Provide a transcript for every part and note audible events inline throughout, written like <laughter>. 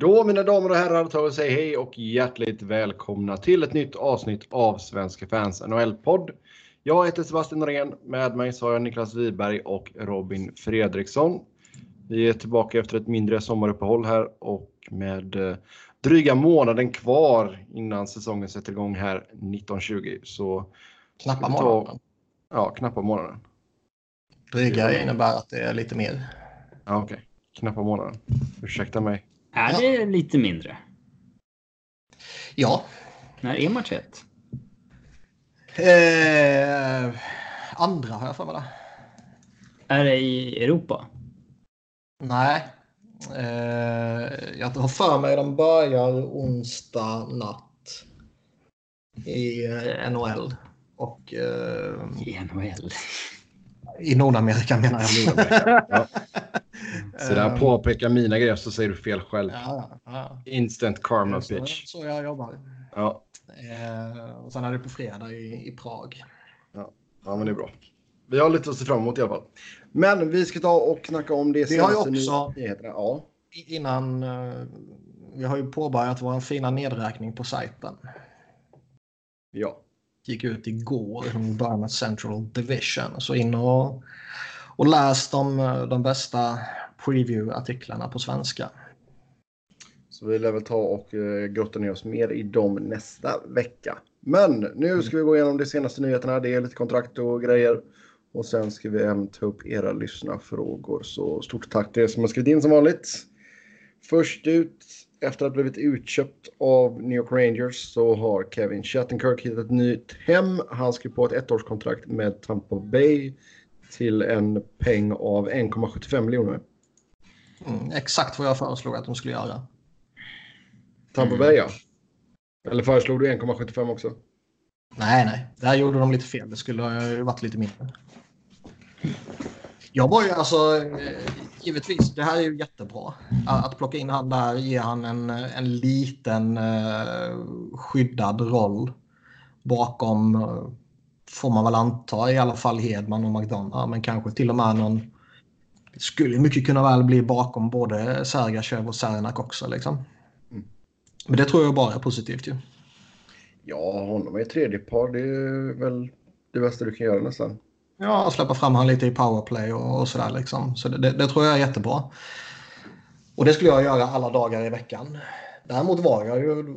Då mina damer och herrar tar vi säga hej och hjärtligt välkomna till ett nytt avsnitt av Svenska fans NHL-podd. Jag heter Sebastian Norén. Med mig så har jag Niklas Wiberg och Robin Fredriksson. Vi är tillbaka efter ett mindre sommaruppehåll här och med eh, dryga månaden kvar innan säsongen sätter igång här 1920. Så knappa månaden. Ja, knappa månaden. Dryga innebär att det är lite mer. Ja, okej. Okay. Knappa månaden. Ursäkta mig. Är det ja. lite mindre? Ja. När är match 1? Eh, andra har jag för mig det. Är det i Europa? Nej. Eh, jag har för mig de börjar onsdag natt. I eh, NHL. Och, eh, I NHL? I Nordamerika menar jag. Nordamerika. ja. <laughs> Så där påpekar mina grejer så säger du fel själv. Ja, ja. Instant karma så, bitch. Så jag jobbar. Ja. Eh, och sen är det på fredag i, i Prag. Ja. ja, men det är bra. Vi har lite att se fram emot i alla fall. Men vi ska ta och knacka om det Vi har ju också, nyheterna. Ja. innan, uh, vi har ju påbörjat vår fina nedräkning på sajten. Ja. Gick ut igår, i början med Central Division. Så in och, och läs de, de bästa preview-artiklarna på svenska. Så vi lär väl ta och uh, grotta ner oss mer i dem nästa vecka. Men nu ska vi gå igenom de senaste nyheterna. Det är lite kontrakt och grejer. Och sen ska vi även ta upp era lyssnarfrågor. Så stort tack till er som har skrivit in som vanligt. Först ut, efter att ha blivit utköpt av New York Rangers så har Kevin Shattenkirk hittat ett nytt hem. Han skrev på ett ettårskontrakt med Tampa Bay till en peng av 1,75 miljoner. Mm, exakt vad jag föreslog att de skulle göra. Tampa Bay ja. Eller föreslog du 1,75 också? Nej, nej. Där gjorde de lite fel. Det skulle ha varit lite mindre. Jag var ju alltså, givetvis, det här är ju jättebra. Att plocka in han där, ge han en, en liten uh, skyddad roll bakom, uh, får man väl anta, i alla fall Hedman och McDonough, men kanske till och med någon skulle mycket kunna väl bli bakom både Sergachev och Sernak också. Liksom. Mm. Men det tror jag bara är positivt ju. Ja, honom är tredje par. Det är väl det bästa du kan göra nästan. Ja, släppa fram han lite i powerplay och, och sådär liksom. Så det, det, det, tror jag är jättebra. Och det skulle jag göra alla dagar i veckan. Däremot var jag ju,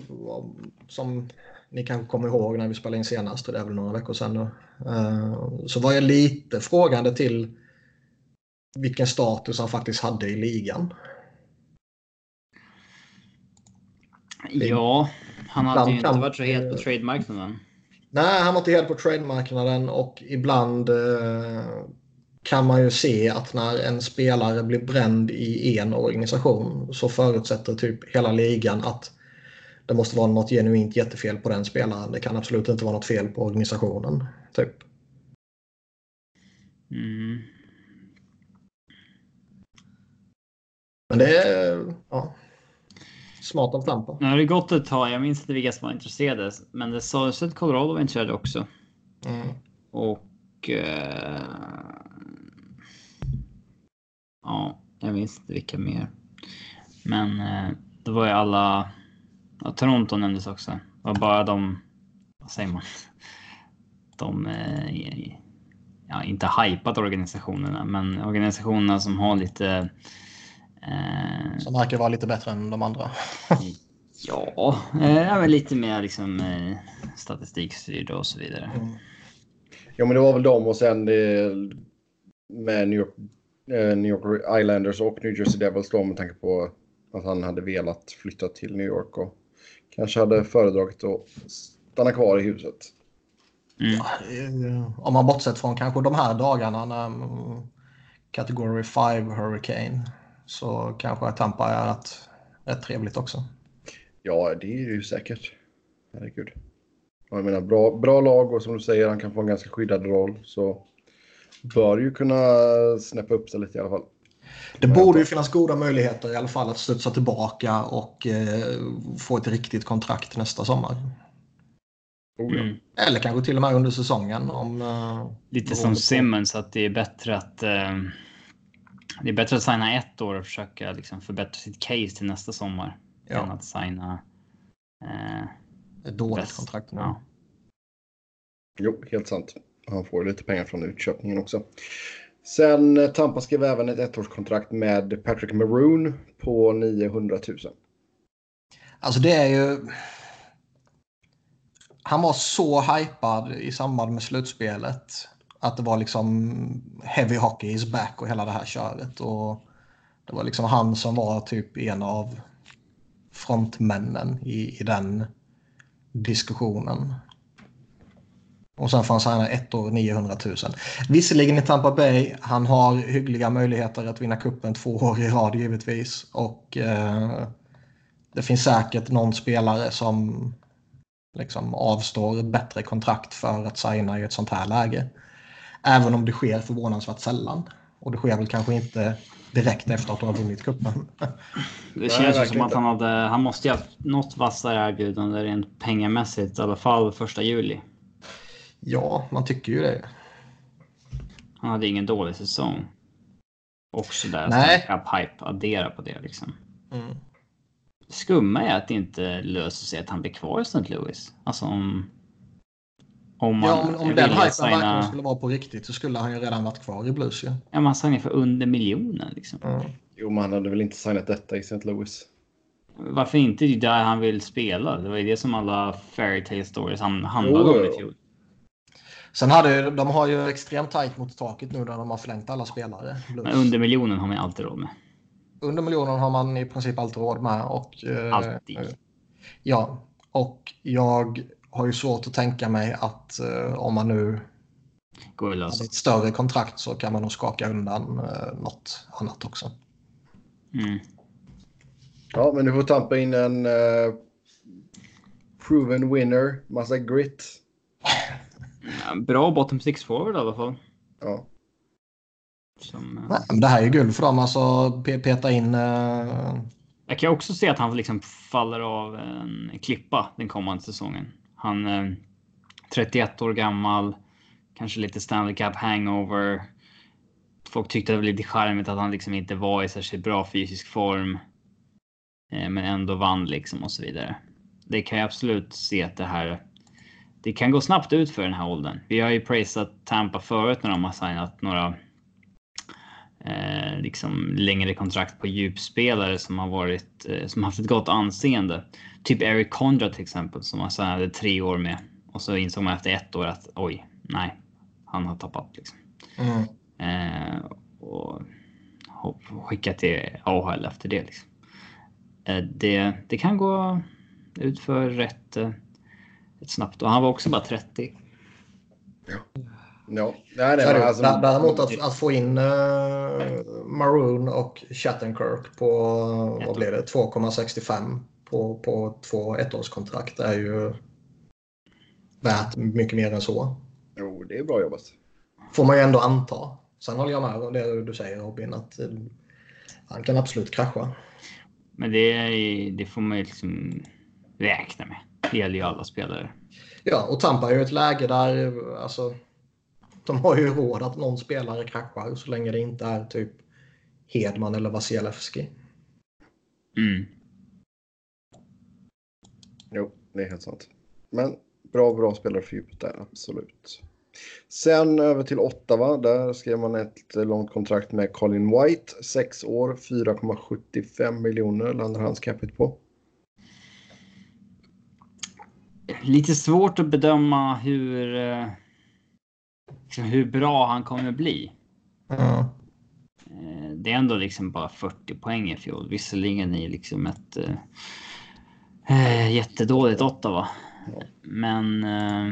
som ni kanske kommer ihåg när vi spelade in senast, det är väl några veckor sedan nu, eh, så var jag lite frågande till vilken status han faktiskt hade i ligan. Ja, han hade ju inte varit så het på trademarknaden. Nej, han var inte helt på trademarknaden och ibland eh, kan man ju se att när en spelare blir bränd i en organisation så förutsätter typ hela ligan att det måste vara något genuint jättefel på den spelaren. Det kan absolut inte vara något fel på organisationen. Typ. Mm. Men det är... Ja. Smart av Tampa. Nu har det gått ett tag. Jag minns inte vilka som var intresserade, men det sades att Colorado var intresserade också. Mm. Och. Eh, ja, jag minns inte vilka mer. Men eh, det var ju alla. Ja, Toronto nämndes också. Det var bara de. Vad säger man? De. Eh, ja, inte hypat organisationerna, men organisationerna som har lite Eh, Som verkar vara lite bättre än de andra. <laughs> ja, eh, lite mer liksom, eh, statistikstyrda och så vidare. Mm. Ja, men det var väl de och sen med New York, eh, New York Islanders och New Jersey Devils då med tanke på att han hade velat flytta till New York och kanske hade föredragit att stanna kvar i huset. Mm. Ja, eh, om man bortsett från kanske de här dagarna när Category 5 Hurricane så kanske Tampa är rätt, rätt trevligt också. Ja, det är ju säkert. Herregud. Jag menar, bra, bra lag och som du säger, han kan få en ganska skyddad roll. Så bör ju kunna snäppa upp sig lite i alla fall. Det borde ju finnas goda möjligheter i alla fall att studsa tillbaka och eh, få ett riktigt kontrakt nästa sommar. Oh, ja. mm. Eller kanske till och med under säsongen. Om, eh, Lite som Simmons, att det är bättre att eh det är bättre att signa ett år och försöka liksom förbättra sitt case till nästa sommar. ja. än att signa eh, ett dåligt best. kontrakt. Nu. Ja. Jo, helt sant. Han får lite pengar från utköpningen också. Sen eh, Tampa skrev även ett ettårskontrakt med Patrick Maroon på 900 000. Alltså det är ju... Han var så hypad i samband med slutspelet. Att det var liksom heavy hockey is back och hela det här köret. Och det var liksom han som var typ en av frontmännen i, i den diskussionen. Och sen får han signa ett år 900 000. Visserligen i Tampa Bay. Han har hyggliga möjligheter att vinna kuppen två år i rad givetvis. Och eh, det finns säkert någon spelare som liksom avstår bättre kontrakt för att signa i ett sånt här läge. Även om det sker förvånansvärt sällan. Och det sker väl kanske inte direkt efter att de har vunnit kuppen. <laughs> Det känns ju som att han hade, han måste ju ha något vassare erbjudande rent pengamässigt i alla fall första juli. Ja, man tycker ju det. Han hade ingen dålig säsong. Också där Nej. Pipe addera på det liksom. Mm. Skumma är att det inte löser sig att han blir kvar i St. Louis. Alltså om... Om, man ja, om, den hypen signa... verkligen skulle vara på riktigt så skulle han ju redan varit kvar i Blues ju. Ja, ja man signade för under miljonen liksom. Mm. Jo, men han hade väl inte signat detta i St. Louis. Varför inte? Det är där han vill spela. Det var ju det som alla fairytale stories handlade om i fjol. Sen hade de har ju extremt tajt mot taket nu när de har förlängt alla spelare. Blues. Men under miljonen har man alltid råd med. Under miljonen har man i princip alltid råd med. Och, eh, alltid. ja, och jag har ju svårt att tänka mig att eh, om man nu Går hade ett större kontrakt så kan man nog skaka undan eh, något annat också. Mm. Ja, men du får tampa in en uh, proven winner, massa grit. Bra bottom six forward i alla fall. Ja. Som, uh... Nej, men det här är guld för dem. Alltså peta in. Uh... Jag kan också se att han liksom faller av en klippa den kommande säsongen. Han eh, är 31 år gammal. Kanske lite Stanley Cup hangover. Folk tyckte det var lite charmigt att han liksom inte var i särskilt bra fysisk form. Eh, men ändå vann liksom och så vidare. Det kan jag absolut se att det här det kan gå snabbt ut för den här åldern. Vi har ju prisat Tampa förut när de har signat några eh, liksom längre kontrakt på djupspelare som har varit eh, som haft ett gott anseende. Typ Eric Condra till exempel som man signade tre år med och så insåg man efter ett år att oj, nej, han har tappat liksom. Mm. Eh, och, och skicka till AHL efter det. Liksom. Eh, det, det kan gå ut för rätt eh, snabbt. Och han var också bara 30. Ja. Ja, nej, nej, alltså, Däremot att, att få in uh, Maroon och Chattenkirk på vad blir det, 2,65 på, på två ettårskontrakt är ju värt mycket mer än så. Jo, det är bra jobbat. Får man ju ändå anta. Sen håller jag med om det du säger Robin, att uh, han kan absolut krascha. Men det, det får man ju liksom räkna med. Det gäller ju alla spelare. Ja, och Tampa är ju ett läge där alltså, de har ju råd att någon spelare kraschar så länge det inte är typ Hedman eller Vasilevski. Mm. Jo, det är helt sant. Men bra, bra spelare för djupet där, absolut. Sen över till Ottawa. Där skrev man ett långt kontrakt med Colin White. Sex år, 4,75 miljoner landar hans capita på lite svårt att bedöma hur, eh, liksom hur bra han kommer bli. Mm. Det är ändå liksom bara 40 poäng i fjol. Visserligen i liksom ett Eh, jättedåligt Ottawa. Men Eh,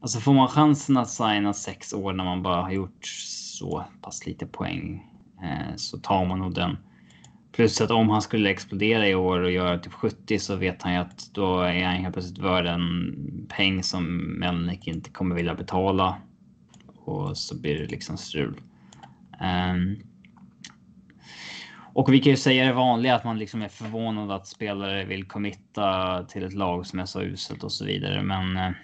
alltså får man chansen att signa sex år när man bara har gjort så pass lite poäng eh, så tar man nog den. Plus att om han skulle explodera i år och göra typ 70 så vet han ju att då är han helt plötsligt värd en peng som Melnick inte kommer vilja betala. Och så blir det liksom strul. Um, och vi kan ju säga det vanliga att man liksom är förvånad att spelare vill committa till ett lag som är så uselt och så vidare. Men. Uh,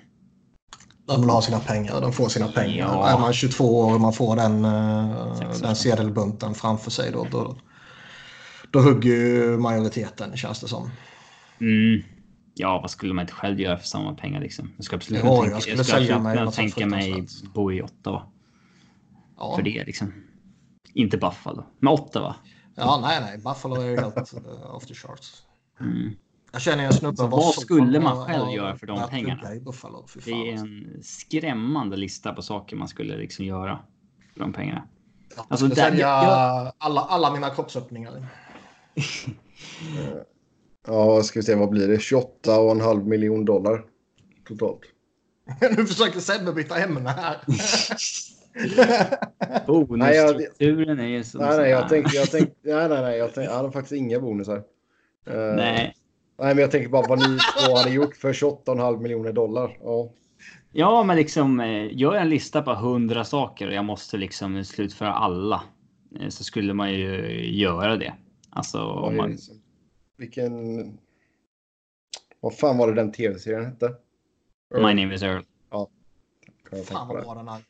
de vill ha sina pengar. De får sina pengar. Ja. Är man 22 år och man får den, uh, den sedelbunten framför sig då, då då hugger ju majoriteten känns det som. Mm. Ja, vad skulle man inte själv göra för samma pengar liksom? Jag skulle absolut Ja, jag tänka, skulle jag skulle absolut mig tänka mig bo i Ottawa Ja, för det liksom. Inte Buffalo, men Ottawa. Ja nej, nej. Buffalo är ju helt uh, off the charts. Mm. Jag känner en snubbe Så vars vad skulle man själv göra för de pengarna? Buffalo. Det är alltså. en skrämmande lista på saker man skulle liksom göra för de pengarna. Jag alltså, skulle där- sälja jag- alla, alla mina kroppsöppningar. <laughs> Ja, ska vi se, vad blir det? 28,5 miljon dollar totalt. <laughs> nu försöker Sebbe byta ämne här. <laughs> <laughs> Bonusstrukturen är ju så... Nej, nej, jag tänkte, jag tänkte, <laughs> nej, nej, nej, jag, tänkte, jag hade faktiskt inga bonusar. Eh, Nej. nej, men jag tänker bara vad ni två hade gjort för 28,5 miljoner dollar. Ja, Ja, men liksom eh, gör en lista på hundra saker och jag måste liksom slutföra alla. Eh, Så skulle man ju göra det. Alltså, vad om man, som- vilken... Vad fan var det den tv-serien hette? My name is Earl. Kan jag tänka Fan på vad det. bra den är.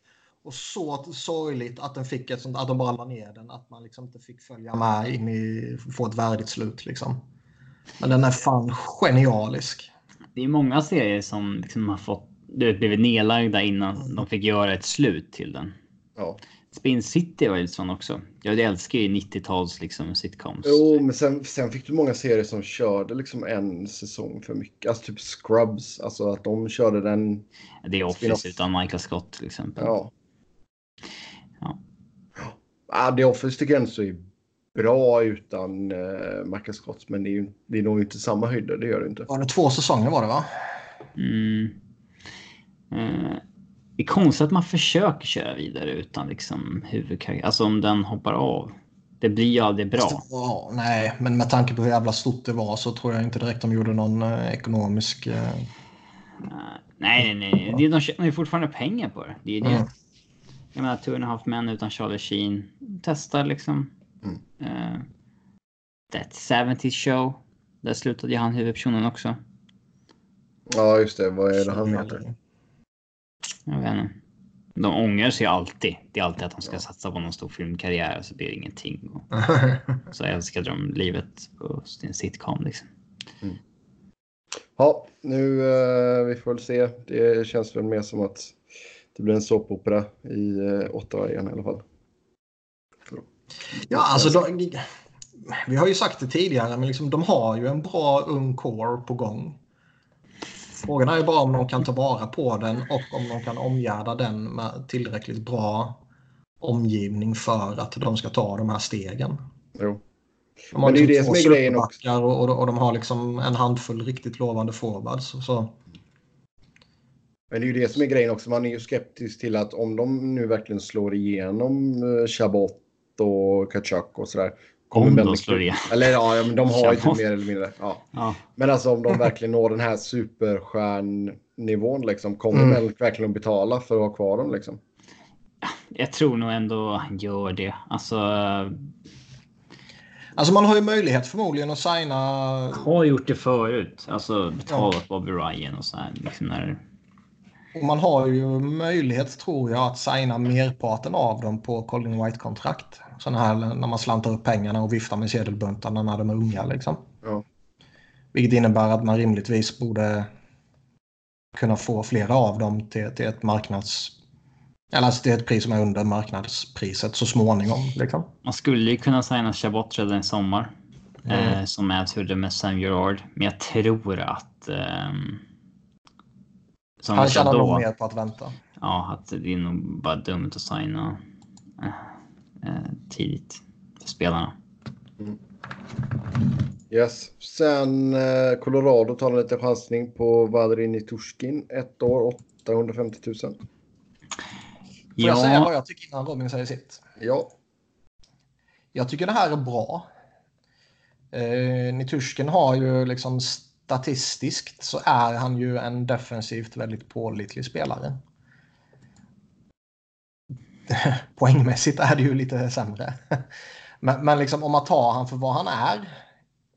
Och så sorgligt att den fick ett sånt, att de bara la ner den. Att man liksom inte fick följa med in i, få ett värdigt slut liksom. Men den är fan genialisk. Det är många serier som liksom har fått du vet, blivit nedlagda innan de fick göra ett slut till den. Ja. Spin City var ju sån också. Jag älskar ju 90-tals liksom sitcoms. Jo, men sen, sen fick du många serier som körde liksom en säsong för mycket. Alltså typ Scrubs, alltså att de körde den. Det är. Office utan Michael Scott till exempel. Ja. Ja. Ja, The Office tycker jag är bra utan uh, Michael Scott, men det är ju det är nog inte samma höjder, det gör det inte. Var det två säsonger var det va? Mm. Eh, det är konstigt att man försöker köra vidare utan liksom huvudkaraktär. Alltså om den hoppar av. Det blir ju aldrig bra. Ja, nej, men med tanke på hur jävla stort det var så tror jag inte direkt de gjorde någon eh, ekonomisk... Eh, Eh, nej, nej, nej. Det- De tjänar ju fortfarande pengar på det. Det är det. Mm. Jag menar, Two and a half men utan Charlie Sheen. Testa liksom. Mm. Eh, That 70 show. Där slutade ju han huvudpersonen också. Ja, just det. Vad är det han heter? Jag vet inte. De ångrar sig alltid. Det är alltid att de ska satsa på någon stor filmkarriär och så blir det ingenting. Och <laughs> så älskade de livet på sin sitcom liksom. Ja, nu uh, vi får väl se. Det känns väl mer som att det blir en såpopera i Ottawa igen i alla fall. ja, alltså de, vi har ju sagt det tidigare, men liksom, de har ju en bra ung core på gång. Frågan är ju bara om de kan ta vara på den och om de kan omgärda den med tillräckligt bra omgivning för att de ska ta de här stegen. Jo. De har Men det är ju liksom det som är grejen också. och, och, och de har liksom en handfull riktigt lovande forwards. Så, Men det är ju det som är grejen också. Man är ju skeptisk till att om de nu verkligen slår igenom uh, Chabot och Kachuk och sådär. kommer Om de slår igen. Eller ja, ja, men de har ju typ mer eller mindre. Ja. Ja. Men alltså om de verkligen når den här superstjärnnivån liksom. Kommer Mm. Melk verkligen att betala för att ha kvar dem liksom? Jag tror nog ändå han gör det. Alltså, alltså man har ju möjlighet förmodligen att signa har gjort det förut. Alltså betalat Bobby Ryan och så här. Liksom när, man har ju möjlighet, tror jag, att signa merparten av dem på Colin White-kontrakt. Sådana här när man slantar upp pengarna och viftar med sedelbuntarna när de är unga. Liksom. Ja. Vilket innebär att man rimligtvis borde kunna få flera av dem till, till ett marknads... Eller alltså till ett pris som är under marknadspriset så småningom. Liksom. man skulle ju kunna signa Chabot redan i sommar. Mm. Eh, som Mavs gjorde med Sam Gerard. Men jag tror att... ehm, som Han tjänar nog mer på att vänta. Ja, att det är nog bara dumt att signa eh, eh, tidigt för spelarna. Yes. Sen eh, Colorado tar en liten chansning på Vadri Nitushkin. Ett år, 850 000. Får jag säga Ja, vad jag tycker innan Robin säger sitt? Ja, Jag tycker det här är bra. Eh, Nitushkin har ju liksom statistiskt så är han ju en defensivt väldigt pålitlig spelare. <laughs> Poängmässigt är det ju lite sämre. <laughs> Men, men liksom om man tar han för vad han är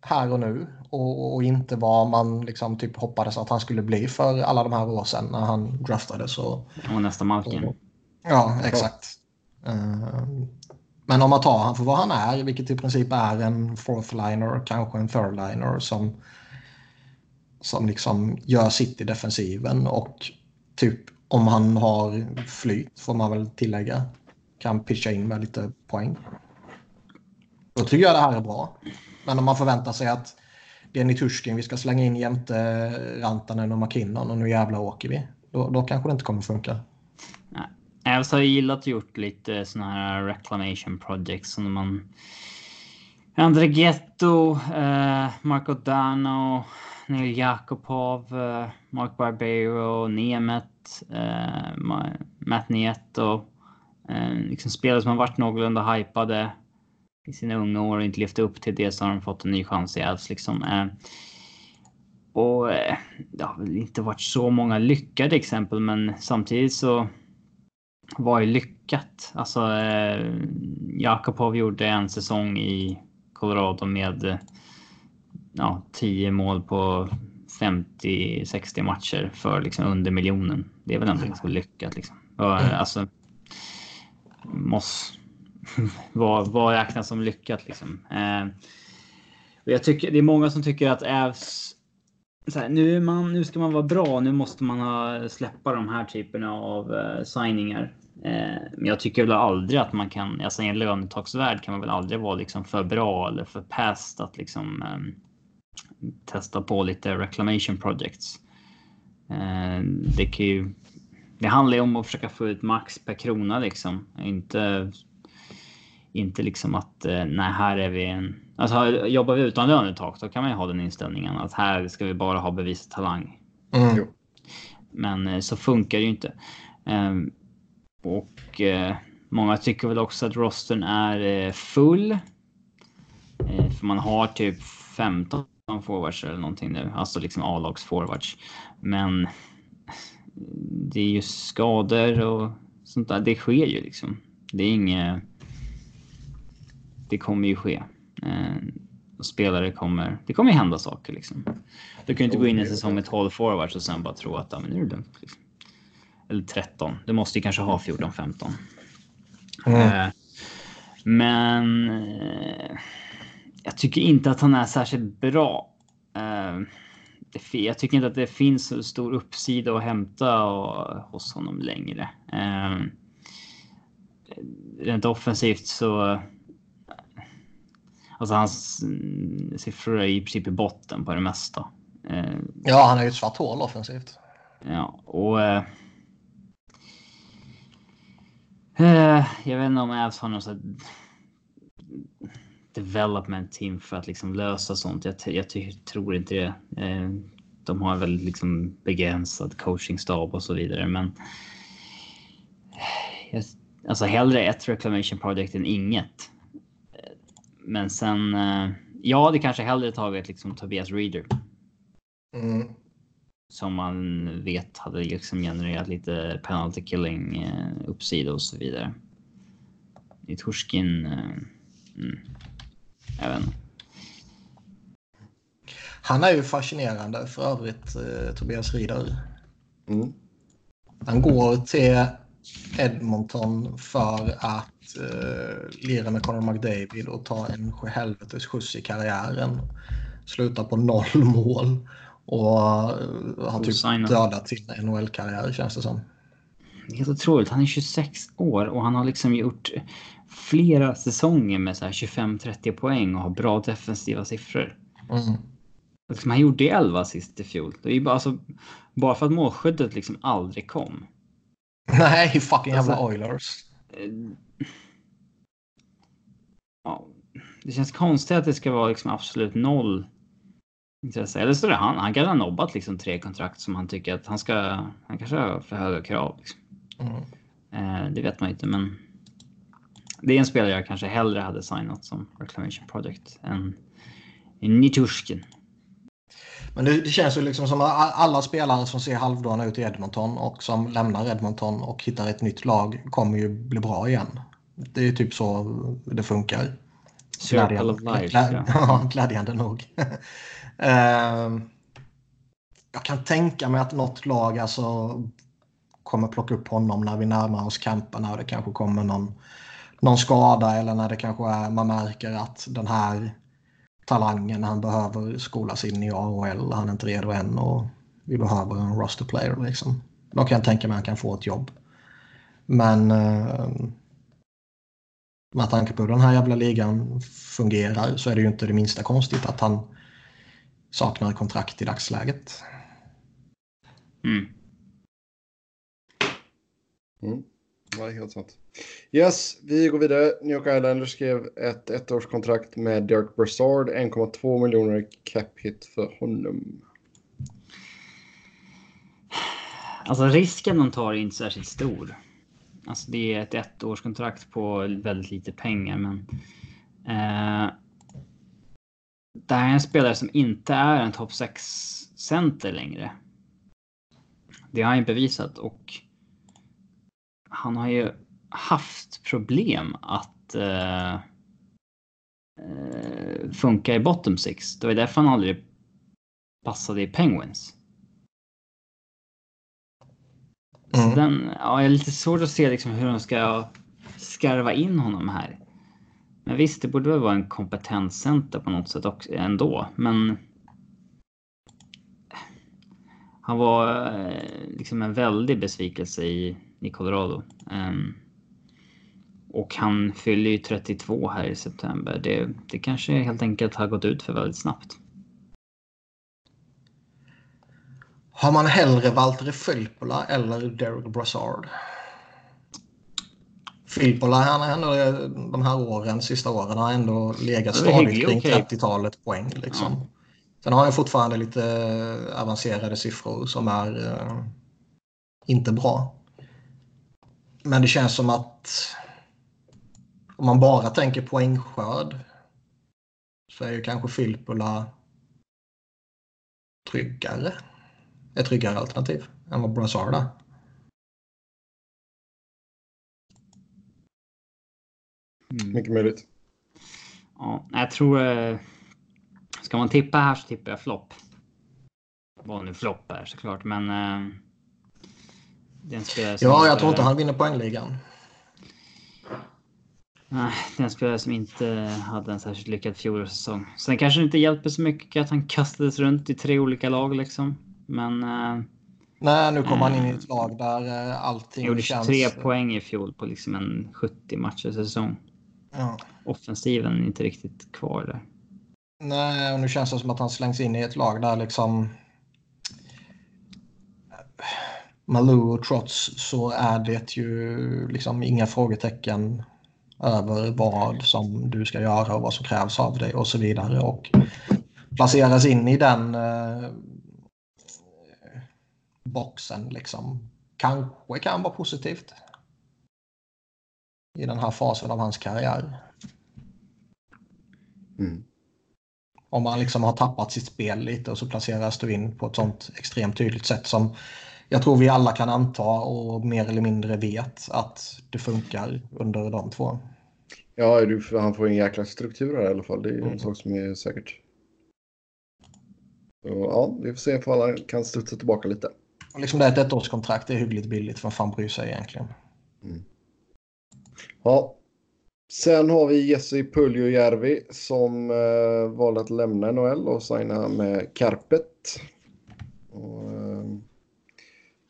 här och nu och, och inte vad man liksom typ hoppades att han skulle bli för alla de här år sedan när han draftades och och nästa Malkin. Ja, exakt. Eh, Men om man tar han för vad han är, vilket i princip är en fourth liner, kanske en third liner som, som liksom gör sitt i defensiven och typ om han har flyt får man väl tillägga kan pitcha in med lite poäng. Då tycker jag det här är bra. Men om man förväntar sig att det är Nitushkin vi ska slänga in jämte Rantanen och McKinnon och nu jävla åker vi. Då, då kanske det inte kommer funka. Alltså, jag har gillat att gjort lite såna här reclamation projects som man André Ghetto, eh, Marco Dano, Neil Jakobov, eh, Mark Barbero, Nemeth, eh, Matt Nieto. Eh, liksom spelare som har varit någorlunda hypade i sina unga år och inte levt upp till det så har de fått en ny chans i Elfs. liksom. Och det har väl inte varit så många lyckade exempel men samtidigt så var ju lyckat. Alltså Jakobov gjorde en säsong i Colorado med ja, 10 mål på 50-60 matcher för liksom under miljonen. Det är väl ändå ganska lyckat liksom. Och. Alltså. Moss. <laughs> vad, vad räknas som lyckat liksom? Eh, och jag tycker det är många som tycker att Ävs här, nu, man, nu ska man vara bra, nu måste man ha, släppa de här typerna av uh, signingar. Eh, men jag tycker väl aldrig att man kan, alltså i en lönetaksvärld kan man väl aldrig vara liksom för bra eller för past att liksom ehm, testa på lite reclamation projects. Uh, det kan ju, det handlar ju om att försöka få ut max per krona liksom, inte inte liksom att nej, här är vi en Alltså jobbar vi utan lönetak då kan man ju ha den inställningen att här ska vi bara ha bevisat talang. Mm. Men eh, så funkar det ju inte. Och många tycker väl också att rosten är full. För man har typ 15 forwards eller någonting nu, alltså liksom A-lags forwards. Men det är ju skador och sånt där. Det sker ju liksom. Det är inget. Det kommer ju ske. Eh, och spelare kommer... Det kommer ju hända saker liksom. Du kan ju inte gå in i en säsong med 12 forwards och sen bara tro att ja, men nu är det lugnt. Liksom. Eller 13. Du måste ju kanske ha 14, 15. Mm. Eh, men eh, jag tycker inte att han är särskilt bra. Eh, jag tycker inte att det finns så stor uppsida att hämta hos honom längre. Eh, rent offensivt så Alltså hans siffror är i princip i botten på det mesta. Eh, ja, han är ju ett svart hål offensivt. Ja, och... Jag vet inte om Avs har någon sån development team för att liksom lösa sånt. Jag, jag tror inte det. Eh, de har väl liksom begränsad coachingstab och så vidare, men. Jag, alltså hellre ett reclamation project än inget. Men sen, eh, ja, det kanske hellre tagit liksom Tobias Reader. Mm. Som man vet hade liksom genererat lite penalty killing eh, uppsida och så vidare. I Torskin, eh, mm, inte. Han är ju fascinerande för övrigt, eh, Tobias Rieder. Mm. Han går till Edmonton för att eh, lira med Conor McDavid och ta en helvetes skjuts i karriären. Sluta på noll mål och uh, har typ dödat sin NHL-karriär känns det som. Det är helt otroligt. Han är 26 år och han har liksom gjort flera säsonger med 25-30 poäng och har bra defensiva siffror. Mm. Liksom, han gjorde 11 assist i fjol. Det är bara, alltså, bara för att målskyddet liksom aldrig kom. Nej, fucking jävla alltså, Oilers. Eh, ja, det känns konstigt att det ska vara liksom absolut noll intresse. Eller så är det han. Han kan ha nobbat liksom tre kontrakt som han tycker att han ska. Han kanske har för höga krav. Liksom. Mm. Eh, det vet man inte, men. Det är en spelare jag kanske hellre hade signat som reclamation project än Nitushkin. Men det, det, känns ju liksom som att alla spelare som ser halvdana ut i Edmonton och som lämnar Edmonton och hittar ett nytt lag kommer ju bli bra igen. Det är typ så det funkar. Circle of life. Glä, ja, <laughs> glädjande nog. uh, <laughs> jag kan tänka mig att något lag alltså kommer plocka upp honom när vi närmar oss camperna och det kanske kommer någon någon skada eller när det kanske är, man märker att den här talangen han behöver skolas in i AHL, han är inte redo än och vi behöver en roster player liksom. Då kan jag tänka mig att han kan få ett jobb. Men eh, med tanke på hur den här jävla ligan fungerar så är det ju inte det minsta konstigt att han saknar kontrakt i dagsläget. Mm. Mm. Det är helt sant. Yes, vi går vidare. New York Islanders skrev ett ettårskontrakt med Dirk Brassard. 1,2 miljoner cap hit för honom. Alltså risken de tar är inte särskilt stor. Alltså det är ett ettårskontrakt på väldigt lite pengar, men. Eh, det här är en spelare som inte är en topp 6 center längre. Det har han ju bevisat och. Han har ju haft problem att. Eh, eh, funka i bottom six. Det var därför han aldrig passade i Penguins. Så Mm. den, ja, jag är lite svårt att se liksom hur de ska skarva in honom här. Men visst, det borde väl vara en kompetenscenter på något sätt också ändå, men. Han var eh, liksom en väldig besvikelse i, i Colorado. Ehm, och han fyller ju 32 här i september. Det, det kanske helt enkelt har gått ut för väldigt snabbt. Har man hellre Valtteri Filppula eller Derek Brassard? Filppula, han är ändå de här åren, sista åren, har ändå legat stadigt kring okej. 30-talet poäng. Liksom. Ja. Sen har han fortfarande lite avancerade siffror som är eh, inte bra. Men det känns som att om man bara tänker poängskörd så är ju kanske Filppula tryggare. Ett tryggare alternativ än vad Brassard är. Mm. Mycket möjligt. Ja, jag tror... eh, Ska man tippa här så tippar jag flopp. Vad nu flopp är såklart, men... eh, Ja, jag tror inte han vinner poängligan. Nej, det är en spelare som inte hade en särskilt lyckad fjolårssäsong. Sen kanske det inte hjälper så mycket att han kastades runt i tre olika lag liksom. Men... eh, Nej, nu kommer han in i ett lag där eh, allting gjorde känns... 23 poäng i fjol på liksom en 70 matcher säsong. Ja. Offensiven är inte riktigt kvar där. Nej, och nu känns det som att han slängs in i ett lag där liksom... Malou trots så är det ju liksom inga frågetecken över vad som du ska göra och vad som krävs av dig och så vidare. Och placeras in i den eh, boxen liksom kanske kan vara positivt i den här fasen av hans karriär. Mm. Om man liksom har tappat sitt spel lite och så placeras du in på ett sånt extremt tydligt sätt som jag tror vi alla kan anta och mer eller mindre vet att det funkar under de två. Ja, du, han får en jäkla struktur här i alla fall. Det är Mm. en sak som är säkert. Så, ja, vi får se ifall han kan studsa tillbaka lite. Och liksom det är ett ettårskontrakt, det är hyggligt billigt. Vem fan bryr sig egentligen? Ja. Sen har vi Jesse Puljujärvi som eh, valde att lämna NHL och signa med Carpet. Och, eh,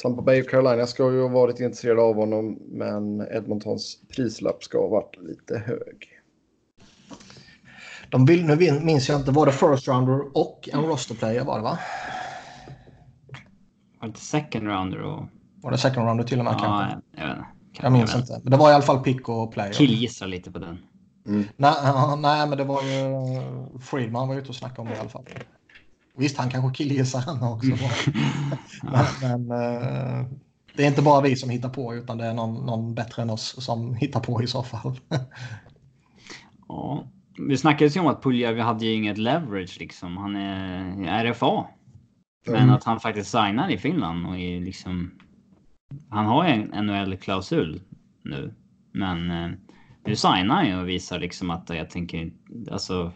Tampa Bay och Carolina ska ju ha varit intresserade av honom men Edmontons prislapp ska ha varit lite hög. De vill, nu minns jag inte, var det first rounder och en roster player var det va? Var det second rounder och... Var det second rounder till och med Ja, kanske? jag vet. Jag minns vet inte. Men det var i alla fall pick och player. Killgissar lite på den. Mm. Nej, <laughs> nej, men det var ju Friedman var ute och snackade om det i alla fall. Visst, han kanske killgissar han också. <laughs> men men eh, det är inte bara vi som hittar på utan det är någon, någon bättre än oss som hittar på i så fall. <laughs> Ja, det snackades ju om att Puljärvi hade ju inget leverage liksom. Han är RFA. Men Mm. att han faktiskt signar i Finland och är liksom... Han har ju en NHL-klausul nu. Men eh, nu signar han ju och visar liksom att jag tänker alltså...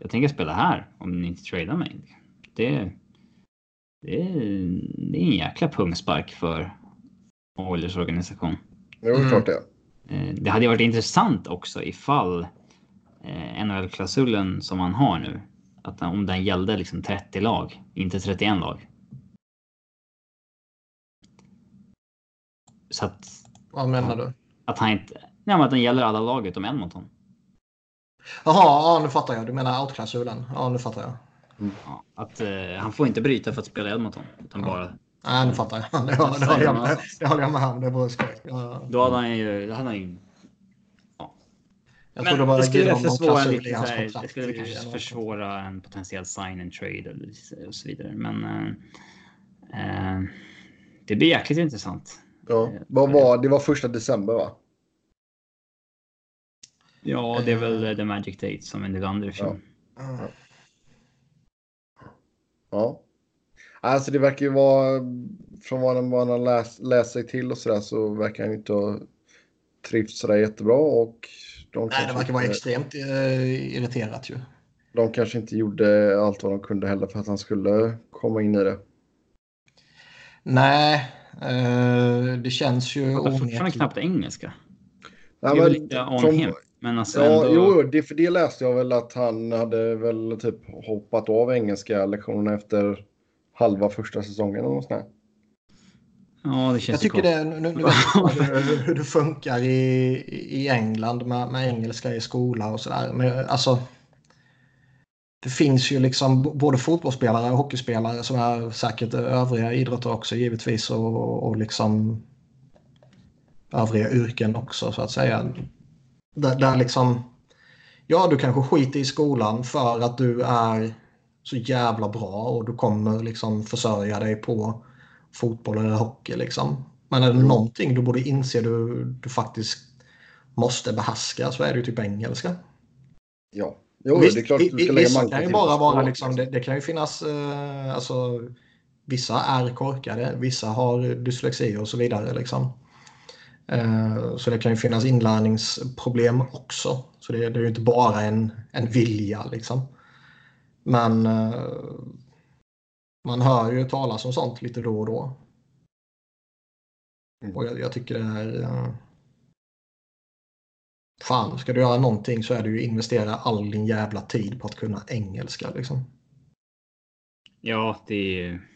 Jag tänker spela här om ni inte tradar mig. Det, det, är, det är en jäkla pungspark för Oilers organisation. Var Mm. klart det. Eh, det hade varit intressant också ifall eh, NHL-klausulen som han har nu, att om den gällde liksom 30 lag, inte 31 lag. Så att, Vad menar du? att han inte... Nej, men att den gäller alla lag utom Edmonton. Jaha, ja, nu fattar jag. Du menar outklausulen. Ja, nu fattar jag. Ja, att eh, han får inte bryta för att spela Edmonton. Utan Ja. bara, Nej, nu fattar jag. Det, <laughs> det, det, håller, jag med, det håller jag med om. Det var skoj. Ja, då hade han ju... Hade han ju jag men bara det skulle försvåra lite, det skulle kanske försvåra en potentiell sign and trade eller- och så vidare. Men eh, eh, det blir jäkligt intressant. Ja. Vad var, det var första december va? Ja, det är väl eh, The Magic Date som en del andra i fjol. Ja. Ja. Alltså det verkar ju vara, från vad man har läst, läst sig till och sådär så verkar han inte ha trivts sådär jättebra och de Nej, det verkar vara inte- extremt eh, irriterat ju. de kanske inte gjorde allt vad de kunde heller för att han skulle komma in i det. Nej, eh, det känns ju Jag pratar fortfarande knappt engelska. Nej, det är väl men lite on från- him. Men alltså Ja, ändå... jo, det, för det läste jag väl att han hade väl typ hoppat av engelska lektionerna efter halva första säsongen eller något sånt där. Ja, det känns Jag tycker det, nu, nu vet <laughs> hur, det funkar i, i England med, med engelska i skola och sådär. Men alltså. Det finns ju liksom både fotbollsspelare och hockeyspelare som är säkert övriga idrotter också givetvis och, och liksom övriga yrken också så att säga. Där, där liksom, ja du kanske skiter i skolan för att du är så jävla bra och du kommer liksom försörja dig på fotboll eller hockey liksom. Men är det någonting du borde inse du, du faktiskt måste behärska så är det ju typ engelska. Ja, jo, Visst, det är klart du ska lägga manken kan ju bara vara språk, liksom, det, det kan ju finnas, eh, alltså vissa är korkade, vissa har dyslexi och så vidare liksom. Eh, så det kan ju finnas inlärningsproblem också. Så det, är ju inte bara en, en vilja liksom. Men eh, man hör ju talas om sånt lite då och då. Mm. Och jag, jag tycker det är... eh, Fan, ska du göra någonting så är det ju investera all din jävla tid på att kunna engelska liksom. Ja, det är.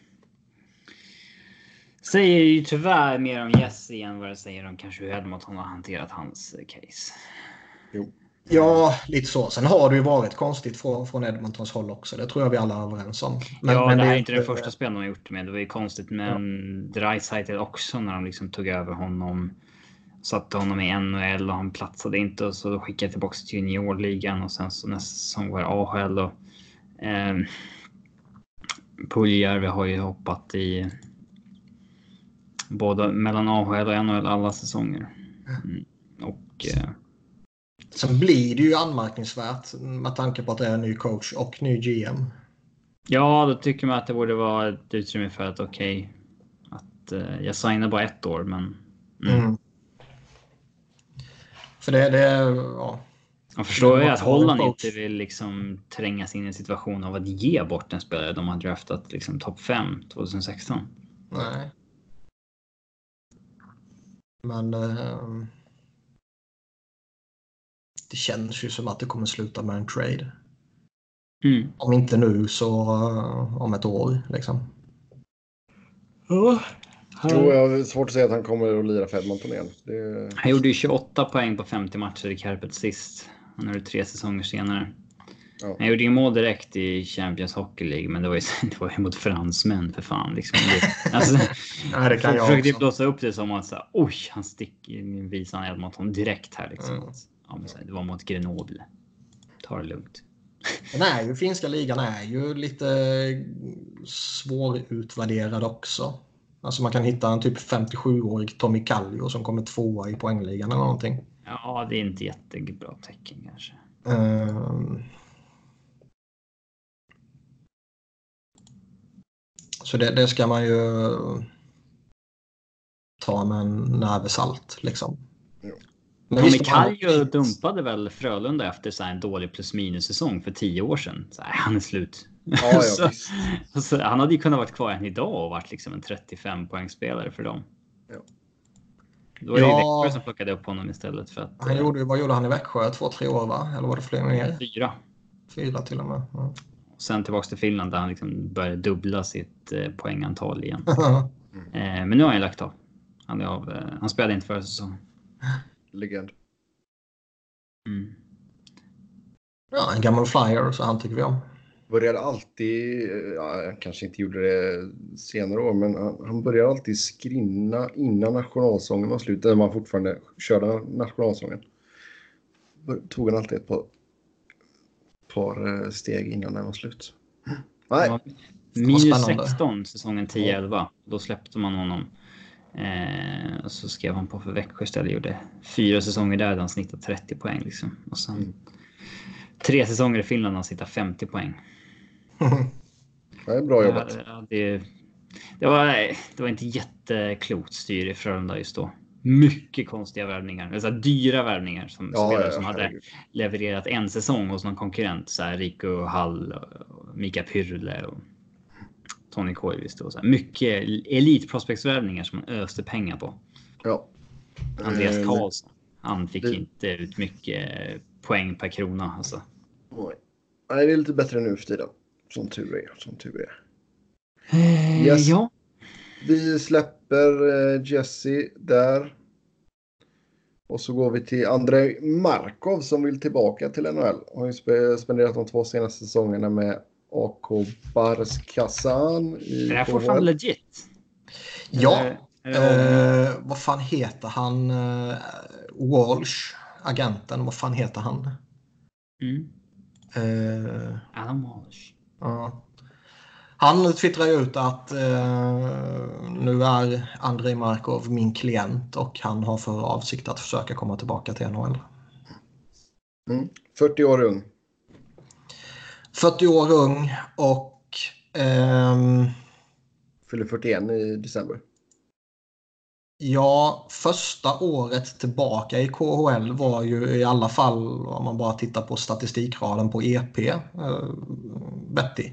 Säger ju tyvärr mer om Jesse än vad det säger om kanske hur Edmonton har hanterat hans eh, case. Ja, lite så. Sen har det ju varit konstigt från, från Edmontons håll också. Det tror jag vi alla är överens om. Men, ja, men det här är inte den första spelen de har gjort det med. Det var ju konstigt med ja. Dreisaitl också när de liksom tog över honom. Satte honom i NHL och han platsade inte och så skickade jag tillbaka till juniorligan och sen så nästa säsong var det AHL och eh, Puljärvi har ju hoppat i både mellan AHL och NHL alla säsonger. Mm. Och eh, Sen blir det ju anmärkningsvärt med tanke på att det är en ny coach och ny GM. Ja, då tycker man att det borde vara ett utrymme för att okej, okay, att eh, jag signar bara ett år, men. Mm. Mm. För det, det ja. Jag förstår ju att Holland inte vill liksom trängas in i en situation av att ge bort en spelare de har draftat liksom topp 5 2016. Nej. Men. Eh, det känns ju som att det kommer sluta med en trade. Mm. Om inte nu så uh, om ett år liksom. Ja. Jo, jag har svårt att säga att han kommer att lira för Edmonton igen. Det... Han gjorde ju 28 poäng på 50 matcher i Carpet sist. Han gjorde tre säsonger senare. Ja. Han gjorde ju mål direkt i Champions Hockey League, men det var ju, <laughs> det var ju mot fransmän för fan. Liksom. Alltså, <laughs> Nej, det kan jag försökte också. blåsa upp det som att så här, oj, han sticker visan Edmonton direkt här. Liksom. Mm. Ja, men så här, det var mot Grenoble. Ta det lugnt. Den är ju, finska ligan är ju lite svårutvärderad också. Alltså man kan hitta en typ 57-årig Tommy Kallio som kommer tvåa i poängligan eller någonting. Ja, det är inte jättebra tecken kanske. Um... Så det, det, ska man ju ta med en näve salt liksom. Men Tommy Kallio dumpade väl Frölunda efter så en dålig plus minus säsong för tio år sedan. Så här, han är slut. Ja, ja, <laughs> så, så, han hade ju kunnat vara kvar än idag och varit liksom en 35 poängspelare för dem. Ja. Då var det Ja. Växjö som plockade upp honom istället för att... Han eh, gjorde, ju- vad gjorde han i Växjö? Två, tre år va? Eller var det fler mer? Fyra. Fyra till och med. Ja. Och sen tillbaks till Finland där han liksom började dubbla sitt eh, poängantal igen. <laughs> Eh, men nu har han lagt av. Han, är av eh, han spelade inte förra säsongen. Legend. Mm. ja, en gammal flyer, så han tycker vi om. Började alltid, ja, jag kanske inte gjorde det senare år, men han, han började alltid skrinna innan nationalsången var slut, när man fortfarande körde nationalsången. Tog han alltid ett par, par eh, steg innan den var slut. Nej, Ja, Minus spännande. 16 säsongen 10-11. Då släppte man honom. Eh, och så skrev han på för Växjö istället. Gjorde fyra säsonger där där han snittade 30 poäng. Liksom. Och sen Mm. tre säsonger i Finland där han snittade 50 poäng. <laughs> det är bra jobbat. Ja, det, det, var, det var inte jätteklokt styre i Frölunda just då. Mycket konstiga värvningar. Alltså dyra värvningar som Ja, spelare ja, som hade herregud. levererat en säsong hos någon konkurrent. Så här Rico Hall, och Mika Pyrle och Tony Koivisto. Och så här. Mycket elitprospektsvärvningar som man öste pengar på. Ja. Andreas Eh, Karlsson. Han fick det- inte ut mycket poäng per krona. Alltså. Nej. Det är lite bättre nu för tiden. Som tur är. Som tur är. Eh, Yes. Ja. Vi släpper eh, Jesse där. Och så går vi till Andrei Markov som vill tillbaka till NHL. Har ju spe- spenderat de två senaste säsongerna med AK Bars Kazan i Är det här KHL. fortfarande legit? Ja, eller- eh, vad fan heter han? Eh, Walsh, agenten, vad fan heter han? Mm. Eh, Adam Walsh. ja. Han twittrar ju ut att eh, nu är Andrei Markov min klient och han har för avsikt att försöka komma tillbaka till NHL. Mm. 40 år ung. 40 år ung och ehm, Fyller 41 i december. Ja, första året tillbaka i KHL var ju i alla fall, om man bara tittar på statistikraden på EP, eh, Betty.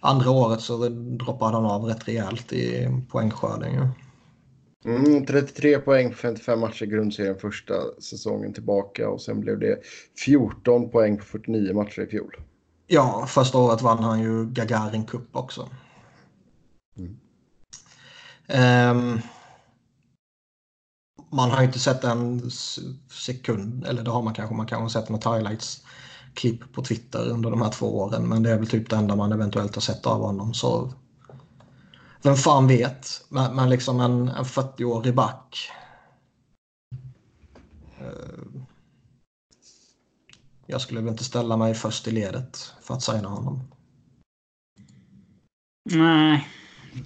Andra året så droppade han av rätt rejält i poängskörden. ju. Mm, 33 poäng på 55 matcher i grundserien första säsongen tillbaka och sen blev det 14 poäng på 49 matcher i fjol. Ja, första året vann han ju Gagarin Cup också. Mm. Ehm, man har ju inte sett en sekund, eller det har man kanske, man kanske har sett något highlights klipp på Twitter under de här två åren, men det är väl typ det enda man eventuellt har sett av honom. Så vem fan vet? Men, men liksom en, en 40-årig back. Eh, jag skulle väl inte ställa mig först i ledet för att signa honom. Nej,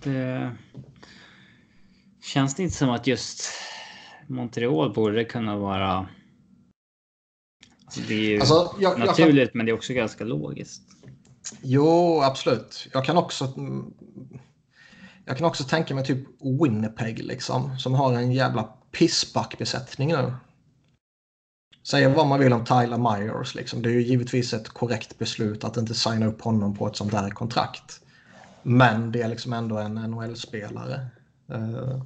det känns det inte som att just Montreal borde kunna vara. Alltså det är ju Alltså, jag, jag kan, naturligt, men det är också ganska logiskt. jo, absolut. Jag kan också jag kan också tänka mig typ Winnipeg liksom, som har en jävla pissbackbesättning nu. Säga vad man vill om Tyler Myers, liksom. det är ju givetvis ett korrekt beslut att inte signa upp honom på ett sånt där kontrakt. Men det är liksom ändå en NHL-spelare. Uh,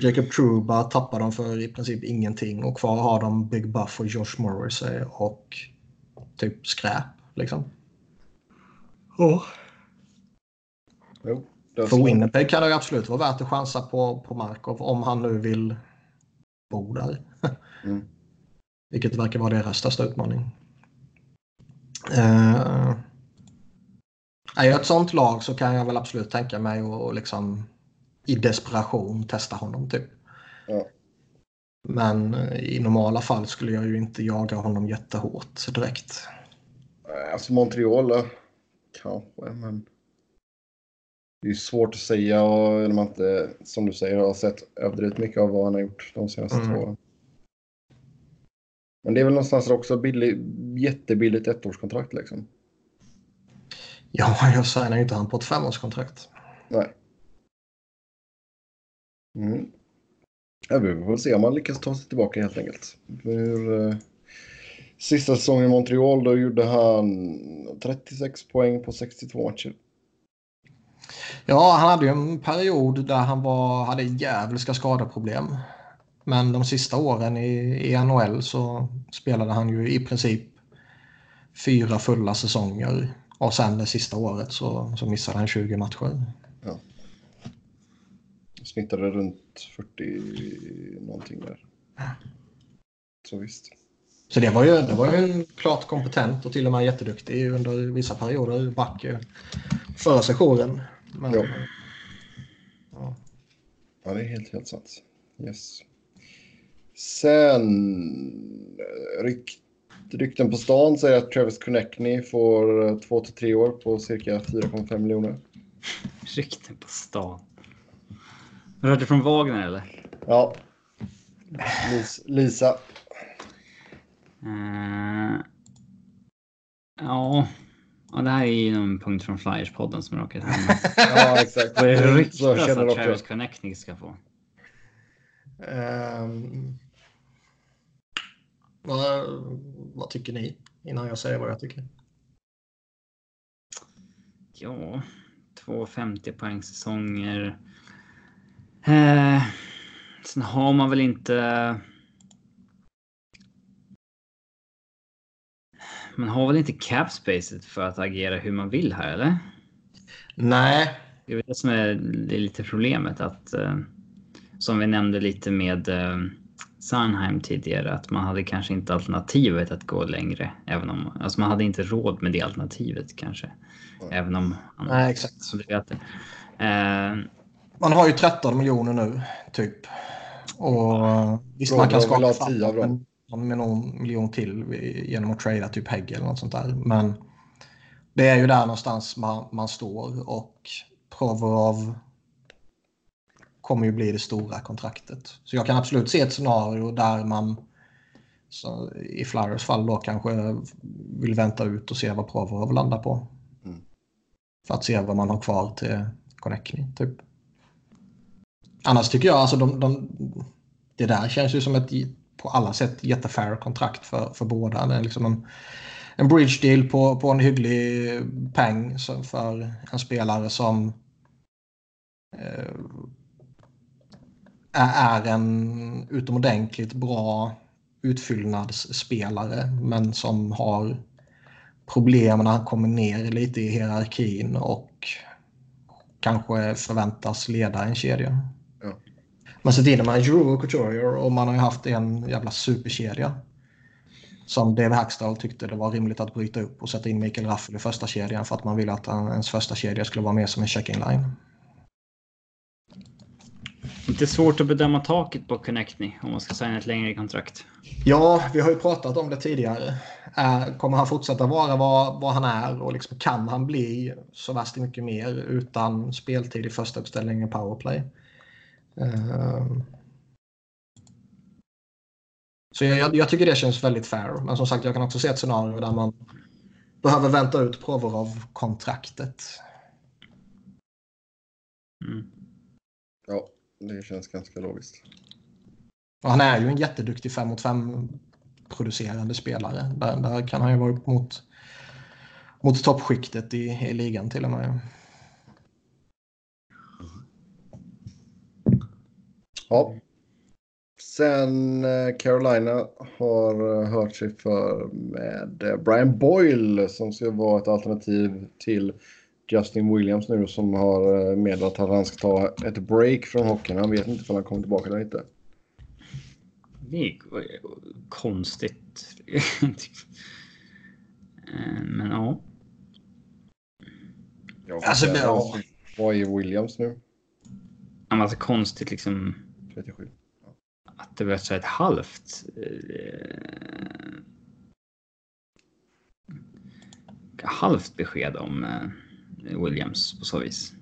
Jacob Truba tappar de för i princip ingenting och kvar har de Big Buff och Josh Morrissey och typ skräp. Liksom. Jo, det är För. Winnipeg kan det ju absolut vara värt att chansa på, på Markov om han nu vill bo där. <laughs> Mm. Vilket verkar vara deras största utmaning. Uh, är jag ett sånt lag så kan jag väl absolut tänka mig att och liksom i desperation testa honom typ. Ja. Men eh, i normala fall skulle jag ju inte jaga honom jättehårt direkt. Nej, Alltså Montreal eh, kanske, men det är svårt att säga och när man inte, som du säger, har sett överdrivet mycket av vad han har gjort de senaste Mm. två åren. Men det är väl någonstans också billig, jättebilligt ettårskontrakt liksom. Ja, jag signar ju inte han på ett femårskontrakt. Nej. Mm. Ja, vi får se om han lyckas ta sig tillbaka helt enkelt. För, eh, sista säsongen i Montreal då gjorde han 36 poäng på 62 matcher. Ja, han hade ju en period där han var, hade djävulska skadeproblem. Men de sista åren i, i NHL så spelade han ju i princip fyra fulla säsonger. Och sen det sista året så, så missade han 20 matcher. Snittade runt 40 någonting där. Så visst. Så det var ju, det var ju en klart kompetent och till och med jätteduktig under vissa perioder back eh, förra sessionen. Men, Ja. ja. Ja, det är helt, helt sant. Yes. Sen... eh, Ryk, rykten på stan säger att Travis Connectney får eh, två till tre år på cirka 4,5 miljoner. Rykten på stan. Det från Wagner eller? Ja. Lis, Lisa. Eh, ja. ja, det här är ju någon punkt från Flyers-podden som råkat hamna. <laughs> Ja, exakt. Vad är det Så ryktas att Travis. Connecting ska få? Ehm, vad, vad tycker ni? Innan jag säger vad jag tycker. Ja, två 50 poäng säsonger. Eh, sen har man väl inte. Man har väl inte cap spacet för att agera hur man vill här eller? Nej, Det är det som är, det är lite problemet att eh, som vi nämnde lite med eh, Sandheim tidigare att man hade kanske inte alternativet att gå längre. Även om alltså man hade inte råd med det alternativet kanske. Även om nej exakt. så det vet det. Eh, Man har ju 13 miljoner nu, typ. Och visst, man kan Frågan vill skapa ha 10 av fram med någon miljon till genom att trada typ Hägg eller något sånt där. Men det är ju där någonstans man, man står och Provorov kommer ju bli det stora kontraktet. Så jag kan absolut se ett scenario där man så i Flyers fall då kanske vill vänta ut och se vad Provorov landar på. Mm. För att se vad man har kvar till Connectney, typ. Annars tycker jag alltså de, de, det där känns ju som ett på alla sätt jättefair kontrakt för, för båda. Det är liksom en, en bridge deal på, på en hygglig peng för en spelare som eh, är en utomordentligt bra utfyllnadsspelare men som har problem när han kommer ner lite i hierarkin och kanske förväntas leda en kedja. Men så tiden man Drew och Couturier och man har ju haft en jävla superkedja. Som Dave Hackstall tyckte det var rimligt att bryta upp och sätta in Mikael Raffel i första kedjan för att man ville att ens första kedja skulle vara mer som en checking line. inte svårt att bedöma taket på Connectney om man ska signa ett längre kontrakt. Ja, vi har ju pratat om det tidigare. Kommer han fortsätta vara vad, vad han är och liksom, kan han bli så värst mycket mer utan speltid i första uppställningen powerplay? Ehm. Så jag, jag, jag tycker det känns väldigt fair. Men som sagt, jag kan också se ett scenario där man behöver vänta ut Provorov-kontraktet. Mm. Ja, det känns ganska logiskt. Och han är ju en jätteduktig 5 mot 5 producerande spelare. Där, där kan han ju vara upp mot, mot toppskiktet i, i ligan till och med. Ja. Sen eh, Carolina har eh, hört sig för med eh, Brian Boyle som ska vara ett alternativ till Justin Williams nu som har meddelat att han ska ta ett break från hockeyn. Han vet inte om han kommer tillbaka eller inte. Det är konstigt. <laughs> Men ja. Alltså, ja. Vad är Williams nu? Men Alltså konstigt liksom 37. att det var så ett halvt. eh, halvt besked om eh, Williams på så vis.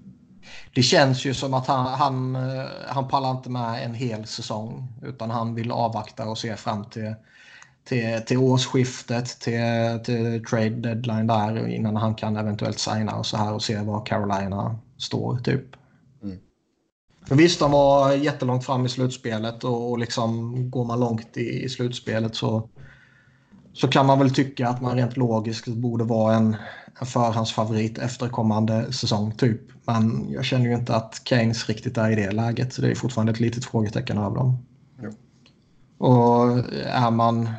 Det känns ju som att han, han, eh, han pallar inte med en hel säsong. Utan han vill avvakta och se fram till, till, till årsskiftet, till, till trade deadline där innan han kan eventuellt signa och så här och se var Carolina står typ. För visst, de var jättelångt fram i slutspelet och, och liksom går man långt i, i slutspelet så, så kan man väl tycka att man rent logiskt borde vara en, en förhandsfavorit efterkommande säsong typ. Men jag känner ju inte att Keynes riktigt är i det läget. Så det är fortfarande ett litet frågetecken över dem. Och är man...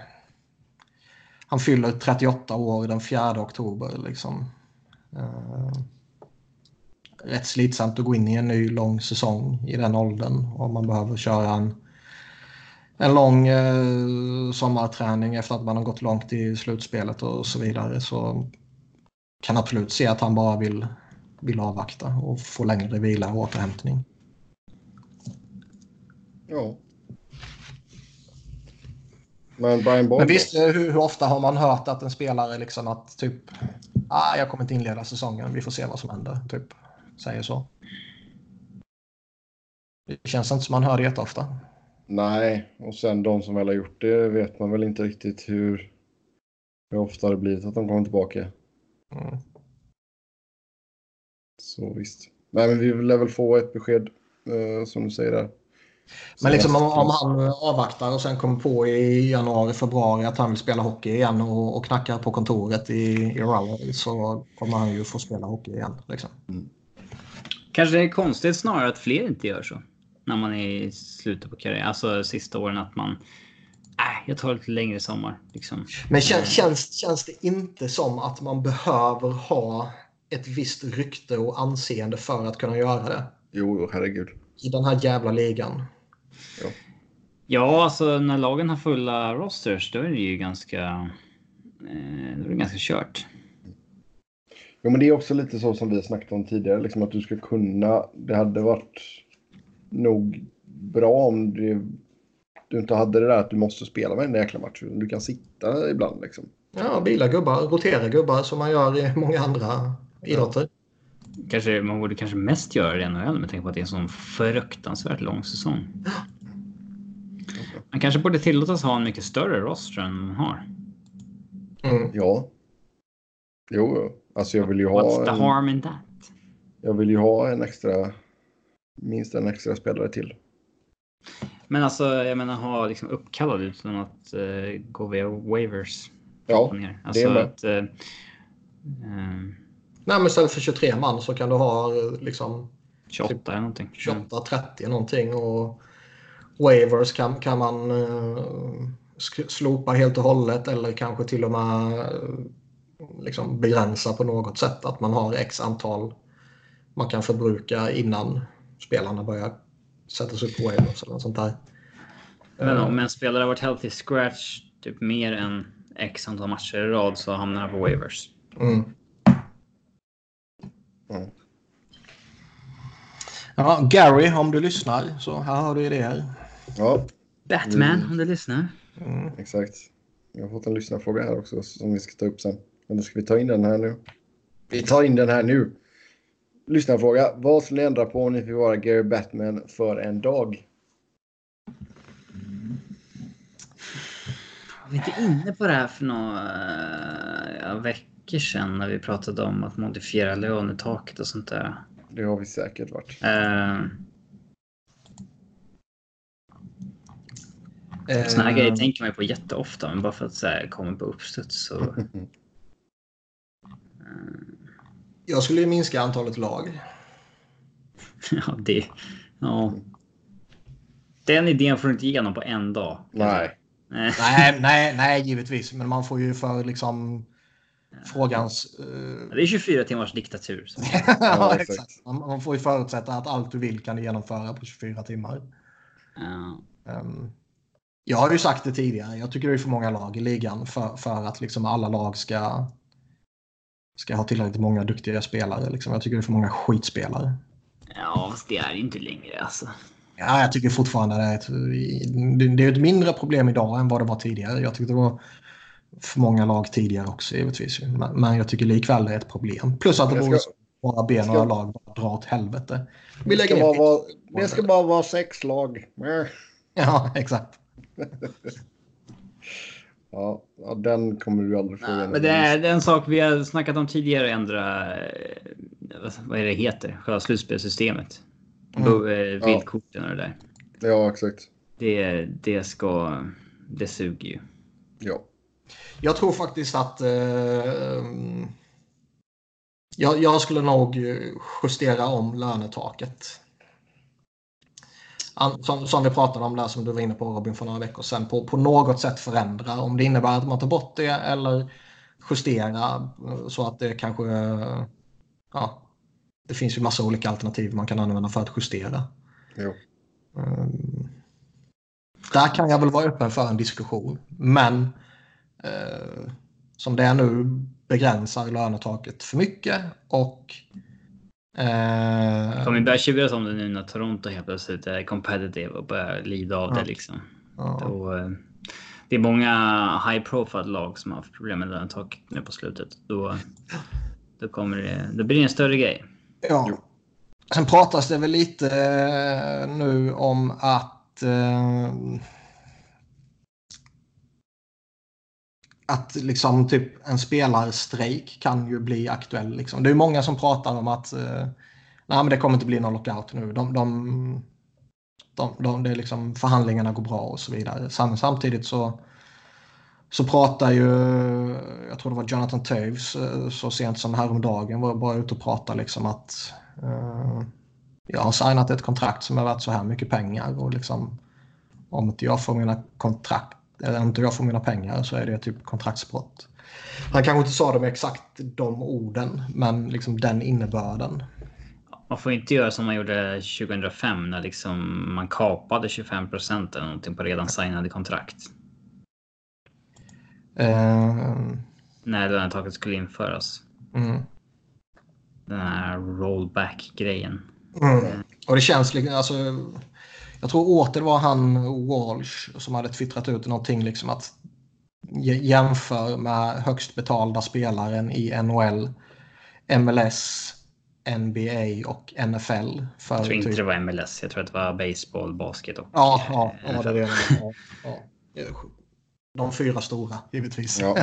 Han fyller 38 år den 4 oktober. Liksom. Uh, rätt slitsamt att gå in i en ny lång säsong i den åldern. Och man behöver köra en, en lång uh, sommarträning efter att man har gått långt i slutspelet och så vidare. Så kan absolut se att han bara vill, vill avvakta och få längre vila och återhämtning. Ja. Men Brian Bond. Men visst, hur, hur, ofta har man hört att en spelare liksom att typ ah, jag kommer inte inleda säsongen, vi får se vad som händer. Typ säger så. Det känns inte som man hör det jätteofta. Nej, och sen de som väl har gjort det vet man väl inte riktigt hur, hur ofta det blivit att de kommer tillbaka. Mm. Så visst. Nej, men vi lär väl få ett besked eh, som du säger där. Men liksom om, om, han avvaktar och sen kommer på i januari, februari att han vill spela hockey igen och, och knackar på kontoret i, i Raleigh så kommer han ju få spela hockey igen. Liksom. Mm. Kanske det är konstigt snarare att fler inte gör så. När man är i slutet på karriären, alltså sista åren att man äh, jag tar lite längre sommar. Liksom. Men känns, känns, känns det inte som att man behöver ha ett visst rykte och anseende för att kunna göra det? Jo, herregud. I den här jävla ligan. Ja. ja, alltså när lagen har fulla rosters då är det ju ganska... Eh, då är det ganska kört. Jo, men det är också lite så som vi har snackat om tidigare, liksom att du ska kunna. Det hade varit nog bra om det, du inte hade det där att du måste spela med en jäkla match. Du kan sitta ibland liksom. Ja, bila gubbar, rotera gubbar som man gör i många andra idrotter. Kanske, man borde kanske mest göra det i NHL med tanke på att det är en sån fruktansvärt lång säsong. Man kanske borde tillåtas ha en mycket större roster än man har. Mm. Ja. Jo, alltså jag vill ju ha... What's the en... harm in that? Jag vill ju ha en extra... Minst en extra spelare till. Men alltså, jag menar ha liksom uppkallad utan att uh, gå via waivers. Ja, alltså, det är med. Att, uh, uh, Nej, men istället för 23 man så kan du ha liksom 28 typ, eller någonting. 28, 30 någonting och waivers kan, kan man uh, slopa helt och hållet eller kanske till och med uh, liksom begränsa på något sätt. Att man har x antal man kan förbruka innan spelarna börjar sättas upp på waivers eller något sånt där. Men om en spelare har varit healthy scratch typ mer än x antal matcher i rad så hamnar han på waivers. Mm. Mm. Ja, Gary, om du lyssnar så här har du idéer. Ja. Batman, mm. om du lyssnar. Mm. Exakt. Jag har fått en lyssnarfråga här också som vi ska ta upp sen. Men ska vi ta in den här nu. Vi tar in den här nu. Lyssnarfråga. Vad skulle ni ändra på om ni fick vara Gary Batman för en dag? Var vi inte inne på det här för några veckor sedan när vi pratade om att modifiera lönetaket och sånt där. Det har vi säkert varit. Uh, Sådana här grejer tänker man på jätteofta, men bara för att så här, komma på uppstuds så... <laughs> Jag skulle ju minska antalet lag. <laughs> ja, det... Ja. Den idén får du inte igenom på en dag. Nej. nej, nej, <laughs> nej, givetvis. Men man får ju för liksom frågans... Uh... Det är 24 timmars diktatur. <laughs> ja, exakt. Man, får ju förutsätta att allt du vill kan du genomföra på 24 timmar. Ja. Um, jag har ju sagt det tidigare. Jag tycker det är för många lag i ligan för, för att liksom alla lag ska, ska ha tillräckligt många duktiga spelare. Liksom. Jag tycker det är för många skitspelare. Ja, fast det är inte längre alltså. Ja, jag tycker fortfarande det är ett, det är ett mindre problem idag än vad det var tidigare. Jag tyckte det var för många lag tidigare också givetvis. Men jag tycker likväl det är ett problem. Plus att det borde bara be några lag bara dra åt helvete. Vi det, ska bara vara, det ska bara vara sex lag. Ja, exakt. Ja, den kommer du aldrig få Nej, Men det är, en sak vi har snackat om tidigare, ändra eh, vad är det heter, själva slutspelssystemet. Mm. Eh, vildkorten och det där. Ja, exakt. Det, det ska, det suger ju. Ja. Jag tror faktiskt att eh, jag, jag, skulle nog justera om lönetaket. Som, som vi pratade om där som du var inne på Robin för några veckor sedan, på, på något sätt förändra. Om det innebär att man tar bort det eller justera så att det kanske... Ja, det finns ju massa olika alternativ man kan använda för att justera. Jo. Um, där kan jag väl vara öppen för en diskussion. Men uh, som det är nu begränsar lönetaket för mycket och Uh, kommer börja tjuras om det nu när Toronto helt plötsligt är competitive och börjar lida av det liksom. Då, uh, det är många high profile lag som har haft problem med lönetaket nu på slutet. Då, då kommer det, då blir det en större grej. Ja. Sen pratas det väl lite uh, nu om att att liksom typ en spelarstrejk kan ju bli aktuell. Liksom. Det är många som pratar om att eh, nej, men det kommer inte bli någon lockout nu. De, de, de, de, det är liksom, förhandlingarna går bra och så vidare. Samtidigt så, så pratar ju, jag tror det var Jonathan Toews eh, så sent som häromdagen var bara ute och pratade liksom att eh, jag har signat ett kontrakt som är värt så här mycket pengar och liksom om inte jag får mina kontrakt eller inte jag får mina pengar så är det typ kontraktsbrott. Han kanske inte sa det med exakt de orden, men liksom den innebörden. Man får inte göra som man gjorde 2005 när liksom man kapade 25 procent eller någonting på redan signade kontrakt. Uh... När lönetaket skulle införas. Mm. Den här rollback-grejen. Mm. Och det känns liksom, alltså, jag tror åter det var han Walsh som hade twittrat ut någonting liksom att jämför med högst betalda spelaren i NHL, MLS, NBA och NFL. För jag tror inte typ... det var MLS, jag tror att det var baseball, basket och Ja, ja, ja det är det. <laughs> Ja, ja. De fyra stora, givetvis. Ja.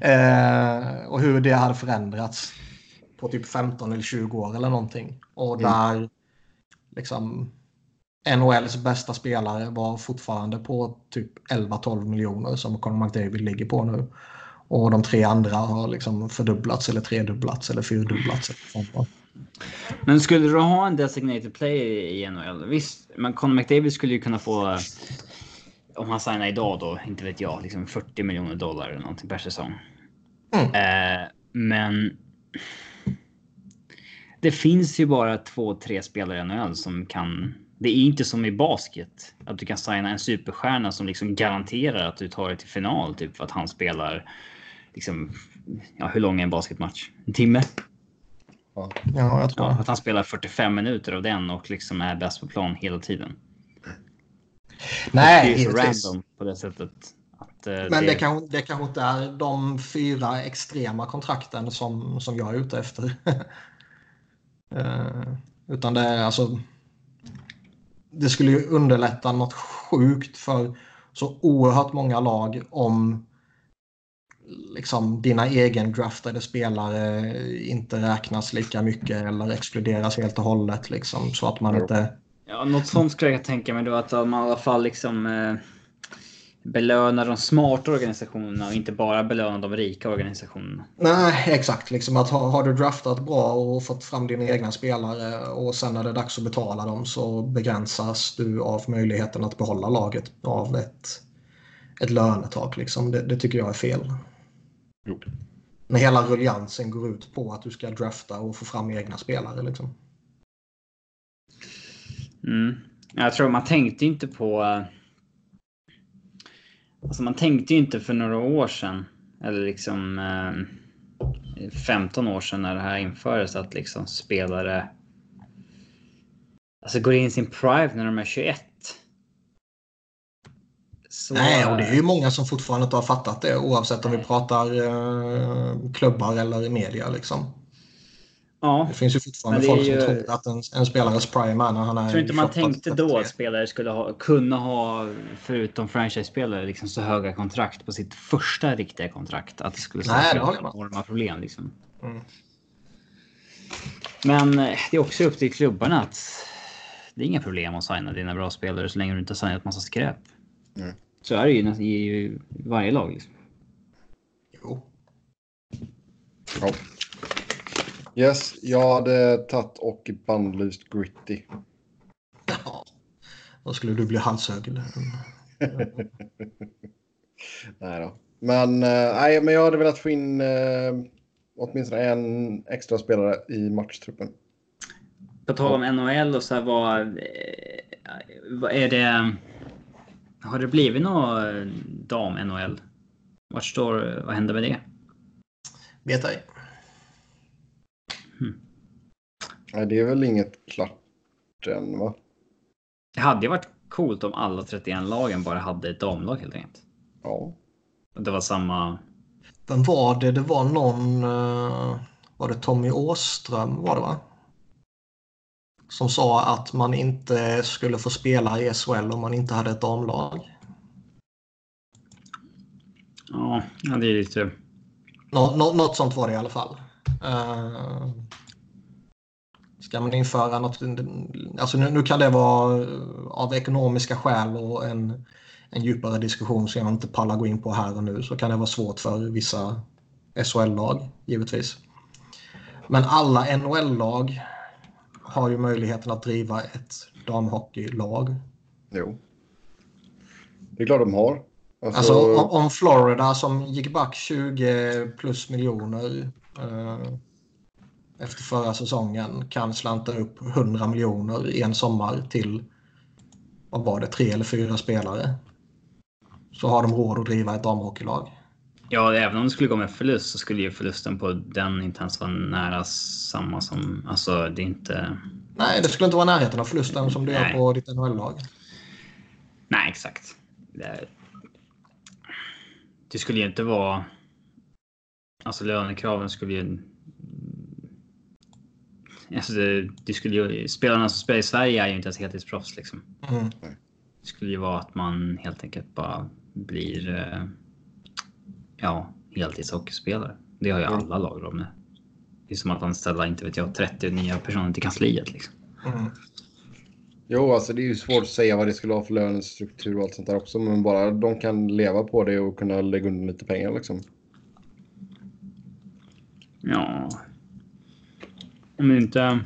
eh, och hur det hade förändrats på typ 15 eller 20 år eller någonting. Och mm. där mm. liksom NHLs bästa spelare var fortfarande på typ 11-12 miljoner som Conor McDavid ligger på nu. Och de tre andra har liksom fördubblats eller tredubblats eller fyrdubblats. Men skulle du ha en designated player i NHL? Visst, men Conor McDavid skulle ju kunna få om han signar idag då, inte vet jag, liksom 40 miljoner dollar eller någonting per säsong. Mm. Eh, men det finns ju bara två, tre spelare i NHL som kan det är inte som i basket att du kan signa en superstjärna som liksom garanterar att du tar dig till final typ för att han spelar liksom. Ja, hur lång är en basketmatch? En timme? Ja, jag tror ja, att han spelar 45 minuter av den och liksom är bäst på plan hela tiden. Nej, det är så random på det sättet. Att, uh, Men det, det, kan, det kanske inte är de fyra extrema kontrakten som, som jag är ute efter. uh, <laughs> utan det är alltså det skulle ju underlätta något sjukt för så oerhört många lag om liksom dina egendraftade spelare inte räknas lika mycket eller exkluderas helt och hållet liksom så att man inte... Ja, något sånt skulle jag tänka mig då att man i alla fall liksom eh, belöna de smarta organisationerna och inte bara belöna de rika organisationerna. Nej, exakt. Liksom att har, har du draftat bra och fått fram dina egna spelare och sen när det är dags att betala dem så begränsas du av möjligheten att behålla laget av ett, ett lönetak. Liksom. Det, det tycker jag är fel. Jo. När hela ruljansen går ut på att du ska drafta och få fram egna spelare. Liksom. Mm. Jag tror man tänkte inte på Alltså man tänkte ju inte för några år sedan, eller liksom eh, 15 år sedan när det här infördes, att liksom spelare alltså går in i sin prime när de är 21. Så... Nej, och det är ju många som fortfarande inte har fattat det oavsett om vi pratar eh, klubbar eller media. Liksom. Ja. Det finns ju fortfarande folk ju... som tror att en, en spelares prime är när han är Jag tror inte man tänkte då att spelare skulle ha, kunna ha, förutom franchise-spelare, liksom så höga kontrakt på sitt första riktiga kontrakt. Att det skulle skapa enorma problem. Liksom. Mm. Men eh, det är också upp till klubbarna att det är inga problem att signa dina bra spelare så länge du inte har signat massa skräp. Mm. Så är det ju i varje lag. Liksom. Jo. Ja. Yes, jag hade tagit och bannlyst Gritty. Ja. Då skulle du bli halshög. <laughs> Nej då. Men, eh, nej, men jag hade velat få in eh, åtminstone en extra spelare i matchtruppen. På tal om NHL och så här, vad, eh, vad är det? Har det blivit något dam-NHL? Vart står, vad händer med det? Vet ej. Nej, det är väl inget klart än, va? Det hade ju varit coolt om alla 31 lagen bara hade ett damlag helt enkelt. Ja. Det var samma. Vem var det? Det var någon... eh, Var det Tommy Åström var det va? Som sa att man inte skulle få spela i SHL om man inte hade ett damlag. Ja, det är lite. Nå, nå, något sånt var det i alla fall. Eh, ska man införa något... Alltså nu, nu kan det vara av ekonomiska skäl och en, en djupare diskussion som jag inte pallar gå in på här och nu så kan det vara svårt för vissa SHL-lag givetvis. Men alla NHL-lag har ju möjligheten att driva ett damhockeylag. Jo. Det är klart de har. Alltså, Alltså om, om Florida som gick back 20 plus miljoner eh, efter förra säsongen kan slanta upp 100 miljoner i en sommar till vad var det, tre eller fyra spelare. Så har de råd att driva ett damhockeylag. Ja, även om det skulle gå med förlust så skulle ju förlusten på den inte ens vara nära samma som. Alltså, det är inte. Nej, det skulle inte vara närheten av förlusten som gör Nej. på ditt NHL-lag. Nej, exakt. Det, det skulle ju inte vara. Alltså lönekraven skulle ju. Alltså det, det skulle ju, spelarna som spelar i Sverige är ju inte ens heltidsproffs liksom. Mm. Det skulle ju vara att man helt enkelt bara blir. eh, Ja, heltidshockeyspelare. Det har ju Mm. alla lag om nu. Det är som att anställa, inte vet jag, 30 nya personer till kansliet liksom. Mm. Jo, alltså det är ju svårt att säga vad det skulle ha för lönestruktur och allt sånt där också. Men bara de kan leva på det och kunna lägga undan lite pengar liksom. Ja. Om det inte.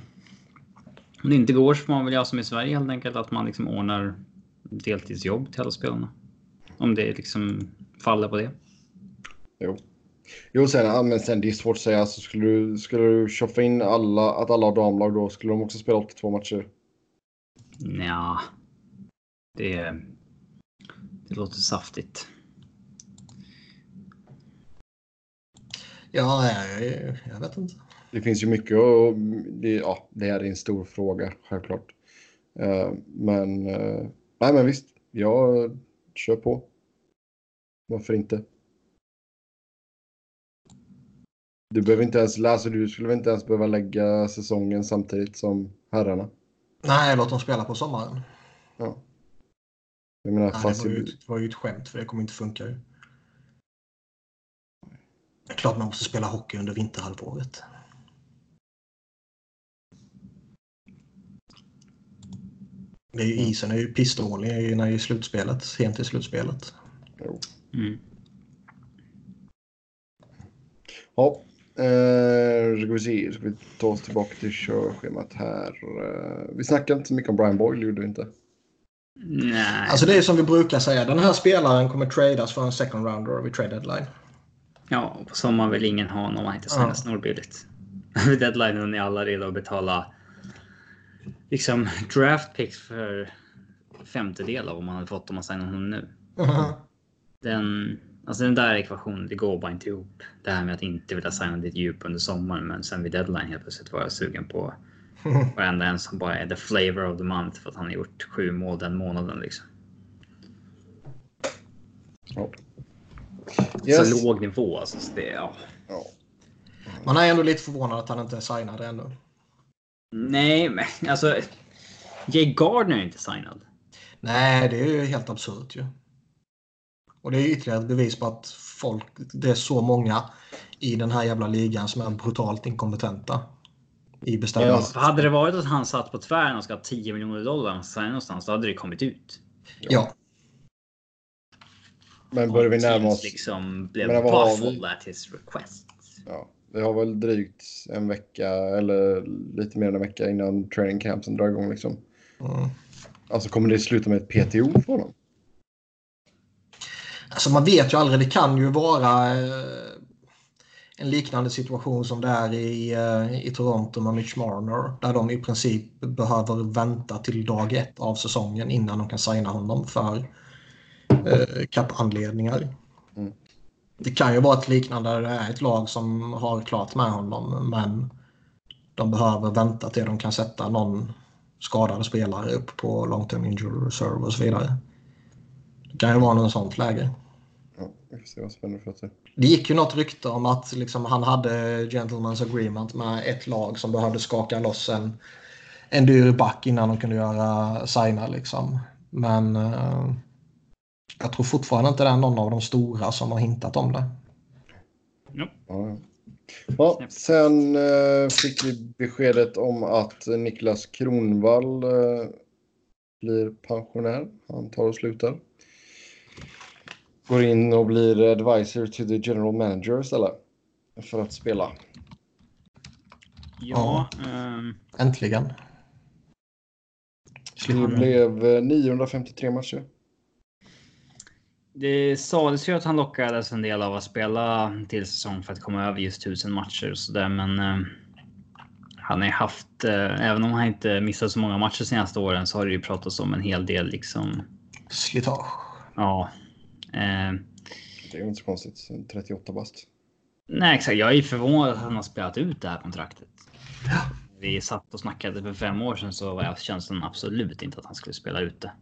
Om det inte går så får man väl göra som i Sverige helt enkelt. Att man liksom ordnar deltidsjobb till alla spelarna. Om det liksom faller på det. Jo. Jo, sen, men sen det är svårt att säga. Alltså, skulle du, skulle du tjoffa in alla, att alla har damlag då skulle de också spela 82 matcher. Ja. Det. Det låter saftigt. Ja, jag, jag vet inte. Det finns ju mycket och det, ja, det här är en stor fråga självklart. Eh, men, eh, nej men visst, jag kör på. Varför inte? Du behöver inte ens läsa, du skulle inte ens behöva lägga säsongen samtidigt som herrarna. Nej, låt dem spela på sommaren. Ja. Jag menar, Nej, fast det, var ju, det var ju ett skämt för det kommer inte funka. Det är klart man måste spela hockey under vinterhalvåret. Det är ju, isen är ju pissdålig när det är slutspelet, sent i slutspelet. jo. Mm. Ja, eh, ska vi se, ska vi ta oss tillbaka till körschemat här. Eh, vi snackade inte så mycket om Brian Boyle, gjorde vi inte? Nej. Alltså det är som vi brukar säga, den här spelaren kommer tradas för en second rounder vid trade deadline. Ja, och på sommaren vill ingen ha någon man inte signar Ja. snorbilligt. Vid <laughs> deadlinen är alla redo att betala liksom draft picks för femtedel av vad man hade fått om man signade honom nu. Den, alltså den där ekvationen, det går bara inte ihop. Det här med att inte vilja signa ditt djup under sommaren, men sen vid deadline helt plötsligt var jag sugen på <laughs> varenda en som bara är the flavor of the month för att han har gjort sju mål den månaden liksom. Ja. Yes. Så låg nivå alltså. Så det, ja. Ja. Man är ändå lite förvånad att han inte är signad ännu. Nej, men <laughs> alltså. Jay Gardner är inte signad. Nej, det är ju helt absurt ju. Och det är ytterligare ett bevis på att folk, det är så många i den här jävla ligan som är brutalt inkompetenta. I bestämmandet. För hade det varit att han satt på tvären och ska ha 10 miljoner dollar signa någonstans, då hade det kommit ut. Ja. Men börjar vi närma oss... liksom blev baffled at his request. Ja, vi har väl drygt en vecka eller lite mer än en vecka innan training campsen drar igång liksom. Mm. Alltså kommer det sluta med ett PTO för honom? Alltså man vet ju aldrig. Det kan ju vara eh, en liknande situation som det är i, eh, i Toronto med Mitch Marner. Där de i princip behöver vänta till dag ett av säsongen innan de kan signa honom för eh, kappanledningar. Det kan ju vara ett liknande där det är ett lag som har klart med honom men de behöver vänta till de kan sätta någon skadade spelare upp på long term injury reserve och så vidare. Det kan ju vara något sånt läge. Ja, vi får vad för se. Det gick ju något rykte om att liksom, han hade gentleman's agreement med ett lag som behövde skaka loss en, en dyr back innan de kunde göra signa. Liksom. Men eh, jag tror fortfarande inte det är någon av de stora som har hintat om det. Ja, ja. Ja, sen eh, fick vi beskedet om att Niklas Kronvall eh, blir pensionär. Han tar och slutar. Går in och blir advisor to the general manager istället. För att spela. Ja, ehm, Äntligen. Det blev eh, 953 matcher. Det sades ju att han lockades en del av att spela till säsong för att komma över just 1000 matcher och sådär. Men eh, han har ju haft, eh, även om han inte missat så många matcher de senaste åren så har det ju pratats om en hel del liksom. Slitage. Ja. Eh, Det är ju inte så konstigt. 38 bast. nej, exakt. Jag är förvånad att han har spelat ut det här kontraktet. Vi satt och snackade för fem år sedan så var jag känslan absolut inte att han skulle spela ut det.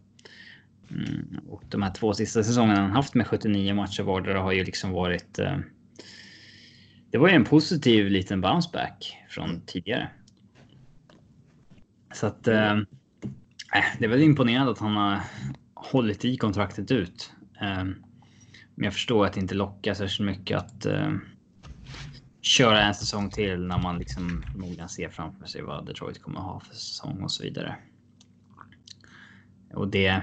Mm, de här två sista säsongerna han haft med 79 matcher vardera har ju liksom varit. Eh, det var ju en positiv liten bounce back från tidigare. Så att. Eh, eh, det är väl imponerande att han har hållit i kontraktet ut. Eh, men jag förstår att det inte lockar särskilt mycket att eh, köra en säsong till när man liksom förmodligen ser framför sig vad Detroit kommer ha för säsong och så vidare. Och det.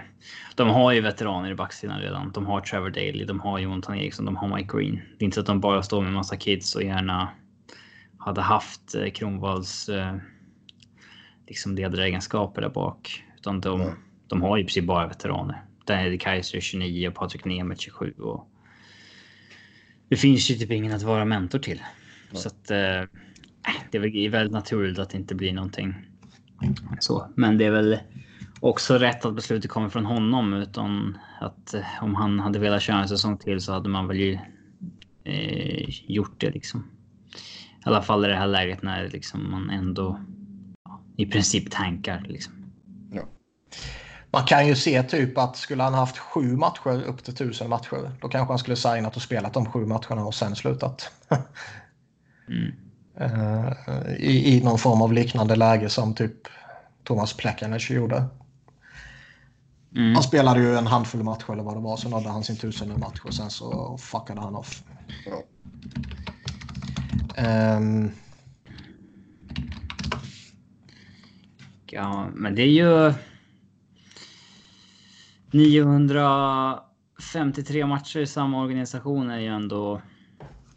De har ju veteraner i backsidan redan. De har Trevor Daley, de har Jonathan Eriksson, de har Mike Green. Det är inte så att de bara står med massa kids och gärna hade haft eh, Kronvalls eh, liksom ledaregenskaper där bak. Utan de, Mm. de har ju precis bara veteraner. Daniel Kaiser 29 och Patrik Nemeth 27. Och det finns ju typ ingen att vara mentor till. Ja. Så att eh, det är väl väldigt naturligt att det inte blir någonting så. Men det är väl också rätt att beslutet kommer från honom utan att eh, om han hade velat köra en säsong till så hade man väl ju eh, gjort det liksom. I alla fall i det här läget när liksom man ändå ja, i princip tankar liksom. Man kan ju se typ att skulle han haft sju matcher upp till tusen matcher. Då kanske han skulle signat och spelat de sju matcherna och sen slutat. <laughs> Mm. Eh, I, I någon form av liknande läge som typ Thomas Plekanec gjorde. Mm. Han spelade ju en handfull matcher eller vad det var. Så nådde han sin tusende match och sen så fuckade han off. Ja. Ehm, Ja, men det är ju 953 matcher i samma organisation är ju ändå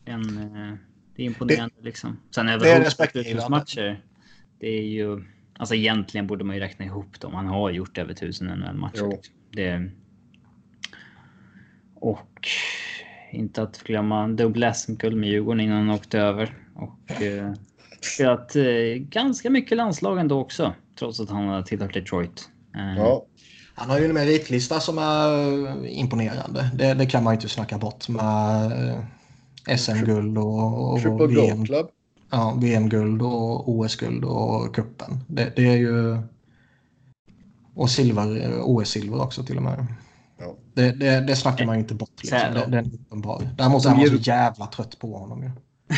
en... eh, Det är imponerande liksom. Sen över det är 100 respektingivande. matcher. Det är ju... Alltså egentligen borde man ju räkna ihop dem. Han har gjort över 1000 NHL-matcher. Liksom. Det... Och inte att glömma dubbel SM-guld med Djurgården innan han åkte över. Och eh, spelat eh, ganska mycket landslag ändå också. Trots att han har tillhört Detroit. Eh, Ja, han har ju en meritlista som är imponerande. Det, det kan man ju inte snacka bort med eh, SM-guld och, och Triple VM, Gold Club. Ja, VM-guld och OS-guld och kuppen. Det, det är ju... Och silver, OS-silver också till och med. Ja. Det, det, det snackar man ju inte bort. Liksom. Det, det är uppenbar. Däremot är man så jävla trött på honom ju. <laughs>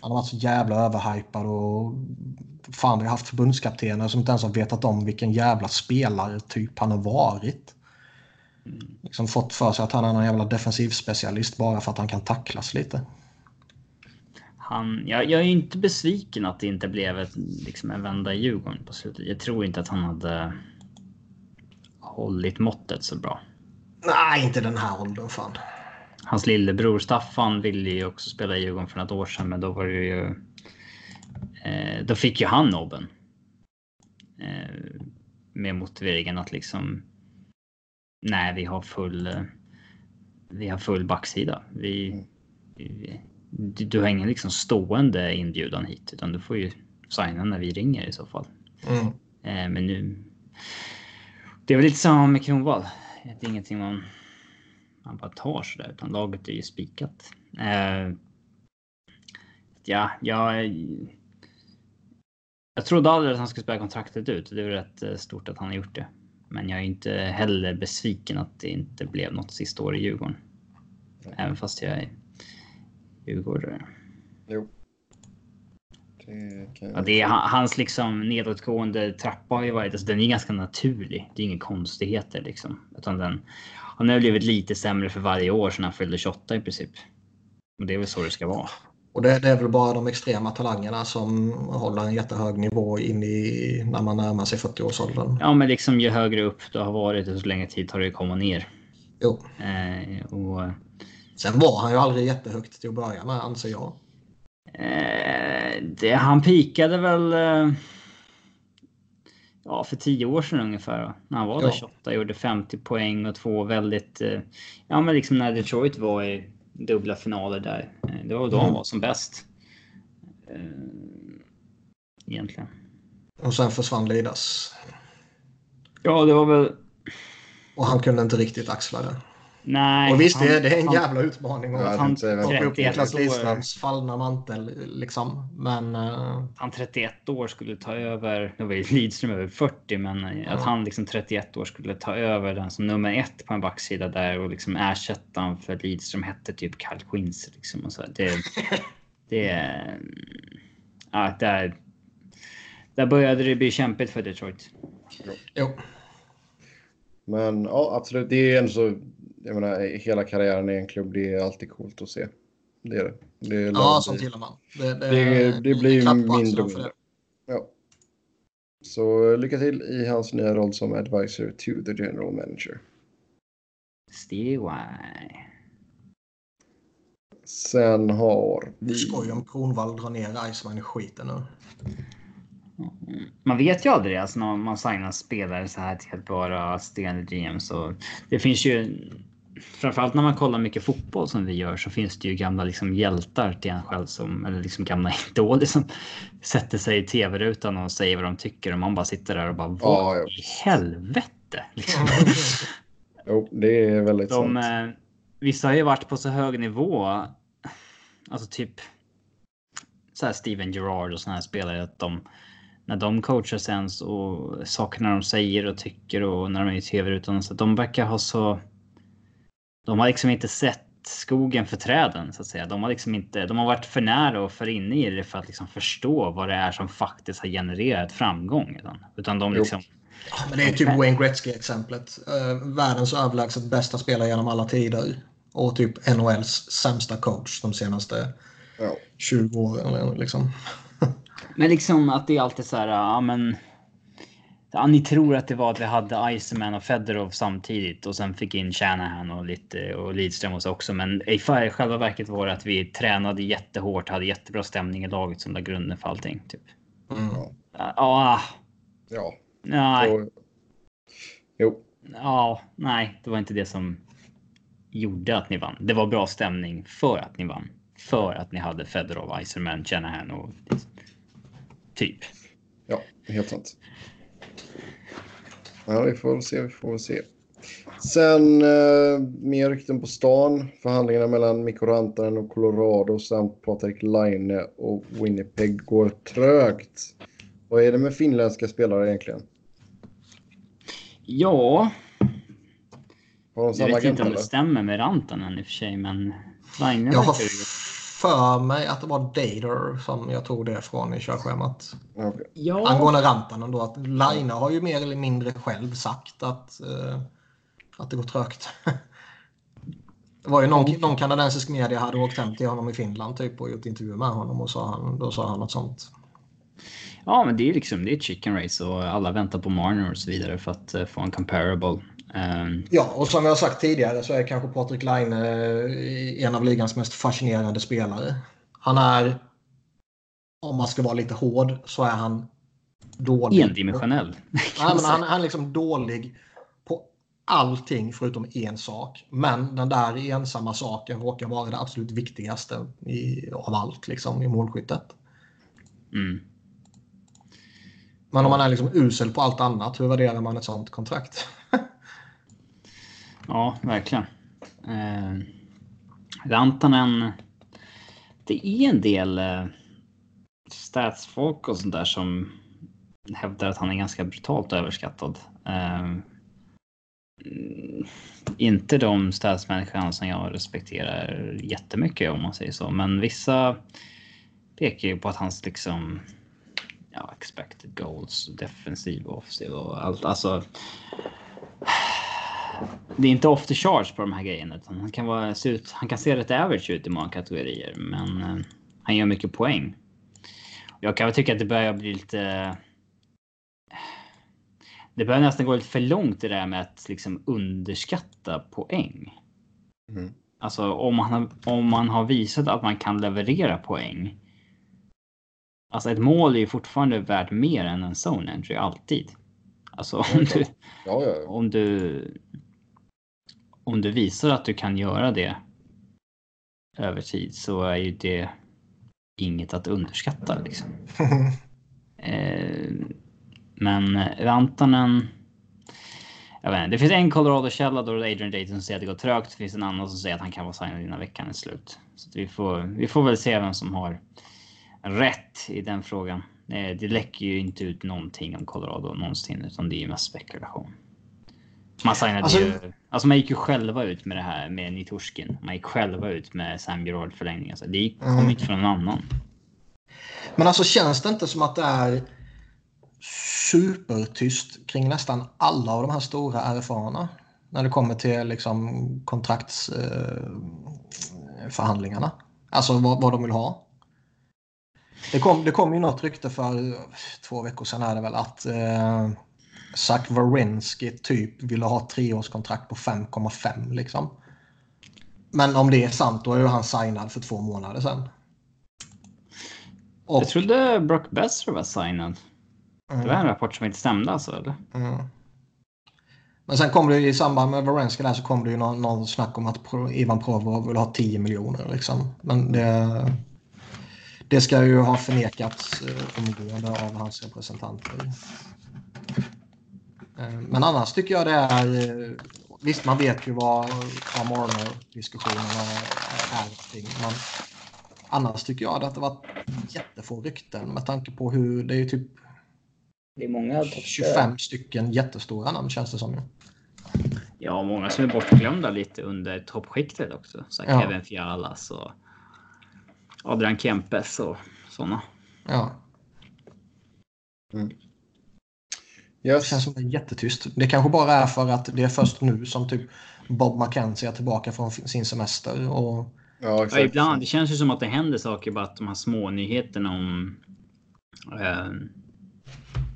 Han har varit så jävla överhypad och fan vi har haft förbundskaptener som inte ens har vetat om vilken jävla spelartyp han har varit. Liksom fått för sig att han är en jävla defensivspecialist bara för att han kan tacklas lite. Han, jag, jag är inte besviken att det inte blev ett, liksom en vända i Djurgården på slutet. Jag tror inte att han hade hållit måttet så bra. Nej, inte den här åldern fan. Hans lillebror Staffan ville ju också spela i Djurgården för något år sedan, men då var det ju. Eh, då fick ju han nobben. Eh, med motiveringen att liksom. Nej, vi har full. eh, Vi har full backsida. Vi. Mm. vi du, du har ingen liksom stående inbjudan hit utan du får ju signa när vi ringer i så fall. Mm. Eh, men nu. Det är väl lite samma med Kronwall. Det är ingenting man. Man bara tar så där utan laget är ju spikat. Eh, ja, jag. Jag trodde aldrig att han skulle spela kontraktet ut. Det är rätt eh, stort att han har gjort det. Men jag är inte heller besviken att det inte blev något sista år i Djurgården. Även fast jag är djurgårdare. Jo. Det kan Ja, det är, han- hans liksom nedåtgående trappa har ju varit, alltså den är ganska naturlig. Det är inga konstigheter liksom. Utan den, han har blivit lite sämre för varje år sedan han fyllde 28 i princip. Och det är väl så det ska vara. Och det, det är väl bara de extrema talangerna som håller en jättehög nivå in i när man närmar sig 40-årsåldern. Ja, men liksom ju högre upp du har varit desto längre tid tar det att komma ner. Jo. Eh, och Sen var han ju aldrig jättehögt till att börja med anser jag. eh, det, han pikade väl. Eh, ja, för tio år sedan ungefär. När han var Ja. 28 gjorde 50 poäng och två väldigt. Eh, ja, men liksom när Detroit var i dubbla finaler där. Det var då han Mm. var som bäst. Egentligen. Och sen försvann Lidas. Ja, det var väl. Och han kunde inte riktigt axla det. Nej. Och visst, han- det, är- det är en han- jävla utmaning att plocka upp 31 Niklas. Lidströms fallna mantel. Liksom. Men eh, han 31 år skulle ta över, nu var ju Lidström över 40, men att han liksom 31 år skulle ta över den som nummer ett på en backsida där och liksom ersätta han för Lidström hette typ Carl Quincy liksom och så. Det, <laughs> det, ja, där, där började det bli kämpigt för Detroit. jo. Men ja, absolut. Det är ändå så. Jag menar, hela karriären i en klubb, det är alltid coolt att se. Det är det. det är Ja, sånt tid. gillar man. Det, det, Det, det blir mindre och mindre. Ja. Så lycka till i hans nya roll som advisor to the general manager. Y. Sen har vi... skoj om Kronwall drar ner Iceman i skiten nu. Man vet ju aldrig alltså när man signar spelare så här till att vara assisterande GM så det finns ju framförallt när man kollar mycket fotboll som vi gör så finns det ju gamla liksom hjältar till en själv som eller liksom gamla <laughs> idoler som sätter sig i tv-rutan och säger vad de tycker och man bara sitter där och bara vad Ja, ja. i helvete <laughs> liksom. Jo, det är väldigt De, sant. eh, vissa har ju varit på så hög nivå. Alltså typ. Så här Steven Gerrard och såna här spelare att de när de coachar sen så sakerna de säger och tycker och när de är i tv utan så att de verkar ha så. De har liksom inte sett skogen för träden så att säga. De har liksom inte. De har varit för nära och för inne i det för att liksom förstå vad det är som faktiskt har genererat framgång. Utan, utan de Jo. liksom. Ja, men det är typ Wayne Gretzky-exemplet. Uh, världens överlägset bästa spelare genom alla tider. Och typ NHLs sämsta coach de senaste Ja. 20 åren. Liksom. <laughs> Men liksom att det är alltid så här, ja men. Ja, ni tror att det var att vi hade Iceman och Fedorov samtidigt och sen fick in Shanahan och lite och Lidström och så också. Men i själva verket var det att vi tränade jättehårt, hade jättebra stämning i laget som la grunden för allting. Typ. Mm. Ja, ah, Ja. nej, Så, jo. ja, nej, det var inte det som gjorde att ni vann. Det var bra stämning för att ni vann. För att ni hade Fedorov, Iceman, Shanahan och typ. Ja, helt sant. Ja, vi får väl se. Vi får väl se. Sen eh, mer rykten på stan. Förhandlingarna mellan Mikko Rantanen och Colorado samt Patrik Laine och Winnipeg går trögt. Vad är det med finländska spelare egentligen? Ja, Har de Jag samma vet agent inte om det stämmer med Rantanen i och för sig, men Line Jag har verkar ju... för mig att det var Dater som jag tog det från i körschemat. Okej. Ja, Angående Rantanen då, att Laine har ju mer eller mindre själv sagt att, eh, att det går trögt. <laughs> Det var ju någon, någon kanadensisk media hade åkt hem till honom i Finland typ och gjort intervju med honom och sa han, då sa han något sånt. ja, men det är ju liksom det är chicken race och alla väntar på Marner och så vidare för att eh, få en comparable. Ehm, Ja, och som jag har sagt tidigare så är kanske Patrik Laine eh, en av ligans mest fascinerande spelare. Han är, om man ska vara lite hård, så är han dålig. Endimensionell. Men han, han är liksom dålig på allting förutom en sak. Men den där ensamma saken råkar vara det absolut viktigaste i, av allt liksom, i målskyttet. Mm. Men om man är liksom usel på allt annat, hur värderar man ett sånt kontrakt? Ja, verkligen. Eh, Rantanen. Det är en del eh, statsfolk och sånt där som hävdar att han är ganska brutalt överskattad. Eh, mm, inte de statsmänniskorna som jag respekterar jättemycket om man säger så, men vissa pekar ju på att hans liksom ja, expected goals, defensiv och offensiv och allt. Alltså, det är inte off the charge på de här grejerna. Utan han, kan vara, se ut, han kan se rätt average ut i många kategorier, men eh, han gör mycket poäng. Jag kan väl tycka att det börjar bli lite... Det börjar nästan gå lite för långt det där med att liksom underskatta poäng. Mm. Alltså om man, har, om man har visat att man kan leverera poäng. Alltså ett mål är ju fortfarande värt mer än en zone entry, alltid. Alltså om du, Ja, ja. om du om du visar att du kan göra det över tid så är ju det inget att underskatta liksom. <laughs> Eh, men Rantanen. Jag vet inte, det finns en Colorado-källa då Adrian Dayton som säger att det går trögt. Det finns en annan som säger att han kan vara signad innan veckan är slut. Så vi, får, vi får väl se vem som har rätt i den frågan. Eh, det läcker ju inte ut någonting om Colorado någonsin utan det är ju mest spekulation. Man signade Alltså- ju... Alltså man gick ju själva ut med det här med Niturskin. Man gick själva ut med Sam Gerard förlängning. Alltså det kom Mm. inte från någon annan. Men alltså känns det inte som att det är supertyst kring nästan alla av de här stora RFA-erna? När det kommer till liksom kontraktsförhandlingarna. alltså vad, vad de vill ha. Det kom, det kom ju något rykte för två veckor sedan är det väl att eh, Zach Wierenski typ ville ha treårskontrakt på 5,5 liksom. Men om det är sant då är ju han signad för två månader sedan. Och, Jag trodde Brock Besser var signad. Det var en rapport som inte stämde alltså eller? Mm. Men sen kom det ju i samband med Varenska där så kom det ju någon, någon snack om att Ivan Provorov vill ha 10 miljoner liksom. Men det, det ska ju ha förnekats eh, omgående av hans representanter. Eh, Men annars tycker jag det är... eh, Visst, man vet ju vad vad Marner-diskussionerna är. Men annars tycker jag att det varit jättefå rykten med tanke på hur det är ju typ Det är många 25 stycken jättestora namn känns det som. ju. Ja, många som är bortglömda lite under toppskiktet också. Så Ja. Kevin Fialas och Adrian Kempes och sådana. Ja, det Yes. känns som det är jättetyst. Det kanske bara är för att det är först nu som typ Bob McKenzie är tillbaka från sin semester. Och, Ja, Ja, ibland. Det känns ju som att det händer saker, bara att de här små nyheterna om eh,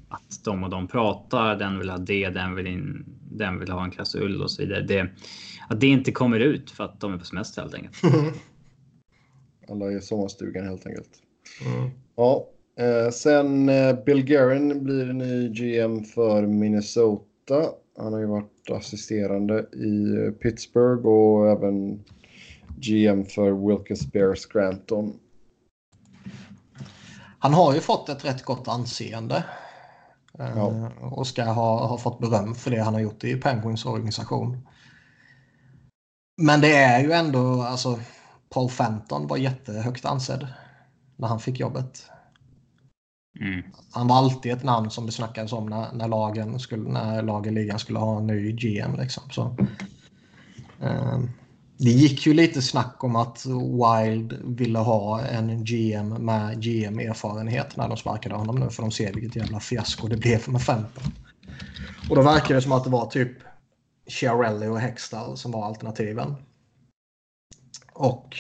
att de och de pratar, den vill ha det, den vill, in, den vill ha en klausul och så vidare. Det, att det inte kommer ut för att de är på semester helt enkelt. <laughs> Alla i sommarstugan helt enkelt. mm. Ja, sen eh, Bill Guerin blir ny GM för Minnesota. Han har ju varit assisterande i eh, Pittsburgh och även GM för Wilkes Bear Scranton. Han har ju fått ett rätt gott anseende. Eh, Ja. Och ska ha, ha fått beröm för det han har gjort i Penguins organisation. Men det är ju ändå, alltså Paul Fenton var jättehögt ansedd när han fick jobbet. Mm. Han var alltid ett namn som det snackades om när, när lagen skulle, när lagen i ligan skulle ha en ny GM. Liksom. Så, eh, det gick ju lite snack om att Wild ville ha en GM med GM-erfarenhet när de sparkade honom nu för de ser vilket jävla fiasko det blev med Fenton. Och då verkar det som att det var typ Chiarelli och Hextall som var alternativen. Och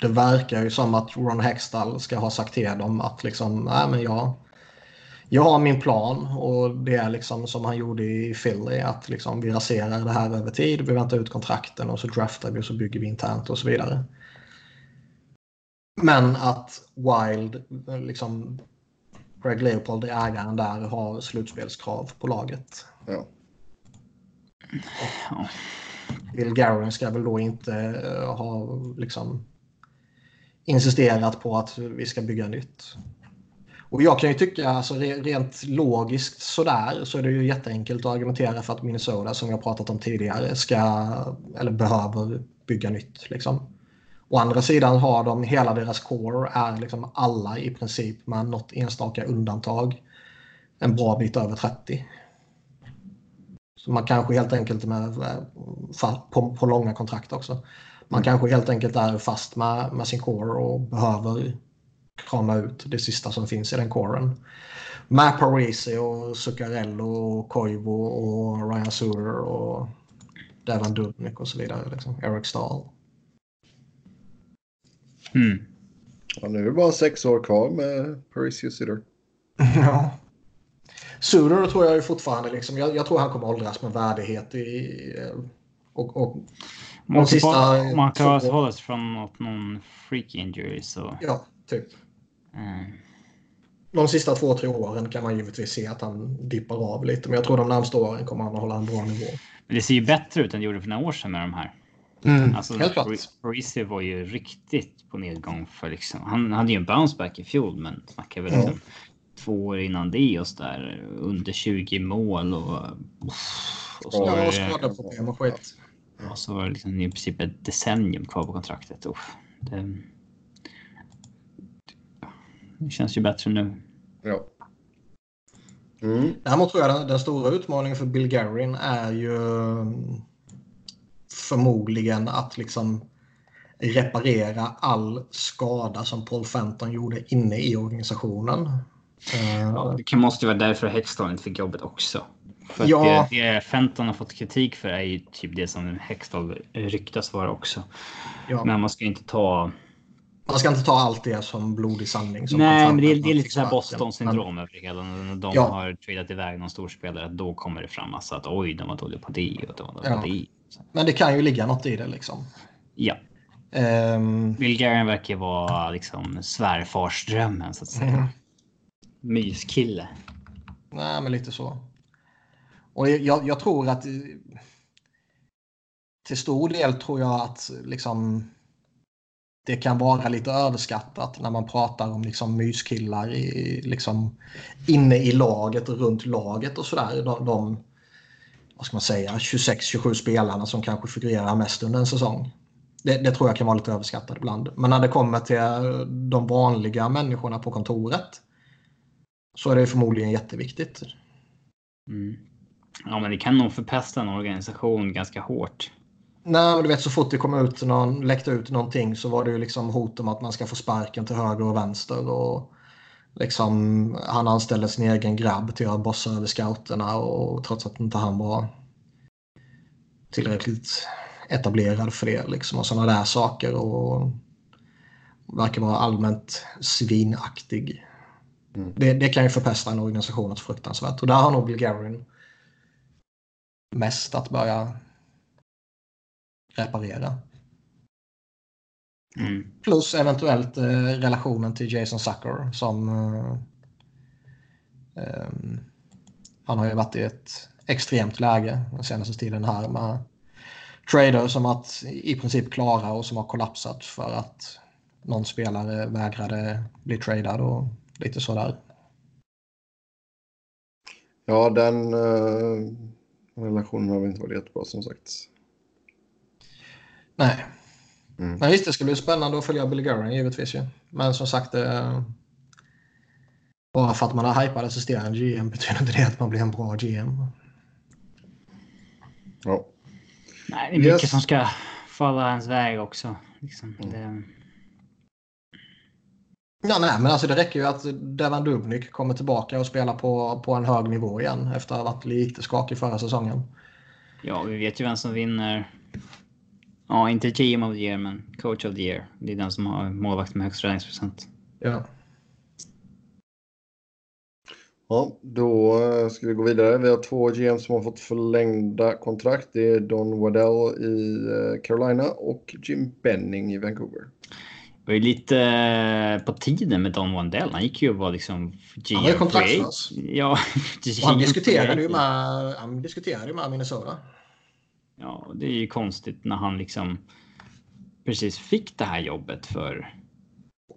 det verkar ju som att Ron Hextall ska ha sagt till dem att liksom, nej men jag, jag har min plan och det är liksom som han gjorde i Philly att liksom vi raserar det här över tid, vi väntar ut kontrakten och så draftar vi och så bygger vi internt och så vidare. Men att Wild liksom Greg Leopold, ägaren där, har slutspelskrav på laget. Ja. Ja. Bill Guerin ska väl då inte eh, ha liksom insisterat på att vi ska bygga nytt. Och jag kan ju tycka, alltså rent logiskt sådär, så är det ju jätteenkelt att argumentera för att Minnesota, som jag pratat om tidigare, ska, eller behöver bygga nytt. Liksom. Å andra sidan har de, hela deras core är liksom alla i princip med något enstaka undantag en bra bit över 30. Så man kanske helt enkelt med, eh, på, på långa kontrakt också. Man kanske helt enkelt är fast med, med sin core och behöver krama ut det sista som finns i den coren. Med Parisi och Zuccarello och Koivu och Ryan Suter och Devon Dubnik och så vidare. Liksom. Eric Stahl. Mm. ja, nu är det bara sex år kvar med Parisius <laughs> Sitter. Ja. Suter tror jag ju fortfarande liksom, jag, jag tror han kommer åldras med värdighet i, och, och Man, sista sista... man kan två- hålla sig från något, någon freak injury så... ja, typ. Eh, De sista två, tre åren kan man givetvis se att han dippar av lite. Men jag tror de närmsta åren kommer han att hålla en bra nivå. men det ser ju bättre ut än det gjorde för några år sedan med de här. Alltså, Helt klart. Parisi var ju riktigt på nedgång för liksom. Han hade ju en bounce back i fjol, men snackar väl liksom två år innan det och så där under 20 mål och. Och så, Ja, skadeproblem och skit. Och så var det liksom i princip ett decennium kvar på kontraktet. Uff, det, det känns ju bättre nu. Ja. Mm. Däremot tror jag den, den stora utmaningen för Bill Guerin är ju mm, förmodligen att liksom reparera all skada som Paul Fenton gjorde inne i organisationen. Eh, Ja, det kan- måste ju vara därför Hextall inte fick jobbet också. För Ja. det, det Fenton har fått kritik för är ju typ det som Hextall ryktas vara också. ja. Men man ska inte ta... Man ska inte ta allt det som blodig sanning. Som Nej, men det det är lite så här. Boston-syndrom över det hela. När de Ja. har tradat iväg någon storspelare, då kommer det fram massa att oj, de var dåliga på det och de var dåliga Ja. på det. Så, Men det kan ju ligga något i det liksom. Ja, Ehm, Bill Guerin verkar vara liksom svärfarsdrömmen så att säga. Mhm. Myskille. Nej, men lite så. Och jag, jag tror att eh, till stor del tror jag att liksom det kan vara lite överskattat när man pratar om liksom myskillar i, liksom, inne i laget och runt laget och sådär. De, de vad ska man säga, 26-27 spelarna som kanske figurerar mest under en säsong. Det, det tror jag kan vara lite överskattat ibland. Men när det kommer till de vanliga människorna på kontoret så är det förmodligen jätteviktigt. Mm. Ja, men det kan nog förpesta en organisation ganska hårt. Nej, men du vet så fort det kom ut någon, läckte ut någonting så var det ju liksom hot om att man ska få sparken till höger och vänster. Och liksom, han anställde sin egen grabb till att bossa över scouterna och trots att inte han var tillräckligt etablerad för det. Liksom, och sådana där saker. Och verkar vara allmänt svinaktig. Mm. Det, det kan ju förpesta en organisation något fruktansvärt. Och där har nog Bill Guerin mest att börja reparera. Mm. Plus eventuellt eh, relationen till Jason Zucker som eh, ehm, han har ju varit i ett extremt läge den senaste tiden här med trader som att i princip klara och som har kollapsat för att någon spelare vägrade bli tradad och lite sådär. Ja, den eh, relationen har väl inte varit jättebra som sagt. Nej, Mm. men visst det ska bli spännande att följa Billy Guerin givetvis ju. Men som sagt eh, bara för att man har hypad assisterande GM betyder inte det att man blir en bra GM. Ja. Nej, det är mycket Yes. som ska falla ens väg också. Liksom. Mm. Det, Ja, nej, men alltså det räcker ju att Devan Dubnyk kommer tillbaka och spelar på, på en hög nivå igen efter att ha varit lite skakig förra säsongen. ja, vi vet ju vem som vinner. Ja, inte GM of the year, men coach of the year. Det är den som har målvakt med högst räddningsprocent. Ja. Ja, då eh, ska vi gå vidare. Vi har två GM som har fått förlängda kontrakt. Det är Don Waddell i eh, Carolina och Jim Benning i Vancouver. Var ju lite eh, på tiden med Don Wandell. Han gick ju och var liksom Han var ju kontraktslös. Ja, <laughs> han diskuterade ju med, han diskuterade med Minnesota. Ja, det är ju konstigt när han liksom precis fick det här jobbet för...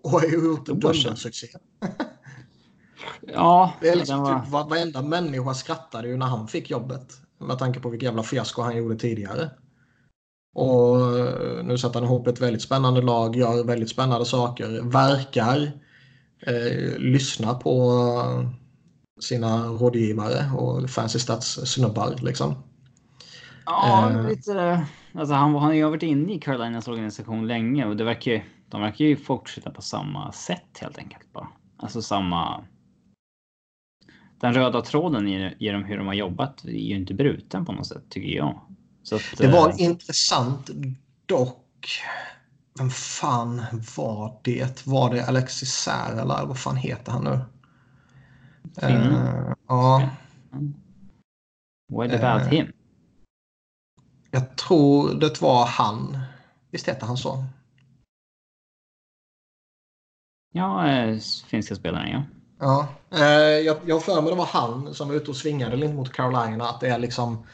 Och har ju gjort en dundersuccé. <laughs> Ja, Det är liksom var... typ var- varenda människa skrattade ju när han fick jobbet. Med tanke på vilket jävla fiasko han gjorde tidigare. Och eh, nu sätter han ihop ett väldigt spännande lag, gör väldigt spännande saker, verkar eh, lyssna på eh, sina rådgivare och fancy stats-snubbar liksom. Ja, Eh. lite... Alltså han, han har ju varit inne i Carolinas organisation länge och det verkar ju... De verkar ju fortsätta på samma sätt helt enkelt bara. Alltså samma... Den röda tråden i, i dem hur de har jobbat är ju inte bruten på något sätt tycker jag. Att, Det var eh, intressant dock. Vem fan var det? Var det Alexis Sär eller vad fan heter han nu? Finnen. Eh, ja, What about eh, him? jag tror det var han. Visst heter han så? Ja, eh, finska spelaren ja. Ja. Jag jag har för mig det var han som var ute och svingade lite mot Carolina. Att det är liksom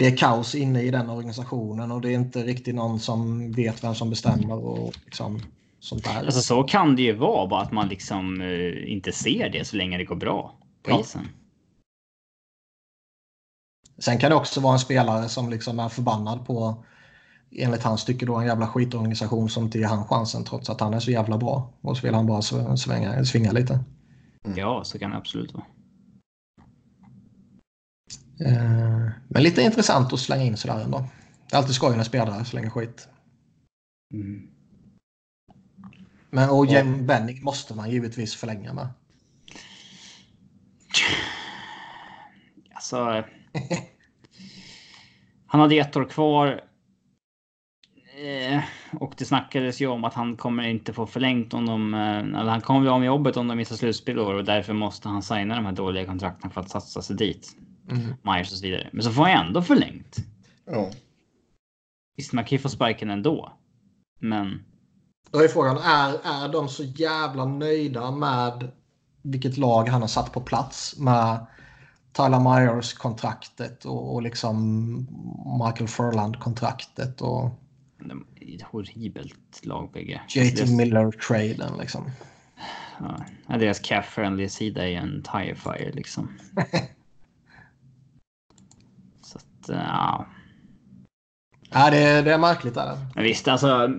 det är kaos inne i den organisationen och det är inte riktigt någon som vet vem som bestämmer och liksom sånt där. Alltså så kan det ju vara, bara att man liksom eh, inte ser det så länge det går bra på Ja. isen. Sen kan det också vara en spelare som liksom är förbannad på enligt hans tycke då en jävla skitorganisation som inte ger han chansen trots att han är så jävla bra. Och så vill han bara sv- svänga, svinga lite. Ja, så kan det absolut vara. Eh, men lite intressant att slänga in sådär ändå. Det är alltid skoj när spelare slänger skit. Men och. Jem Benning måste man givetvis förlänga med. Alltså. han hade ett år kvar. Eh, och det snackades ju om att han kommer inte få förlängt om de, eh, eller han kommer bli av med jobbet om de missar slutspel och därför måste han signa de här dåliga kontrakten för att satsa sig dit. Mm. Myers och så vidare. Men så får han ändå förlängt. Ja. Visst, man kan ju få sparken ändå. Men Då är frågan, är, är de så jävla nöjda med vilket lag han har satt på plats med Tyler Myers-kontraktet och, och liksom Michael Furland-kontraktet och de är ett horribelt lag bägge. JT Deras- Miller-traden liksom. Ja, deras cap-friendly sida är en tire fire liksom. <laughs> Ja. Ja, det, det är märkligt. Är det. Men visst, alltså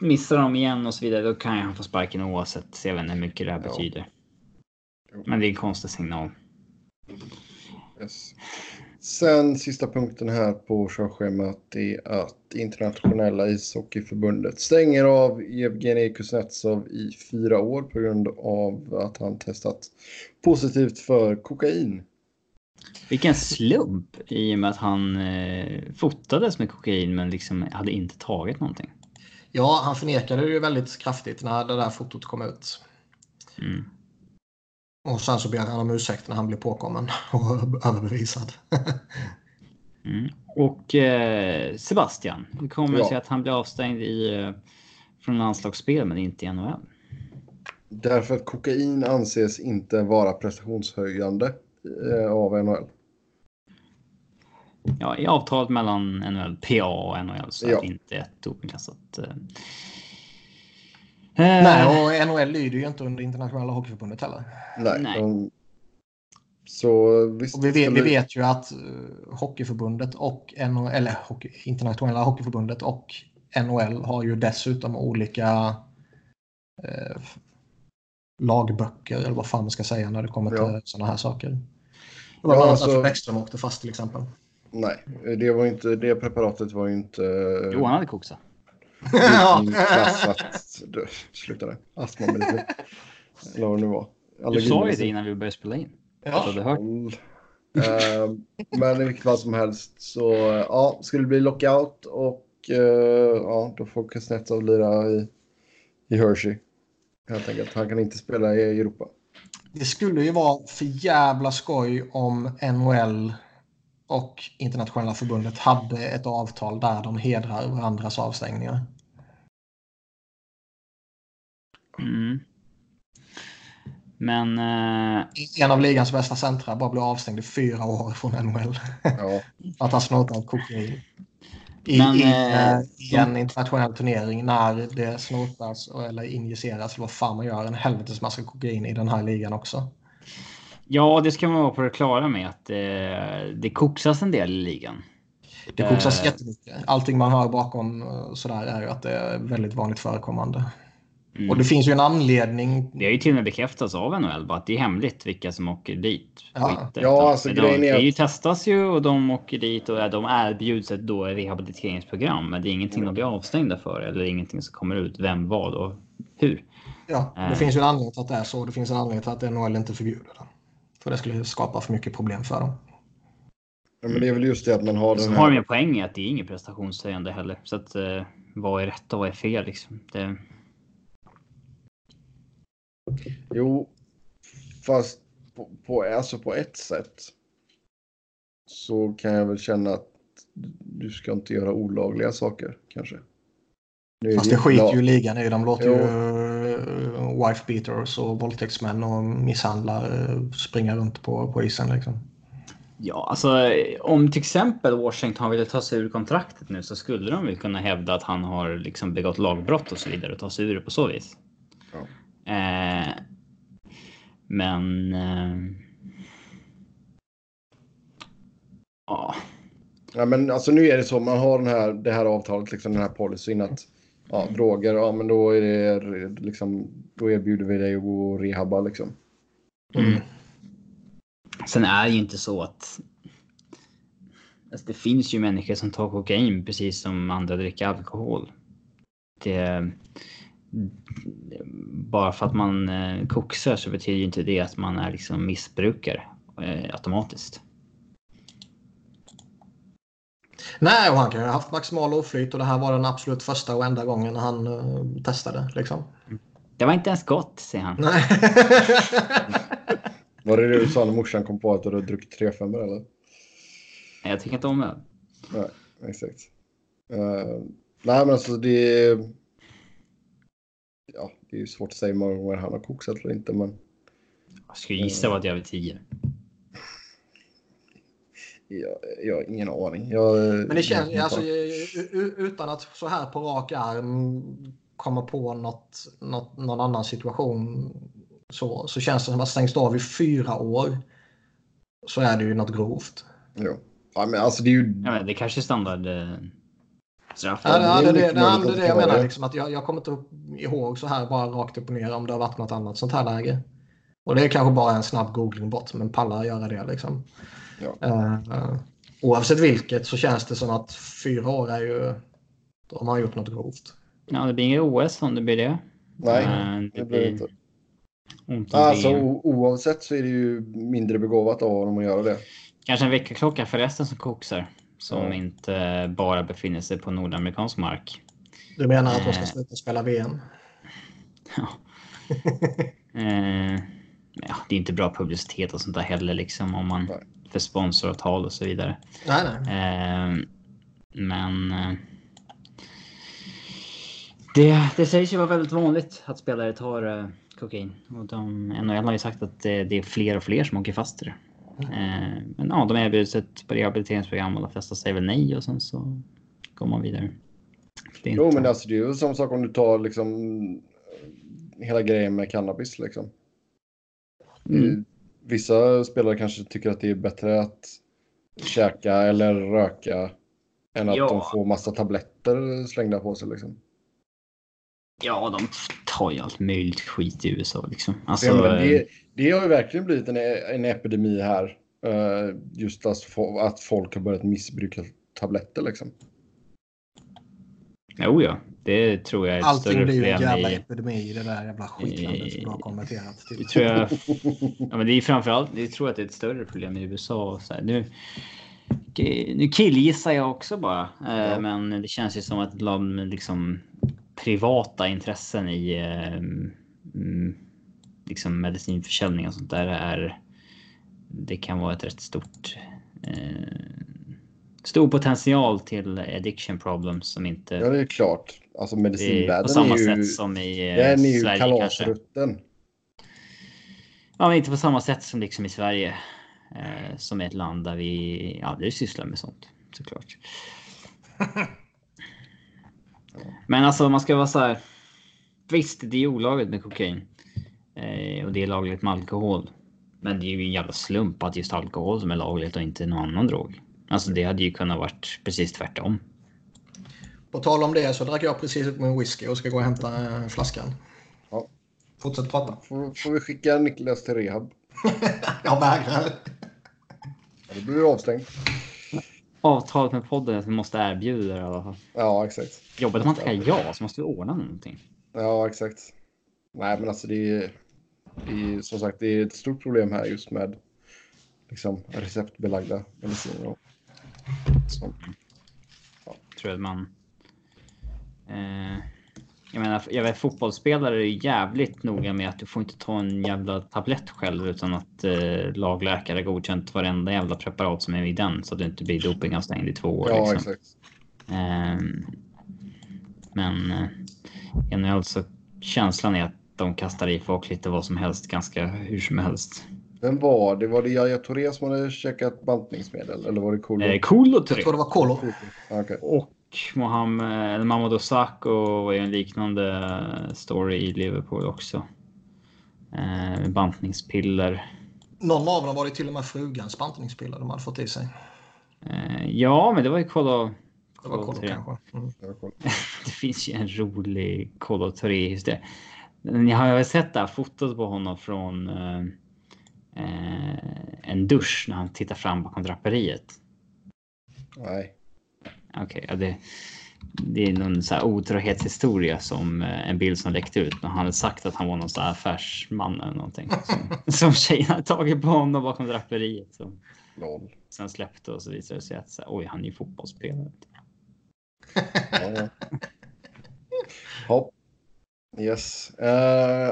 missar de igen och så vidare, då kan han få sparken oavsett. Så jag vet inte hur mycket det här Ja. betyder. Men det är en konstig signal. Yes. Sen sista punkten här på körschemat är att internationella ishockeyförbundet stänger av Evgenij Kuznetsov i fyra år på grund av att han testat positivt för kokain. Vilken slump i och med att han eh, fotades med kokain men liksom hade inte tagit någonting. Ja, han förnekade det ju väldigt kraftigt när det där fotot kom ut. Mm. Och sen så ber han om ursäkt när han blev påkommen <laughs> och överbevisad. Mm. Och eh, Sebastian, hur kommer det Ja. sig att han blir avstängd i, eh, från landslagsspel men inte i NHL? Därför att kokain anses inte vara prestationshöjande av NHL. Ja, i avtalet mellan NHL, PA och NHL så är Ja. det inte ett dopingklassat. Eh, Nej, eh, och NHL lyder ju inte under internationella hockeyförbundet heller. Nej. Nej. De... Så visst. Och vi, vet, vi vet ju att uh, Hockeyförbundet och NHL, eller hockey, Internationella Hockeyförbundet och NHL har ju dessutom olika eh, lagböcker eller vad fan man ska säga när det kommer till Ja. sådana här saker. Det Ja, var annat alltså- därför Bäckström åkte fast till exempel. Nej, det, var inte, det preparatet var ju inte... Jo, han hade koksat. ja. <laughs> klassat. Du, Sluta där. Astmamedicin. Eller vad det nu var. Du sa ju det innan vi började spela in. ja. Ja. Du hört. Eh, men i vilket fall som helst så ja, skulle det bli lockout och eh, ja, då får Kuznetsov lira i, i Hershey. Helt enkelt. Han kan inte spela i Europa. Det skulle ju vara för jävla skoj om NHL och internationella förbundet hade ett avtal där de hedrar varandras avstängningar. Mm. Men... Eh, En av ligans bästa centra bara blev avstängd i fyra år från NHL. Ja. <laughs> att han snortat kokain. I, Men, i, eh, i en internationell turnering när det snortas eller injiceras eller vad fan man gör en helvetes massa kokain i den här ligan också. ja, det ska man vara på det klara med att eh, det koksas en del i ligan. Det koksas Eh. jättemycket. Allting man hör bakom eh, sådär är ju att det är väldigt vanligt förekommande. Mm. Och det finns ju en anledning. Det har ju till och med bekräftats av NHL bara att det är hemligt vilka som åker dit. Ja. Inte. Ja, alltså, de, grejen är det är ju att- testas ju och de åker dit och de erbjuds ett då rehabiliteringsprogram. Men det är ingenting de blir avstängda för eller ingenting som kommer ut. Vem, vad och hur. Ja, det Eh. finns ju en anledning till att det är så. Det finns en anledning till att NHL inte förbjuder det. För det skulle skapa för mycket problem för dem. Ja, men det är väl just det att man har den Sen har de här... en poäng i att det är inget prestationshöjande heller. Så att eh, vad är rätt och vad är fel liksom? Det, Jo, fast på, på, alltså på ett sätt så kan jag väl känna att du ska inte göra olagliga saker kanske. Nu Fast ju det skiter lag- ju ligan i. De låter Jo. ju eh, wife beaters och våldtäktsmän och misshandlare springa runt på, på isen liksom. Ja, alltså om till exempel Washington ville ta sig ur kontraktet nu så skulle de väl kunna hävda att han har liksom begått lagbrott och så vidare och ta sig ur det på så vis. Eh, men... Eh, ja, Ja, men alltså nu är det så, man har den här, det här avtalet, liksom den här policyn att ja, droger, ja men då är det liksom, då erbjuder vi dig att gå och rehabba liksom. Mm. Sen är det ju inte så att... Alltså det finns ju människor som tar kokain precis som andra dricker alkohol. Det, bara för att man eh, koksar så betyder ju inte det att man är liksom missbrukare eh, automatiskt. Nej, och han kan ju ha haft maximal oflyt och det här var den absolut första och enda gången han eh, testade. Liksom. Det var inte ens gott, säger han. Nej. <laughs> Var det det du sa när morsan kom på att du hade druckit 3 5 eller? Jag tycker inte om öl. Nej, exakt. Uh, nej men alltså det det är ju svårt att säga hur många gånger han har koksat eller inte men... Jag skulle gissa på att jag är över tio. Jag, jag har ingen aning. Jag, Men det känns, jag, alltså, utan att så här på rak arm komma på något, något, någon annan situation så, så känns det som att stängs av i fyra år så är det ju något grovt. Jo. Ja, men alltså det är ju... Ja, men det kanske är standard straff. Ja, det, det, är det, det, det, det det jag menar. Liksom, att jag, jag kommer inte upp ihåg så här bara rakt upp och ner om det har varit något annat sånt här läge. Och det är kanske bara en snabb googling bort, men pallar göra det liksom. Ja. Uh, oavsett vilket så känns det som att fyra år är ju... Då har man gjort något grovt. Ja, det blir inget OS om det blir det. Nej, Eh, det blir inte. Alltså oavsett så är det ju mindre begåvat av honom att göra det. Kanske en väckarklocka förresten som koksar. Som Ja. inte bara befinner sig på nordamerikansk mark. Du menar att de ska Eh. sluta spela VM? Ja. <laughs> eh, ja, det är inte bra publicitet och sånt där heller liksom om man för sponsoravtal och så vidare. Nej, nej. Eh, men eh, det, det sägs ju vara väldigt vanligt att spelare tar eh, kokain. Och de, NHL har ju sagt att det, det är fler och fler som åker fast i det. Eh, men ja, de erbjuds ett rehabiliteringsprogram och de flesta säger väl nej och sen så går man vidare. Det är Jo, inte- men alltså det är ju samma sak om du tar liksom hela grejen med cannabis liksom. Mm. Vissa spelare kanske tycker att det är bättre att käka eller röka än att Ja. de får massa tabletter slängda på sig liksom. Ja, de tar ju allt möjligt skit i USA liksom. Alltså, Ja, men eh, det, det har ju verkligen blivit en, en epidemi här. eh, just att, fo- att folk har börjat missbruka tabletter liksom. Jo, ja. Det tror jag är ett Allting större blir ju en problem jävla i... epidemi i det där jävla skitlandet som du har konverterat till. Det tror jag... <laughs> Ja, men det är framförallt, jag tror att det är ett större problem i USA. Och så här. Nu, nu killgissar jag också bara. Eh, Ja. Men det känns ju som att liksom privata intressen i mm, liksom medicinförsäljning och sånt där är. Det kan vara ett rätt stort. Eh, stor potential till addiction problems som inte... Ja, det är klart. Alltså medicinvärlden på samma är ju, sätt som i eh, den är ju Sverige kanske. kalasrutten. Ja, men inte på samma sätt som liksom i Sverige. Eh, som är ett land där vi aldrig sysslar med sånt. Såklart. <laughs> Men alltså man ska vara så här. Visst, det är olagligt med kokain. Eh, och det är lagligt med alkohol. Men det är ju en jävla slump att just alkohol som är lagligt och inte någon annan drog. Alltså det hade ju kunnat varit precis tvärtom. På tal om det så drack jag precis upp min whisky och ska gå och hämta eh, flaskan. Ja. Fortsätt prata. Får, får vi skicka Niklas till rehab? <laughs> Jag vägrar. Ja, Då blir du avstängd. Avtalet med podden är att vi måste erbjuda det i alla fall. Ja, exakt. Jobbigt om man tackar ja så måste vi ordna någonting. Ja, exakt. Nej, men alltså det är, är som sagt det är ett stort problem här just med liksom receptbelagda mediciner. Och sånt. tror att man... Eh, jag menar, jag vet fotbollsspelare är jävligt noga med att du får inte ta en jävla tablett själv utan att eh, lagläkare godkänt varenda jävla preparat som är i den så att du inte blir dopingavstängd i två år. Ja, liksom. Ehm, men eh, generellt så känslan är att de kastar i folk lite vad som helst ganska hur som helst. Vem var det? Var det Yahya Touré som hade käkat bantningsmedel? Eller var det Kolo? Eh, cool och Jag tror det var Kolo. Okej. Och Mohammed, eller Mamadou Sakho var ju en liknande story i Liverpool också. Eh, bantningspiller. Någon av dem var det till och med frugans bantningspiller de hade fått i sig. Eh, ja, men det var ju Kolo. Det var Kolo Kolo tre. kanske. Mm. koll. <laughs> Det finns ju en rolig Kolo Touré just det. Ni har ju sett det här fotot på honom från eh, eh, en dusch när han tittar fram bakom draperiet. Nej. Okej, ja, det, det är någon så här otrohetshistoria som eh, en bild som läckte ut. Men han hade sagt att han var någon så här affärsman eller någonting. Som, <laughs> som tjejen hade tagit på honom bakom draperiet. Som Lol. sen släppte och så visade det sig att så här, oj, han är ju fotbollsspelare. Ja. Hopp. Yes. Eh,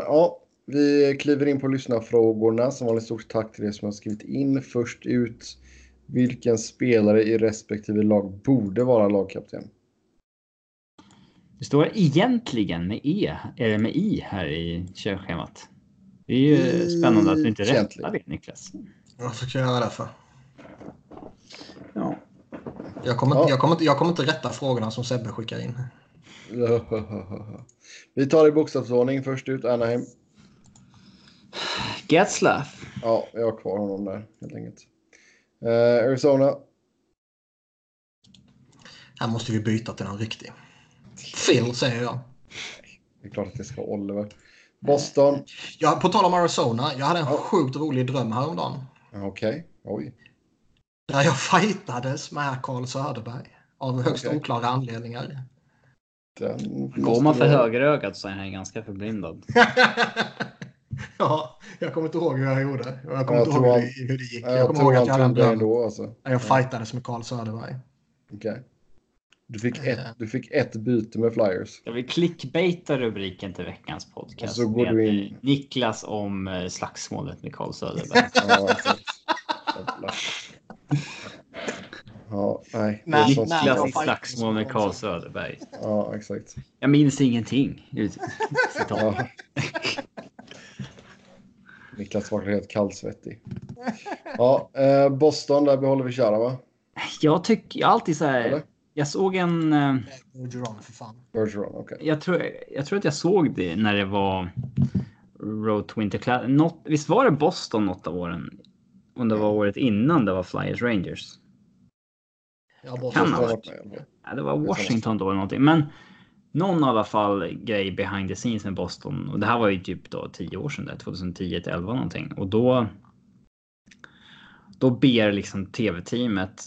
ja, vi kliver in på lyssnarfrågorna. Som vanligt stort tack till er som har skrivit in. Först ut. Vilken spelare i respektive lag borde vara lagkapten? Det står egentligen med E, eller med I här i körschemat. Det är ju spännande att du inte rättar det Niklas. Varför ska jag göra det för? Ja. Jag kommer, Ja. inte, jag, kommer jag kommer inte rätta frågorna som Sebbe skickar in. <laughs> Vi tar i bokstavsordning. Först ut Anaheim. Getzlaff. Ja, jag har kvar honom där helt enkelt. Eh, Arizona. Här måste vi byta till någon riktig. Phil säger jag. Det är klart att det ska vara Oliver. Boston. Ja, på tal om Arizona. Jag hade en sjukt rolig dröm häromdagen. Ja, Okej. Oj. Där jag fightades med Carl Söderberg. Av högst Okej. oklara anledningar. Den Går måste man för vara- högerögat så är han ganska förblindad. <laughs> ja, jag kommer inte ihåg hur jag gjorde. Jag kommer Jag inte ihåg han- hur det, gick. Ja, Jag, Jag kommer ihåg att jag hade en dröm. ändå alltså. Jag fightades med Carl Söderberg. Okej. Du, fick Eh. ett, du fick ett byte med Flyers. Jag vill clickbaita rubriken till veckans podcast. Och så går du in- eh, Niklas om eh, slagsmålet med Carl Söderberg. Ja. Ja, nej. det är fightas slagsmål med Carl Söderberg. Ja, exakt. Jag minns ingenting. Citat. Ja. Niklas var helt kallsvettig. Ja, eh, Boston, där behåller vi Chara va? Jag tycker jag alltid så här. Eller? Jag såg en. eh, Bergeron, för fan. Bergeron, okej. Jag tror, jag tror att jag såg det när det var Road to Winter Class. Något, visst var det Boston något av åren? Om det var året innan det var Flyers Rangers. Jag Kan ha varit. Ja, det var Washington då eller någonting. Men någon i alla fall grej behind the scenes med Boston. Och det här var ju typ då 10 år sedan, där, 2010 till 11 någonting. Och då. Då ber liksom tv-teamet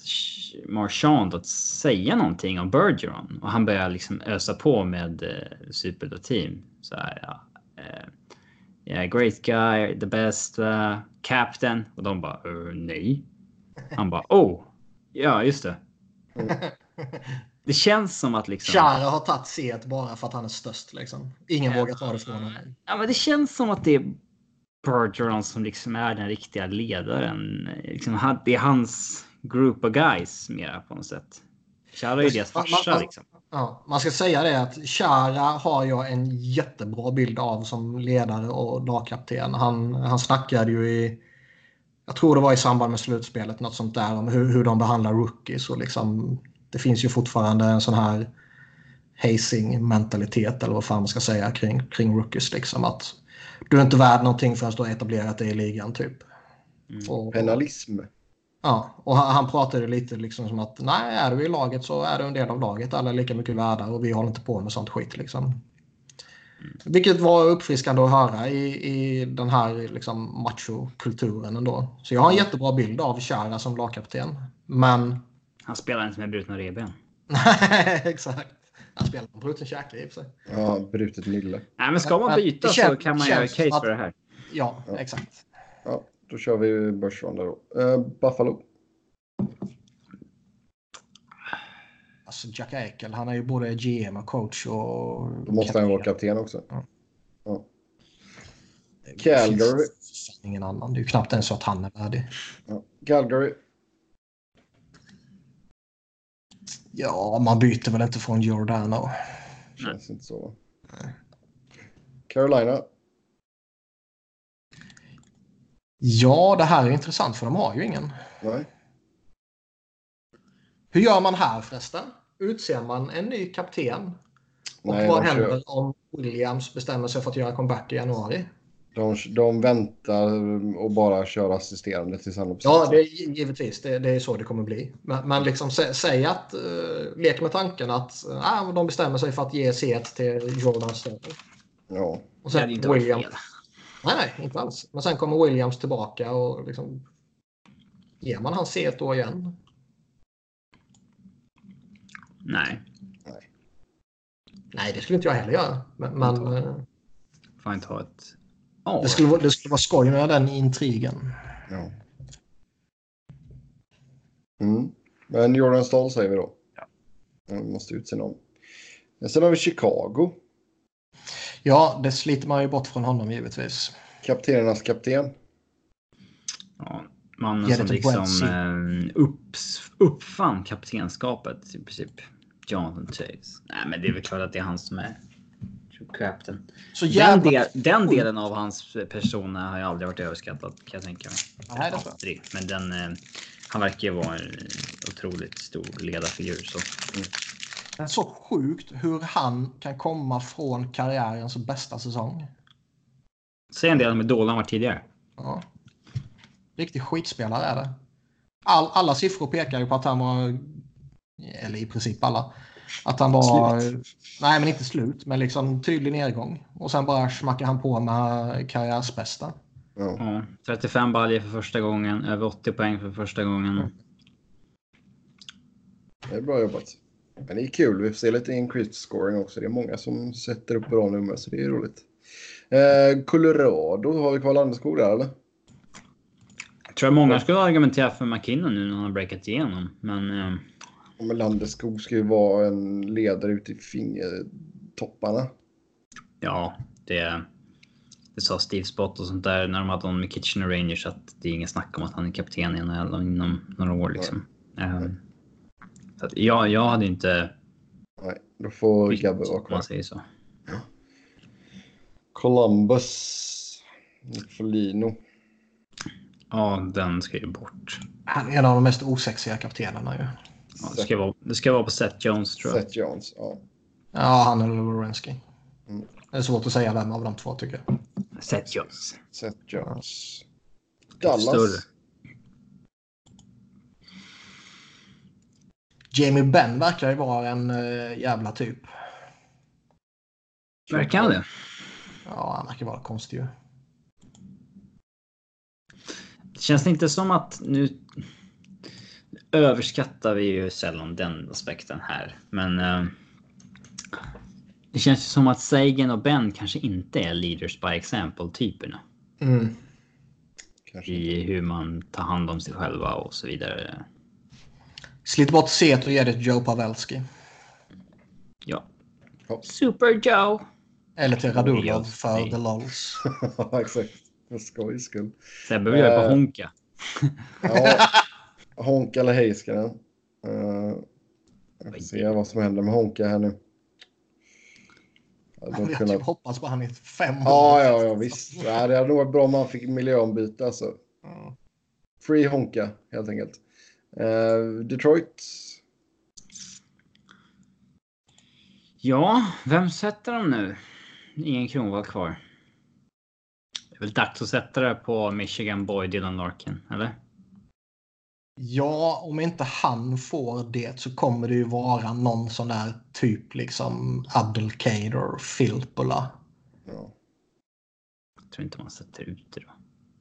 Marchand att säga någonting om Bergeron och han börjar liksom ösa på med eh, superlativ. Så här, ja. Eh, yeah, great guy, the best uh, captain. Och de bara uh, nej. Han bara oh, ja just det. Det känns som att liksom. Chara har tagit C bara för att han är störst. Liksom. Ingen vågar ta det från honom. Ja, men det känns som att det är Bergeron som liksom är den riktiga ledaren. Liksom, det är hans group of guys mera på något sätt. Chara är ju deras Man- farsa man- liksom. Ja, man ska säga det att Chara har jag en jättebra bild av som ledare och lagkapten. Han, han snackade ju i, jag tror det var i samband med slutspelet, något sånt där om hur, hur de behandlar rookies. Och liksom, det finns ju fortfarande en sån här hazing-mentalitet eller vad fan man ska säga kring, kring rookies. Liksom, att du är inte värd någonting förrän du har etablerat dig i ligan typ. Mm. Och, Penalism. Ja, och han, han pratade lite liksom som att nej, är du i laget så är du en del av laget. Alla är lika mycket värda och vi håller inte på med sånt skit liksom. Vilket var uppfriskande att höra i, i den här liksom, machokulturen ändå. Så jag har en jättebra bild av Chara som lagkapten. Men... <laughs> Han spelar inte med brutna revben. Nej, <laughs> exakt. Han spelar på bruten käke i och för sig. Ja, brutet nylle. Nej, men ska man Men byta det så känns- kan man göra case att- för det här. Ja, Ja. exakt. Ja, då kör vi börsrunda då. Uh, Buffalo. Alltså Jack Eichel, han är ju både GM och coach och... Då måste han vara kapten också. Ja. Ja. Calgary. Ingen annan. Det är ju knappt ens så att han är värdig. Ja. Calgary. Ja, man byter väl inte från Giordano. Känns inte så. Carolina. Ja, det här är intressant för de har ju ingen. Nej. Hur gör man här förresten? Utser man en ny kapten? Och Nej, vad de, händer kör, om Williams bestämmer sig för att göra comeback i januari? de, de väntar och bara kör assisterande tills han Ja, det är givetvis. Det, det är så det kommer bli. Men, men liksom sä, säg att, uh, lek med tanken att uh, de bestämmer sig för att ge C1 till Jordan Stone. Ja. Och sen inte Williams. Nej, nej, inte alls. Men sen kommer Williams tillbaka och liksom... Ger man han C1 då igen? Nej, Nej, det skulle inte jag heller göra. Men, eh, får inte ha ett... Ja, det, skulle, vara- det skulle vara skoj med den intrigen. ja. Mm. Men Jordan Stahl säger vi då. Ja. Man måste utse någon. Men Sen har vi Chicago. Ja, det sliter man ju bort från honom givetvis. Kaptenernas kapten. ja, mannen som liksom eh, uppfann kaptenskapet i princip. Jonathan Chase. Nej, men det är väl klart att det är han som är captain. Så Den, jävla... del, den delen av hans persona har ju aldrig varit överskattad kan jag tänka mig. Nej, det tror jag. Aldrig. Men den, eh, han verkar ju vara en otroligt stor ledarfigur. Så. Det är så sjukt hur han kan komma från karriärens bästa säsong. Säg en del om hur dålig han var tidigare. Ja. Riktig skitspelare är det. All, alla siffror pekar ju på att han var, eller i princip alla, att han var, nej men inte slut, men liksom tydlig nedgång. Och sen bara smackar han på med karriärsbästa. Ja. Ja, 35 baljor för första gången, över 80 poäng för första gången. Det är bra jobbat. Men det är kul. Vi får se lite increased scoring också. Det är många som sätter upp bra nummer så det är roligt. Eh, Colorado, har vi kvar Landeskog där eller? Jag tror att många skulle argumentera för McKinnon nu när han har breakat igenom. Men eh, Ja, Men Landeskog ska ju vara en ledare ute i fingertopparna. ja, det, det sa Steve Spott och sånt där när de hade honom med Kitchener Rangers att det är inget snack om att han är kapten i NHL inom några år liksom. Eh, så att, ja, jag hade inte... Nej, då får Gabbe vara om kvar. man säger så. Columbus. Nicolino. Ja, den ska ju bort. Han är en av de mest osexiga kaptenerna ju. Ja, det, ska vara, det ska vara på Seth Jones tror jag. Seth Jones. Ja. Ja, han eller Lorensky. Mm. Det är svårt att säga vem av de två tycker jag. Seth Jones. Seth Jones. Dallas. Större. Jamie Benn verkar ju vara en uh, jävla typ. Verkar han det? Ja, han verkar vara konstig ju. Känns det inte som att nu överskattar vi ju sällan den aspekten här, men. Eh, det känns ju som att Sagan och Ben kanske inte är leaders by example typerna Mm. I hur man tar hand om sig själva och så vidare. Slit bort set och ge det till Joe Pavelski. Ja. Ja. Super Joe. Eller till Radulov för the lols. <laughs> Ja, exakt. För skojs skull. Sebbe vill göra på Eh. Honka. Ja, Honka eller Heiskanen. Uh, jag får se vad som händer med Honka här nu. Jag hade kunnat... hoppas på han i fem år. Ja, ja, ja visst. Ja, det hade nog varit bra om man fick miljöombyte alltså. Mm. Free Honka helt enkelt. Uh, Detroit. Ja, vem sätter de nu? Ingen Kronwall kvar. Det är väl dags att sätta det på Michigan Boy Dylan Larkin, eller? Ja, om inte han får det så kommer det ju vara någon sån där typ liksom Abdelkader, Filppula. Ja. Jag tror inte man sätter ut det då.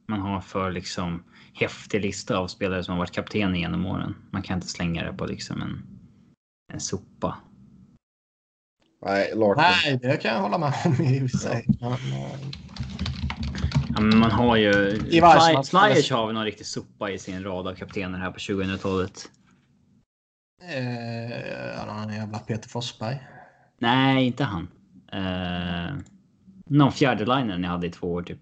Man har för liksom häftig lista av spelare som har varit kapten genom åren. Man kan inte slänga det på liksom en, en sopa. Nej, Larkin. Nej, det kan jag hålla med om i och för sig. Ja. Man har ju... I Fly, Flyers har vi någon riktig sopa i sin rad av kaptener här på 2000-talet. Eh, någon jävla Peter Forsberg. Nej, inte han. Eh, någon fjärde liner ni hade i två år typ.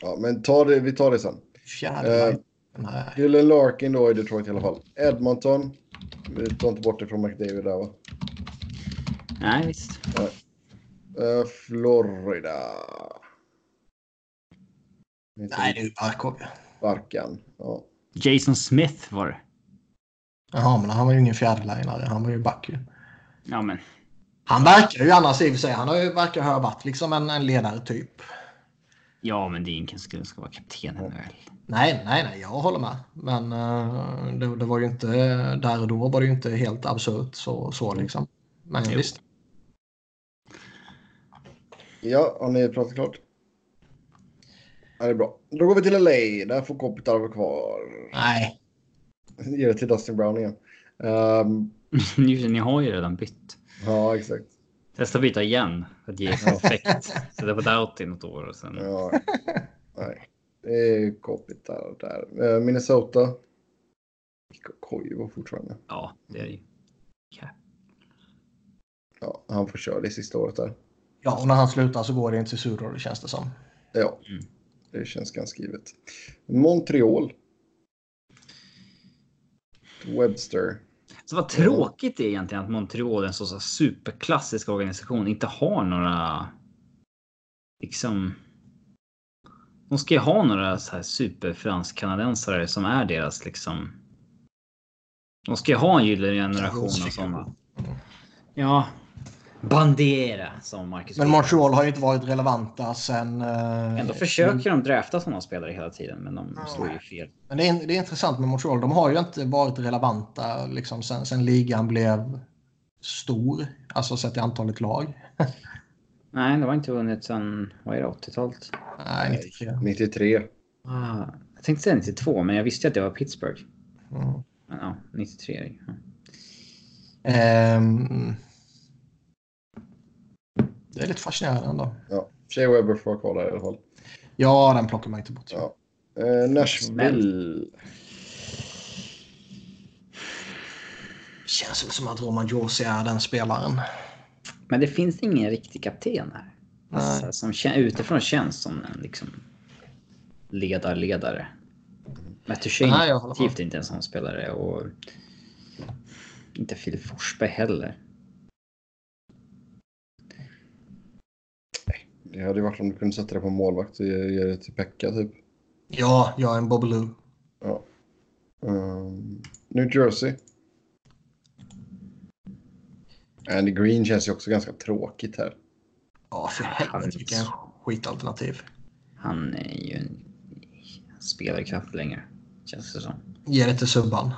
Ja, men ta det, vi tar det sen. Fjärde eh, Dylan Larkin då i Detroit i alla fall. Edmonton. Vi tar inte bort det från McDavid där va? Nej, visst. Uh, Florida. Nej, det är ju Barkov. Barkan, ja. Jason Smith var det. Jaha, men han var ju ingen fjärdelinare. Han var ju back ju. Ja, men. Han verkar ju annars i och för sig. Han har ju verkar ha varit liksom en, en ledare typ. Ja, men det är ingen som ska vara kapten väl? Nej, nej, nej, jag håller med. Men uh, det, det, var ju inte, där och då var det ju inte helt absurt så, så liksom. Men jo. visst. Ja, har ni pratat klart? Ja, det är bra. Då går vi till LA. Där får Kopitar vara kvar. Nej. Ge det till Dustin Brown igen. <laughs> Um... Ni har ju redan bytt. Ja, exakt. Testa att byta igen för att ge effekt. Sätta på Doughty något år och sen. Ja. Nej, det är Kopitar där. Uh, Minnesota. Koivu fortfarande. Ja, det är det ju. Yeah. Ja, han får köra det sista året där. Ja, och när han slutar så går det inte till Sudor, det känns det som. Ja. Mm. Det känns ganska givet. Montreal. Webster. Så vad tråkigt det är egentligen att Montreal, en så, så superklassisk organisation, inte har några... Liksom... De ska ju ha några så här superfransk-kanadensare som är deras liksom... De ska ju ha en gyllene generation av sådana. Ja, Bandera som Marcus. Men Montreal har ju inte varit relevanta sen. Uh, Ändå försöker de drafta sådana spelare hela tiden, men de ja. slår ju fel. Men det är, det är intressant med Montreal. De har ju inte varit relevanta liksom sen, sen ligan blev stor, alltså sett i antalet lag. <laughs> Nej, det har inte vunnit sen, vad är det, 80-talet? Nej, 93. 93. Ah, jag tänkte säga 92, men jag visste att det var Pittsburgh. Mm. Men ja, 93. Ja. Um, det är lite fascinerande. Ja, Shea Weber får vara kvar där i alla fall. Ja, den plockar man inte bort. Ja. Eh, Nashville. Känns väl som att Roman Josi är den spelaren. Men det finns ingen riktig kapten här. Alltså, som utifrån känns som en liksom ledarledare. Mattushane är definitivt inte en sån spelare och inte Filip Forsberg heller. Det hade ju varit om du kunde sätta det på målvakt och ge, det till Pekka typ. Ja, jag är en Bobbloo. Ja. Um, New Jersey. Andy Green känns ju också ganska tråkigt här. Ja, för helvete vilken skitalternativ. Han är ju en spelar knappt längre. Känns det som. Ge det till Subban.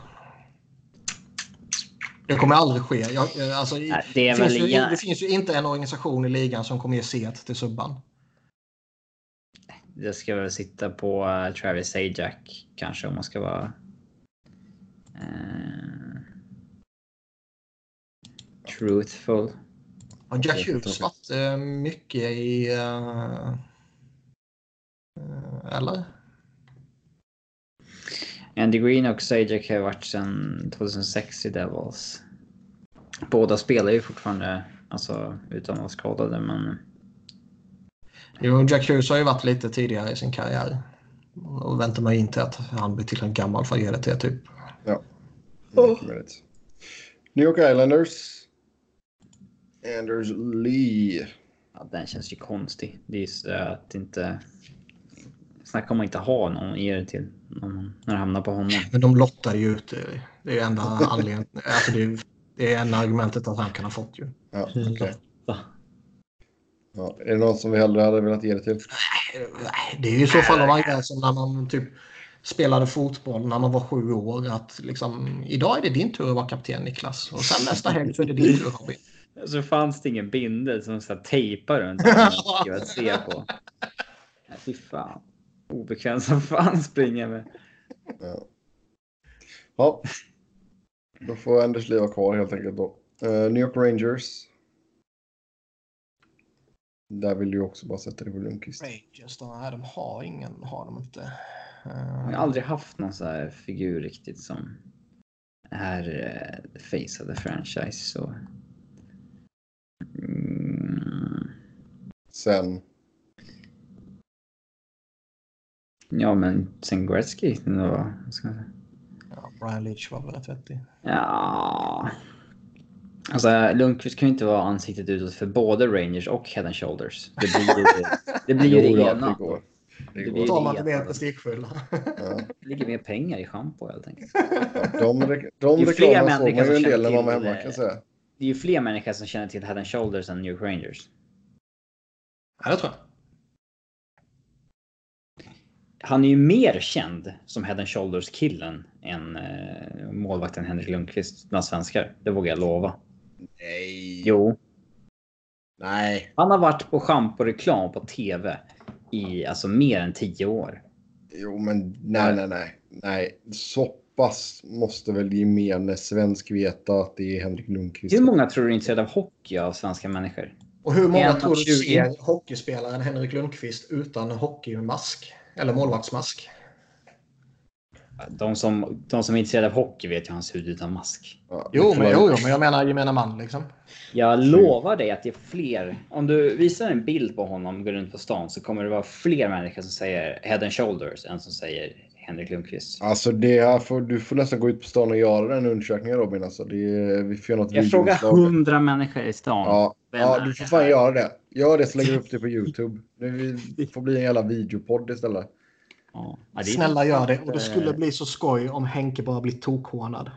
Det kommer aldrig ske. Jag, alltså, Nej, det, det, finns ju, det, finns ju, inte en organisation i ligan som kommer ge set till Subban. Det ska väl sitta på uh, Travis Sajak kanske om man ska vara... Uh, truthful. Har Jack Hughes varit uh, mycket i... eller? Andy Green och Sajak har varit sedan 2006 i Devils. Båda spelar ju fortfarande alltså, utan att vara skadade, men... Jo, Jack Hughes har ju varit lite tidigare i sin karriär. Och väntar man inte att han blir tillräckligt gammal för att ge det till typ. Ja. Möjligt. New York Islanders. Anders Lee. Ja, den känns ju konstig. Det är så att inte... Snacka om att inte ha någon att ge det till någon, när det hamnar på honom. Men de lottar ju ut det. Det är ju enda anledningen. Alltså det, är, det är enda argumentet att han kan ha fått ju. Ja. Va? ja, är det någon som vi hellre hade velat ge det till? Nej, Det är ju i så fall om man gör som när man typ spelade fotboll när man var sju år. Att liksom, idag är det din tur att vara kapten Niklas. Och sen nästa helg så är det din tur Robin. Så fanns det ingen bindel som så här tejpar runt honom att se på. Fy fan. Obekväm som fan springa med. Ja. ja. Då får Anders Lee vara kvar helt enkelt då. Eh, New York Rangers. Där vill du också bara sätta det på Lundqvist. Rangers då? Nej, de har ingen. Har de inte. Jag Uh, har aldrig haft någon så här figur riktigt som är uh, face of the franchise. Så. Mm. Sen. Ja, men sen Gretzky. Då, ska man säga? Ja, Brian Leach var väl rätt vettig. Ja. Alltså Lundqvist kan ju inte vara ansiktet utåt för både Rangers och Head and Shoulders. Det blir ju <laughs> det, det, blir ju Jo det då, ena. Det går. Det Det går. blir- Då tar man till mer prestigefylla. Ja. Det ligger mer pengar i schampo helt enkelt. De de är fler reklamerna såg man människor ju en del när man var känner hemma till, kan jag säga. Det är ju fler människor som känner till Head and Shoulders än New York Rangers. Ja, det tror jag. Han är ju mer känd som Head and Shoulders killen än eh, målvakten Henrik Lundqvist bland svenskar. Det vågar jag lova. Nej. Jo, Nej. han har varit på schamporeklam på TV i alltså mer än tio år. Jo, men nej, nej, nej. Nej, så pass måste väl gemene svensk veta att det är Henrik Lundqvist. Hur många tror du är intresserade av hockey av svenska människor? Och hur många tror du 20? ser hockeyspelaren Henrik Lundqvist utan hockeymask? Eller målvaktsmask? De som, de som är intresserade av hockey vet ju hans hud utan mask. Jo, men, jo, jo, men jag menar gemene man liksom. Jag lovar dig att det är fler. Om du visar en bild på honom går runt på stan så kommer det vara fler människor som säger Head and Shoulders än som säger Henrik Lundqvist. Alltså det här får, du får nästan gå ut på stan och göra den undersökningen Robin. Alltså det är, vi får göra något Jag frågar hundra människor i stan. Ja, ja, är du får fan göra det. Gör det så lägger du upp det på YouTube. Det får bli en jävla videopodd istället. Ja. Ja, det är- Snälla gör det. Och det skulle bli så skoj om Henke bara blir tokhånad.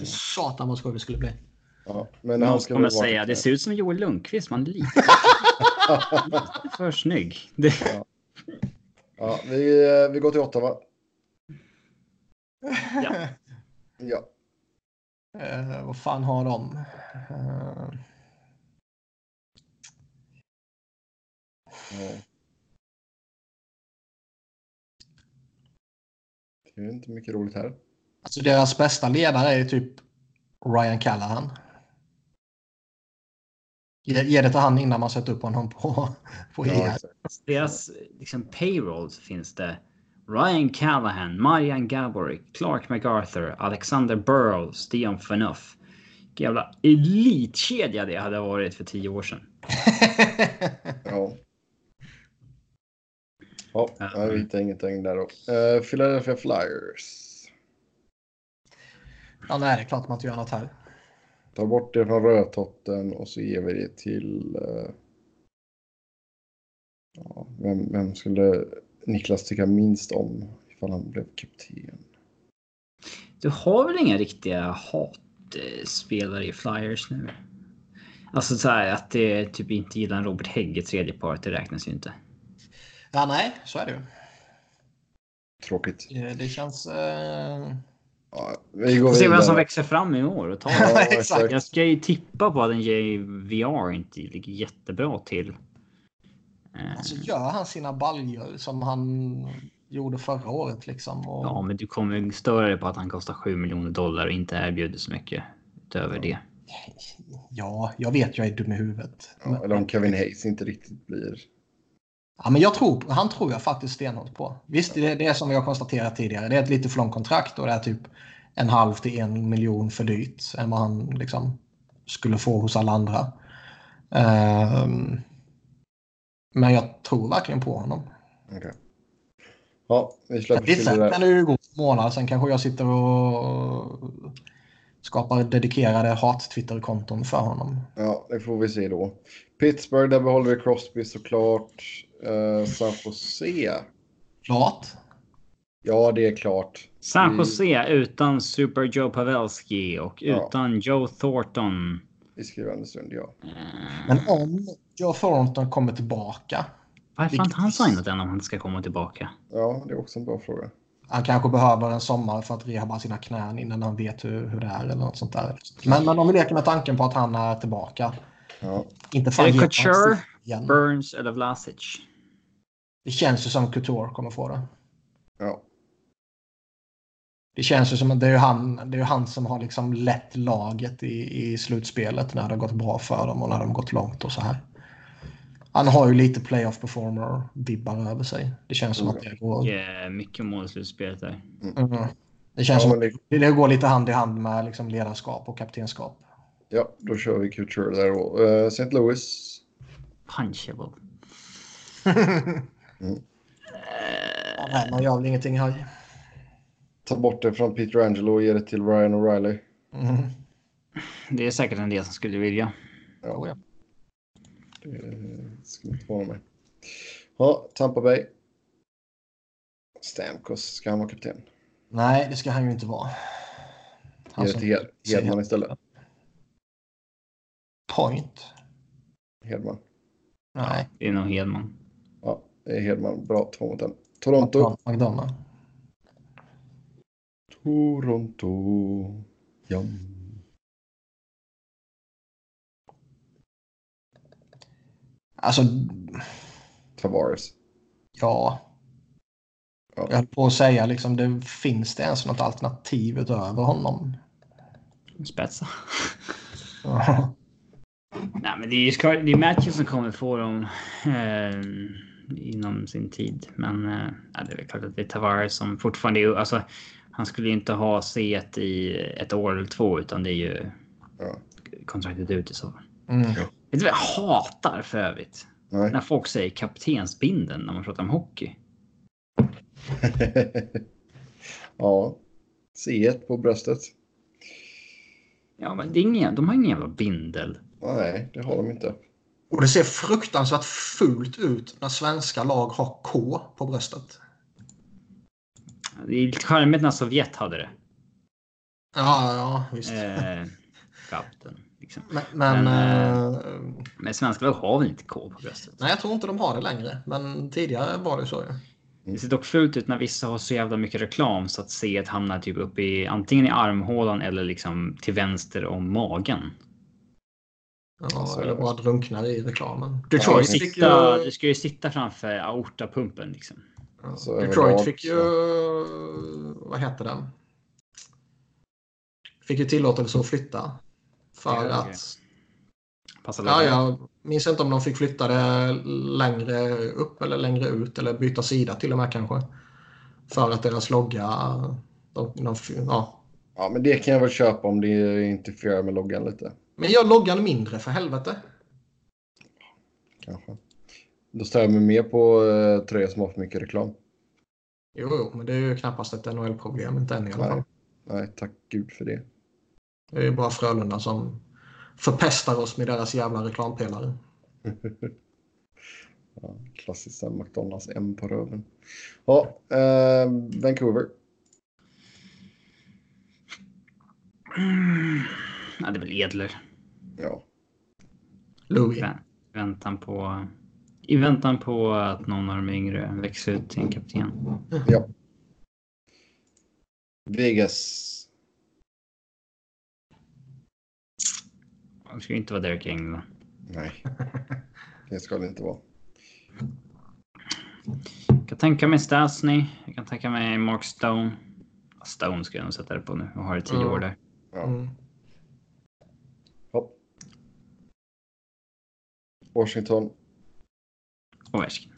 Så satan vad skoj det skulle bli. Ja, men Någon han ska kommer säga det ser ut som Joel Lundqvist, man lite, <laughs> lite för snygg. Det, Ja, vi, eh, vi går till Ottawa. Ja. <laughs> Ja. Eh, vad fan har de? Eh, ja. Det är inte mycket roligt här. alltså deras bästa ledare är typ Ryan Callahan. Ge, ge det till han innan man sätter upp honom på, på Ja, ER. exakt. deras liksom, payroll så finns det Ryan Callahan, Marian Gaborik, Clark MacArthur, Alexander Burrow, Stian Phaneuf. Vilken jävla elitkedja det hade varit för tio år sedan. <laughs> Ja. Ja, vi hittar ingenting där då. Uh, Philadelphia Flyers. ja, nej, det är klart man inte gör något här. Ta bort det från rödtotten och så ger vi det till... eh, ja, vem, vem skulle Niklas tycka minst om ifall han blev kapten? Du har väl inga riktiga hatspelare i Flyers nu? Alltså så här att det typ inte gillar en Robert Hägg i tredje paret, det räknas ju inte. Ja, nej, så är det ju. Tråkigt. Eh, Det känns... Eh... Ja, vi går Får se vem som växer fram i år och tar <laughs> Ja. Jag ska ju tippa på att en JVR inte ligger jättebra till. Eh, Alltså gör han sina baljor som han gjorde förra året liksom. Och... Ja, men du kommer ju störa dig på att han kostar 7 miljoner dollar och inte erbjuder så mycket utöver det. ja, jag vet jag är dum i huvudet. Ja, eller om Kevin Hayes inte riktigt blir... Ja, men jag tror, han tror jag faktiskt stenhårt på. Visst, det, det är som vi har konstaterat tidigare. Det är ett lite för långt kontrakt och det är typ en halv till en miljon för dyrt än vad han liksom skulle få hos alla andra. Ehm, men jag tror verkligen på honom. Okej. Ja, vi släpper till det där. kan det ju en månad. Sen kanske jag sitter och skapar dedikerade hat-Twitter-konton för honom. Ja, det får vi se då. Pittsburgh, där behåller vi Crosby såklart. Uh, San Jose. Klart. Ja, det är klart. San Vi- Jose utan Super Joe Pavelski och Ja. utan Joe Thornton. I skrivande stund, ja. Men om Joe Thornton kommer tillbaka. Varför har inte han signat än om han ska komma tillbaka? Ja, det är också en bra fråga. Han kanske behöver en sommar för att rehabba sina knän innan han vet hur, hur det är eller något sånt där. Men, men om vi leker med tanken på att han är tillbaka. Ja, Inte fan Är det Couture, igen. Burns eller Vlasic? Det känns ju som Couture kommer få det. ja. Det känns ju som att det är ju han, det är han som har liksom lett laget i, i slutspelet när det har gått bra för dem och när de gått långt och så här. Han har ju lite playoff performer-vibbar över sig. Det känns som att det går, Yeah, mycket mål i slutspelet där. mm. det känns Ja, som att det, går lite hand i hand med liksom ledarskap och kaptenskap. ja, då kör vi Couture där då. Uh, St. Louis. Punchable. <laughs> Ja, nej, man gör väl ingenting här. Ta bort det från Peter Angelo och ge det till Ryan O'Reilly. Mm. <laughs> Det är säkert en del som skulle vilja. Oh, ja. Det skulle inte vara med. Ja, Tampa Bay. Stamkos, ska han vara kapten? Nej, det ska han ju inte vara. Han Ge det till Hed- Hedman istället. point. Hedman. Nej, Det är nog Hedman. Ja, det är Hedman. Bra, två mot en. Toronto. McDonough. Toronto. Ja. Alltså, Tavares. ja. Ja. Jag höll på att säga liksom, det finns det ens något alternativ utöver honom? Spetsa. Ja. Nej, men det är ju ska- det är Matthews som kommer få dem eh, inom sin tid. Men eh, ja, det är väl klart att det är Tavares som fortfarande är... Alltså, han skulle ju inte ha C1 i ett år eller två utan det är ju Ja. kontraktet ut i så fall. Mm. Vet du vad jag hatar för övrigt? Nej. När folk säger kaptensbindeln när man pratar om hockey. <laughs> ja. C1 på bröstet. Ja, men det är ingen, de har ingen jävla bindel. Nej, det har de inte. Och det ser fruktansvärt fult ut när svenska lag har K på bröstet. Det är lite charmigt när Sovjet hade det. Ja, ja, visst. Eh, <laughs> kapten. Liksom. Men, men, men, eh, Men svenska lag har väl inte K på bröstet? nej, jag tror inte de har det längre. Men tidigare var det så. ju. Det ser dock fult ut när vissa har så jävla mycket reklam så att C hamnar typ uppe i antingen i armhålan eller liksom till vänster om magen. Ja, Så är eller det. bara drunknar i reklamen. Du ska, ju Detroit ju, sitta, du ska ju sitta framför aortapumpen liksom. Ja, Så Detroit fick ju, så- vad heter det? Fick ju tillåtelse att flytta. För Ja, att Passa Ja, jag minns inte om de fick flytta det längre upp eller längre ut eller byta sida till och med kanske. För att deras logga... De, de, ja. Ja, men det kan jag väl köpa om det interfererar med loggan lite. Men gör loggan mindre för helvete. Kanske. Då stör jag mig mer på uh, tröjor som har för mycket reklam. Jo, jo, men det är ju knappast ett NHL-problem. Inte än i alla fall. Nej. Tack gud för det. Det är ju bara Frölunda som förpestar oss med deras jävla reklampelare. <laughs> Ja, klassiskt McDonalds M på röven. Ja, eh, Vancouver. Mm. Ja, det är väl Edler. Ja, Louis. Vä- Väntan på... I väntan på att någon av de yngre växer ut till en kapten. ja. Vegas. Det ska inte vara Derek England. Nej, det ska det inte vara. Jag kan tänka mig Stasny. Jag kan tänka mig Mark Stone. Stone ska jag nog sätta det på nu och ha det tio Mm. år där. Ja. Mm. Washington. Ovechkin.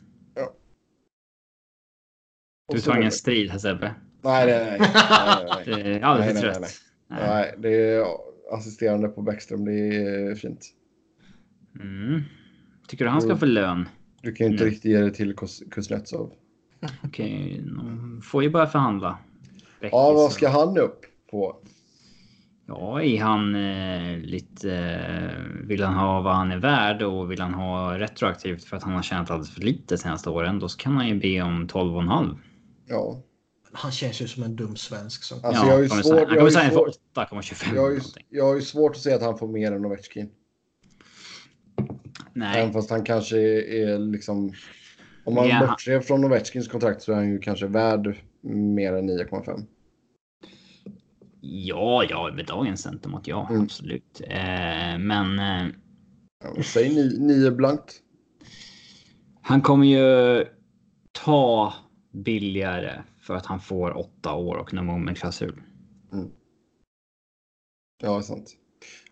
Och Du tar ingen strid här Sebbe. Nej, <laughs> nej, nej. nej, nej, Det är alldeles Nej, nej, nej, Nej. nej, det är assisterande på Bäckström. Det är fint. Mm. Tycker du han ska få lön? Du kan ju inte riktigt ge det till Kuznetsov. Okej, de får ju börja förhandla. Ja, vad ska han upp på? Ja, är han eh, lite... Eh, vill han ha vad han är värd och vill han ha retroaktivt för att han har tjänat alldeles för lite senaste åren, då kan han ju be om 12,5. Ja. Han känns ju som en dum svensk. Som... Alltså, jag har ju svårt- säga- jag Han kommer säga för svårt- 8,25. Jag har, ju, jag har ju svårt att säga att han får mer än Ovechkin. Nej, Även fast han kanske är, är liksom... Om man Ja. bortser från Ovechkins kontrakt så är han ju kanske värd mer än 9,5. Ja, ja, med dagens centermått, ja, Mm. absolut. Eh, men eh, Ja, säg 9 blankt. han kommer ju ta billigare för att han får åtta år och no moment klausul. Ja, det är sant.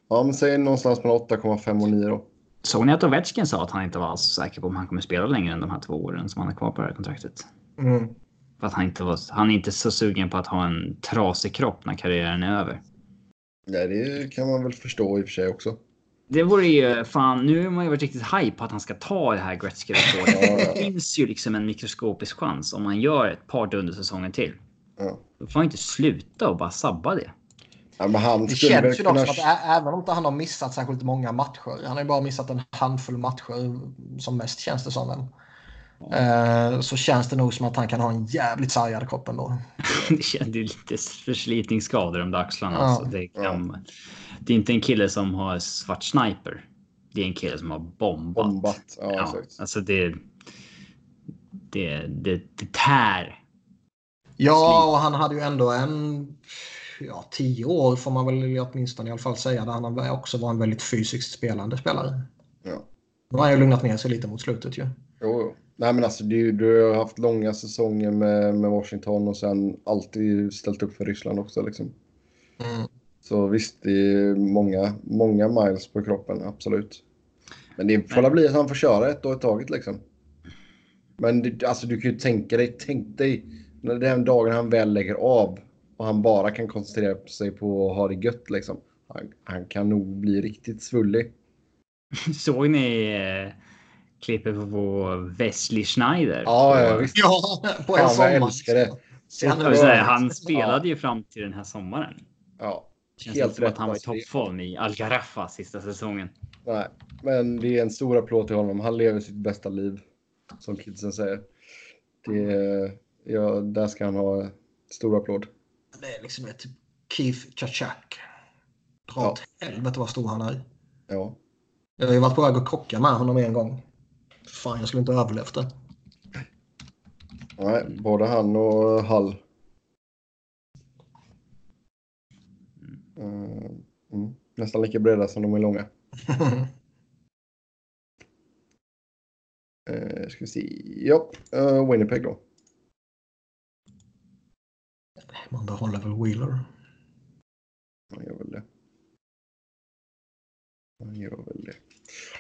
Ja, men säg någonstans mellan 8,5 och 9 då. Såg ni att Ovechkin sa att han inte var alls säker på om han kommer spela längre än de här två åren som han har kvar på det här kontraktet? Mm. För att han inte var, han är inte så sugen på att ha en trasig kropp när karriären är över. Nej, det kan man väl förstå i och för sig också. Det vore ju fan, nu har man ju varit riktigt hype på att han ska ta det här gretzky rekordet. Det finns ju liksom en mikroskopisk chans om man gör ett par dundersäsonger till. Ja. Då får han inte sluta och bara sabba det. Ja, men han Det känns ju dock kunna... som att även om inte han har missat särskilt många matcher. Han har ju bara missat en handfull matcher som mest känns det som. Eh, så känns det nog som att han kan ha en jävligt sargad kropp ändå. <laughs> Det känns ju lite förslitningsskador under axlarna. Ja. Alltså, det, kan, det är inte en kille som har svart sniper. Det är en kille som har bombat. Bombat. Ja, Ja, alltså det, det, det, det tär. Ja, och han hade ju ändå en ja, tio år får man väl åtminstone i alla fall säga där han också var en väldigt fysiskt spelande spelare. Ja. Nu har han ju lugnat ner sig lite mot slutet ju. Jo, jo. Nej, men alltså ju, du har haft långa säsonger med, med Washington och sen alltid ställt upp för Ryssland också. Liksom. Mm. Så visst, det är många, många miles på kroppen, absolut. Men det får bli att han får köra ett år i taget liksom. Men det, alltså, du kan ju tänka dig, tänk dig när den dagen han väl lägger av och han bara kan koncentrera sig på att ha det gött liksom. Han, han kan nog bli riktigt svullig. <laughs> Såg ni klippet på Wesley Schneider? Ja, På- ja visst. Ja, på en sommar. jag älskar det. Han säga, han spelade ju fram till den här sommaren. Ja, Känns Helt inte som rätt, att han var i toppform i Algarrafa sista säsongen. nej. Men det är en stor applåd till honom. Han lever sitt bästa liv. Som kidsen säger. Det, ja, där ska han ha stor applåd. Det är liksom ett Keith Kachak. Dra Ja. åt helvete vad stor han är. Ja. Jag har ju varit på väg att krocka med honom en gång. Fan, jag skulle inte ha överlevt det. Nej, både han och Hall. Eh, Mm. Nästan lika breda som de är långa. Uh, <laughs> ska vi se. Ja, uh, Winnipeg då. Man behåller väl Wheeler. Han gör väl det. Han gör väl det.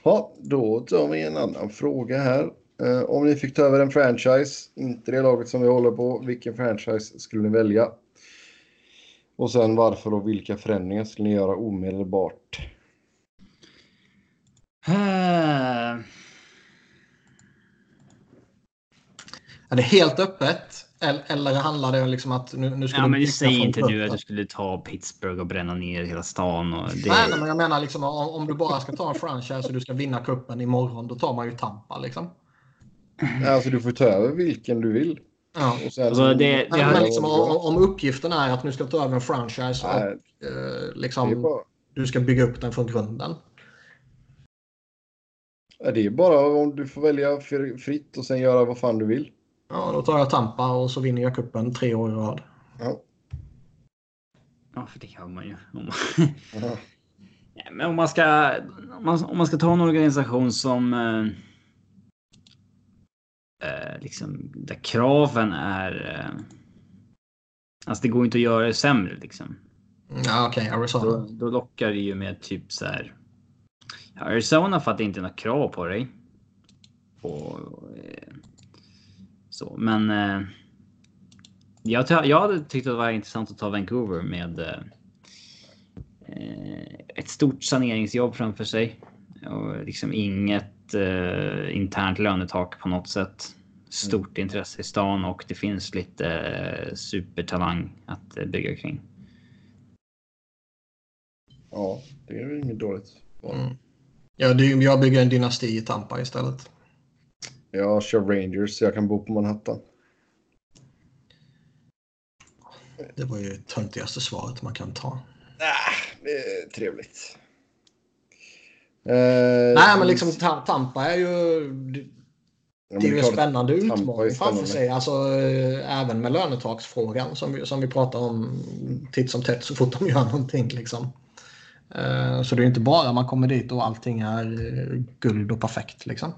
Ja, då tar vi en annan fråga här. Eh, om ni fick ta över en franchise, inte det laget som vi håller på, vilken franchise skulle ni välja? Och sen varför och vilka förändringar skulle ni göra omedelbart? Eh, Är det helt öppet? Eller, eller handlar det om liksom att nu, nu ska Ja, men du från inte nu grunden? att du skulle ta Pittsburgh och bränna ner hela stan. Och det... Nej, nej, men jag menar liksom om, om du bara ska ta en franchise och du ska vinna kuppen imorgon, då tar man ju Tampa liksom. Alltså du får ta över vilken du vill. Ja. Och sen Alltså, det- det men liksom, om, om uppgiften är att nu ska du ta över en franchise och Nej, eh, det är liksom, bara, du ska bygga upp den från grunden. ja, det är bara om du får välja fri- fritt och sen göra vad fan du vill. Ja, då tar jag Tampa och så vinner jag kuppen tre år i rad. Ja. Ja, för det kan man ju. Om man... Nej, <laughs> men om man ska, om man, om man ska ta en organisation som eh, eh, liksom där kraven är. Eh, alltså det går inte att göra det sämre liksom. Ja, okej, Då, Arizona. då lockar det ju med typ så här. Ja, Arizona för att det inte är några krav på dig. Och, eh, så, men. Eh, jag, jag hade tyckt att det var intressant att ta Vancouver med eh, eh, ett stort saneringsjobb framför sig. Och liksom inget eh, internt lönetak på något sätt. stort intresse i stan och det finns lite eh, supertalang att eh, bygga kring. Ja, det är ju inget dåligt. Mm. Ja, det, jag bygger en dynasti i Tampa istället. Jag kör Rangers så jag kan bo på Manhattan. Det var ju det töntigaste svaret man kan ta. Äh, det är trevligt. Eh, Nej, men liksom Ta- Tampa är ju... Det, är ju en spännande utmaning framför sig. Alltså, eh, även med lönetaksfrågan som vi, som vi pratar om titt som tätt så fort de <laughs> gör någonting. Liksom. Eh, Så det är inte bara man kommer dit och allting är eh, guld och perfekt. Liksom.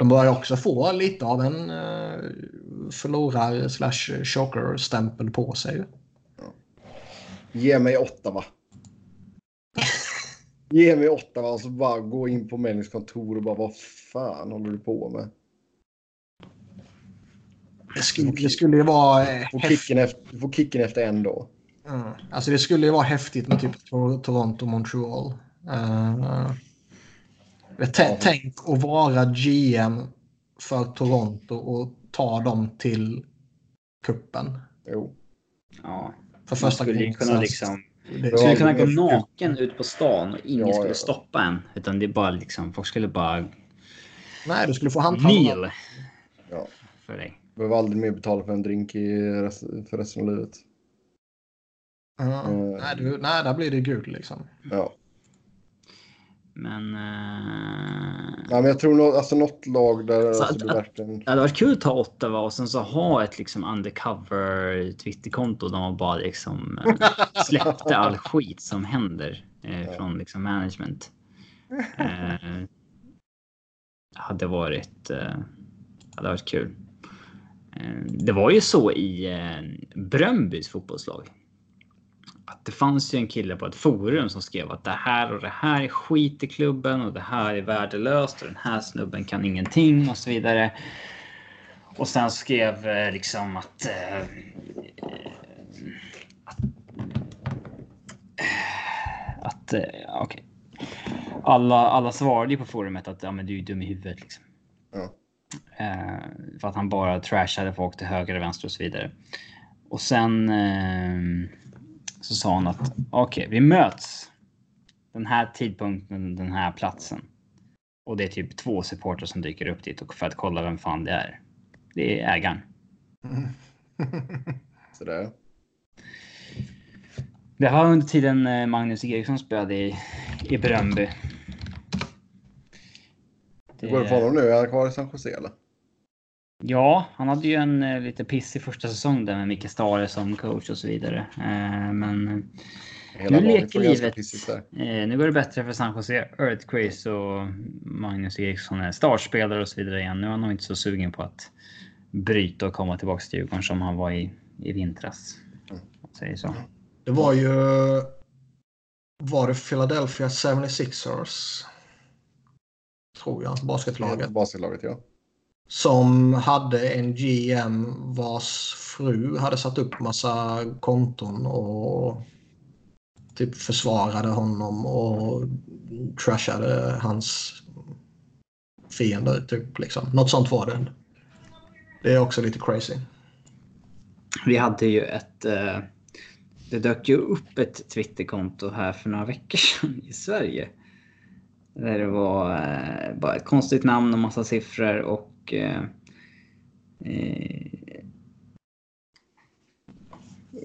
De börjar också få lite av en eh, förlorar slash choker-stämpel på sig. Ge mig åtta va. <laughs> Ge mig åtta va och så bara gå in på Mellings kontor och bara vad fan håller du på med? Det skulle, det skulle ju vara eh, Få kicken efter, få kicken efter en dag. Mm. Alltså det skulle ju vara häftigt med typ Tor- Toronto Tänk att vara GM för Toronto och ta dem till kuppen Jo. Ja, för man första skulle ju gången. kunna liksom det, skulle kunna gå naken ut på stan och ingen Ja, skulle ja. stoppa en. Utan det är bara liksom, folk skulle bara Nej, du skulle få handtala. kneel Ja. för dig. Behöver aldrig mer betala för en drink i rest, för resten av livet. Ja. Mm. Nej, du, nej, där blir det gud liksom. Ja. Men... eh, Nej, men jag tror nog, alltså något lag där Så alltså, att- det verkligen... Det hade varit kul att ta Ottawa och sen så ha ett liksom undercover Twitterkonto där man bara liksom eh, släppte all <laughs> skit som händer eh, Ja. från liksom management. Eh, hade varit. Eh, hade varit kul. Eh, det var ju så i eh, Brömbys fotbollslag. Att det fanns ju en kille på ett forum som skrev att det här och det här är skit i klubben och det här är värdelöst och den här snubben kan ingenting och så vidare. Och sen skrev eh, liksom att... Eh, att... Eh, okej. Alla, alla svarade ju på forumet att ja, men du är dum i huvudet. Liksom. Ja. Eh, för att han bara trashade folk till höger och vänster och så vidare. Och sen eh, så sa han att okej, vi möts den här tidpunkten, den här platsen. Och det är typ två supportrar som dyker upp dit och för att kolla vem fan det är. Det är ägaren. <laughs> Sådär. Det har under tiden eh, Magnus Eriksson spelade i, i Bröndby. Hur går det för honom nu? Är han kvar i San Jose eller? Ja, han hade ju en eh, lite pissig första säsong där med Micke Stare som coach och så vidare. Eh, men Hela Nu leker livet. eh, nu går det bättre för San Jose Earthquakes och Magnus Eriksson är startspelare och så vidare igen. Nu är han nog inte så sugen på att bryta och komma tillbaka till Djurgården som han var i, i vintras. Man Säger så. Det var ju... Var det Philadelphia 76ers? Tror jag, basketlaget. Basketlaget ja. Som hade en GM vars fru hade satt upp massa konton och typ försvarade honom och trashade hans fiender. Typ, liksom. Något sånt var det. Det är också lite crazy. Vi hade ju ett... Eh, det dök ju upp ett Twitterkonto här för några veckor sedan i Sverige. Där det var eh, bara ett konstigt namn och massa siffror och... Eh, eh,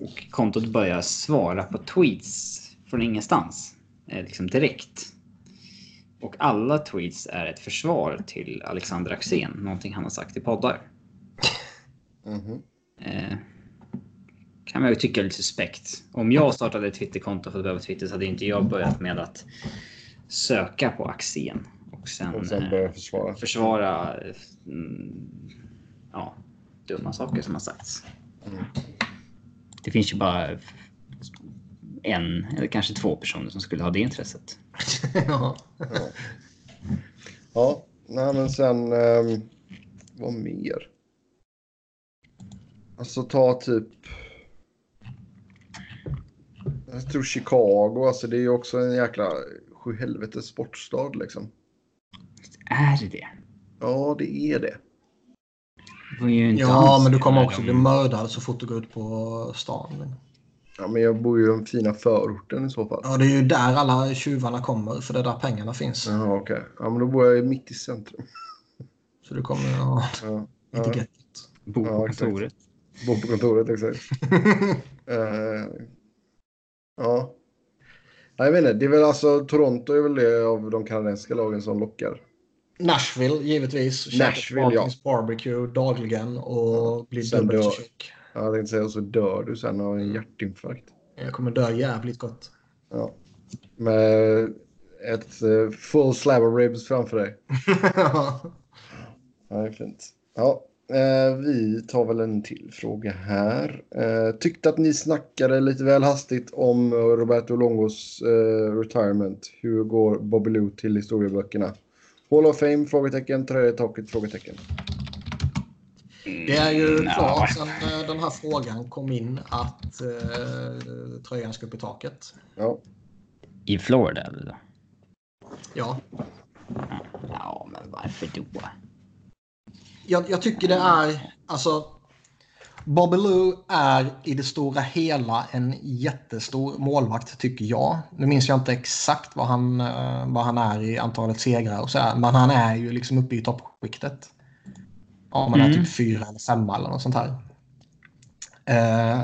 och kontot börjar svara på tweets från ingenstans. Eh, liksom direkt. Och alla tweets är ett försvar till Alexander Axén, någonting han har sagt i poddar. Mhm. Eh, kan man ju tycka är lite suspekt. Om jag startade ett Twitterkonto för att behöva Twitter så hade inte jag börjat med att söka på Axén och sen, Och sen eh, börjar försvara. försvara eh, ja, dumma saker som har sagts. Mm. Det finns ju bara en eller kanske två personer som skulle ha det intresset. ja. <laughs> Ja. ja, nej men sen... Um, vad mer? Alltså ta typ... Jag tror Chicago, alltså det är ju också en jäkla sjuhelvetes sportstad liksom. Är det det? Ja, det är det. inte Ja, men du kommer också bli mördad så fort du går ut på stan. Ja, men jag bor ju i den fina förorten i så fall. Ja, det är ju där alla tjuvarna kommer, för det är där pengarna finns. Jaha, okej. Ja, men då bor jag ju mitt i centrum. Så du kommer ja, <laughs> Ja, inte ja. gettot. Bo på Ja, kontoret. Bor på kontoret, exakt. <laughs> Eh, ja. Nej, jag vet inte. Det är väl alltså Toronto är väl det av de kanadensiska lagen som lockar. Nashville, givetvis. Nashville, ja. Barbecue dagligen och blir dubbeltjock. Ja, Jag tänkte säga så dör du sen av en hjärtinfarkt. Jag kommer dö jävligt gott. Ja. Med ett eh, full slab of ribs framför dig. <laughs> Ja, det är fint. Ja, eh, vi tar väl en till fråga här. Eh, tyckte att ni snackade lite väl hastigt om Roberto Longos retirement. Hur går Bobby Lou till historieböckerna? Hall of Fame? Frågetecken. Träd i taket? Frågetecken. Det är ju Ja. klart sen eh, den här frågan kom in att eh, tröjan ska upp i taket. Ja, I Florida eller? Ja, Ja, men varför då? jag, jag tycker det är, alltså Bobby är i det stora hela en jättestor målvakt tycker jag. Nu minns jag inte exakt vad han, eh, vad han är i antalet segrar och så här, men han är ju liksom uppe i toppskiktet. Om man är Mm. typ fyra eller femma eller något sånt här. Eh,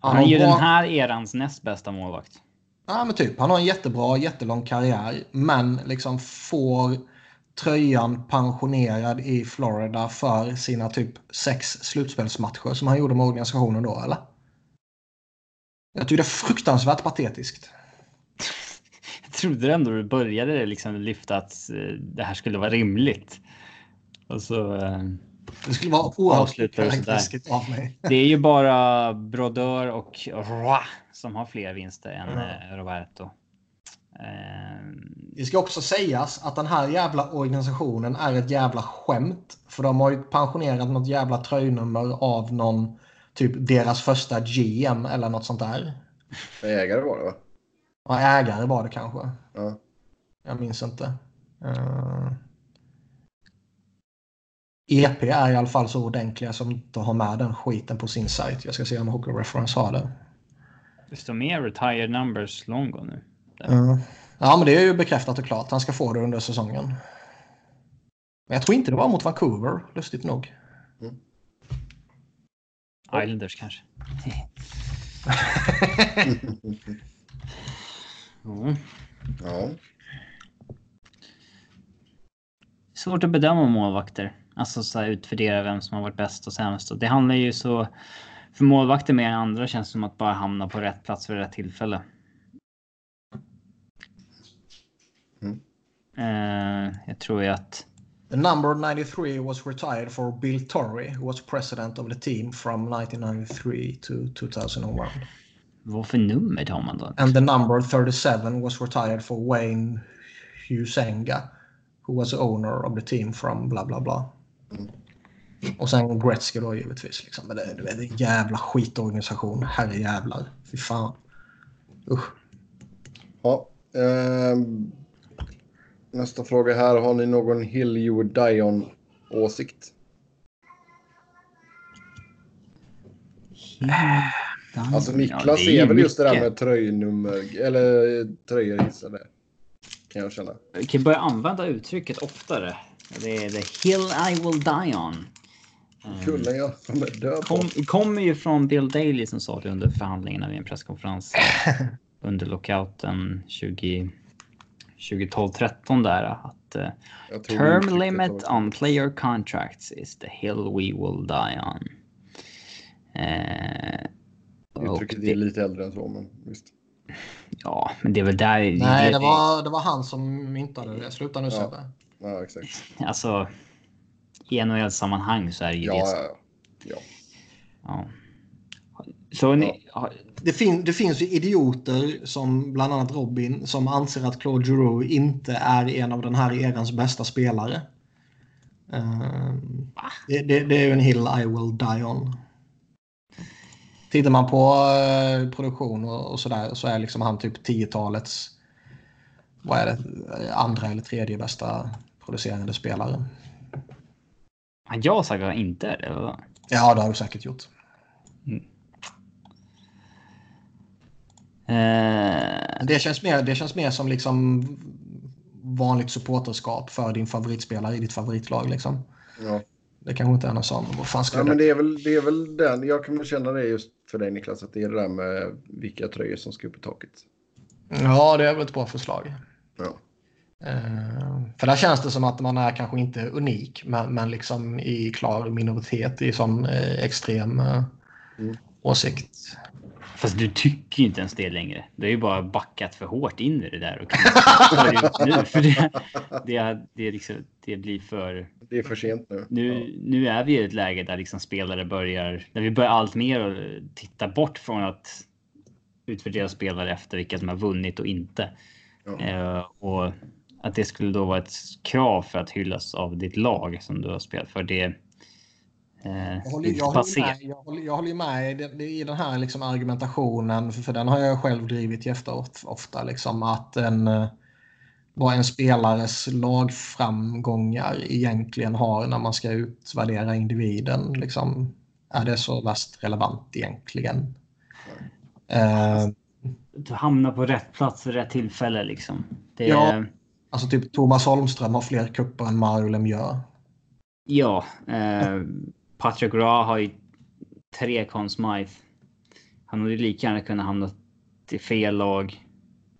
Han har är ju bra- den här erans näst bästa målvakt. Ja, men typ. Han har en jättebra, jättelång karriär, men liksom får tröjan pensionerad i Florida för sina typ sex slutspelsmatcher som han gjorde med organisationen då, eller? Jag tycker det är fruktansvärt patetiskt. <laughs> Jag trodde ändå du började liksom lyfta att eh, det här skulle vara rimligt. Och så. eh, Det skulle vara oerhört karaktäristiskt av mig. <laughs> Det är ju bara Brodeur och Roy som har fler vinster än eh, Roberto. Eh, Det ska också sägas att den här jävla organisationen är ett jävla skämt. För de har ju pensionerat något jävla tröjnummer av någon, typ deras första GM eller något sånt där. ägare var det va? Ja, ägare var det kanske. Ja. Jag minns inte. Uh... EP är i alla fall så ordentliga som inte har med den skiten på sin sajt. Jag ska se om Hockey Reference har det. det står mer retired numbers Longo nu. Uh... Ja, men det är ju bekräftat och klart. Han ska få det under säsongen. Men jag tror inte det var mot Vancouver, lustigt nog. Islanders kanske. Ja. <laughs> ja. Svårt att bedöma målvakter. Alltså så här, utvärdera vem som har varit bäst och sämst. Och det handlar ju så. För målvakter mer än andra känns det som att bara hamna på rätt plats vid rätt tillfälle. Eh, jag tror ju att The number 93 was retired for Bill Torrey, who was president of the team from 1993 to 2001. vad för nummer tar man då? And the number 37 was retired for Wayne Husenga, who was owner of the team from bla bla bla. Och sen Gretzky då givetvis. Liksom. Men det, det är en jävla skitorganisation. Herre jävlar. Fy fan. Usch. ja. ehm, nästa fråga här. Har ni någon Hill You Would Die On åsikt? Alltså Niklas Ja, är är väl just det där med tröjnummer eller tröjor gissade. Kan jag känna. Vi kan börja använda uttrycket oftare. Det är the hill I will die on. Mm. Kullen jag kommer dö på. Kom, kommer ju från Bill Daley som sa det under förhandlingarna vid en presskonferens <laughs> under lockouten 20, 2012-13 där att tror term limit on player contracts is the hill we will die on. Och Uttrycket är det, lite äldre än så, men visst. <laughs> ja, men det är väl där. Nej, det var, det var han som myntade det. Sluta nu Ja. Sebbe. Ja, exakt. Alltså. I NHL-sammanhang så är det ju Ja, det. ja, som- ja. ja. Ja. Så ni, Det, fin det finns ju idioter som bland annat Robin som anser att Claude Giroux inte är en av den här erans bästa spelare. Ehm, det, det, det är ju en hill I will die on. Tittar man på eh, produktion och, och sådär så är liksom han typ 10-talets vad är det, andra eller tredje bästa producerande spelare. Jag har sagt att han inte är det. eller? Ja, det har du säkert gjort. Eh, Det känns mer, det känns mer som liksom vanligt supporterskap för din favoritspelare i ditt favoritlag. Liksom. Ja. Det kanske inte är någon sån. Vad fan ska Ja, men det är, väl, det är väl den. Jag kan väl känna det just för dig Niklas, att det är det där med vilka tröjor som ska upp i taket. Ja, det är väl ett bra förslag. Ja. Eh, för där känns det som att man är kanske inte unik, men, men liksom i klar minoritet i sån eh, extrem eh, Mm. åsikt. Fast du tycker ju inte ens det längre. Du har ju bara backat för hårt in i det där. Och kan- nu, för det, det, det, liksom, det blir för... Det är för sent nu. Nu, nu är vi i ett läge där liksom spelare börjar, där vi börjar allt mer titta bort från att utvärdera spelare efter vilka som har vunnit och inte. Ja. Eh, och att det skulle då vara ett krav för att hyllas av ditt lag som du har spelat för. Det Jag håller, inte jag, håller passé. med, jag, håller, jag håller ju med i den, här liksom argumentationen, för, för den har jag själv drivit of- ofta. Liksom, att en, eh, vad en spelares lagframgångar egentligen har när man ska utvärdera individen. Liksom, är det så värst relevant egentligen? Eh, Du hamnar på rätt plats vid rätt tillfälle liksom. Det, Ja. alltså typ Thomas Holmström har fler kupper än Mario Lemieux. Ja, eh, Patrick Ra har ju tre Conn Smythe. Han hade lika gärna kunnat hamna i fel lag,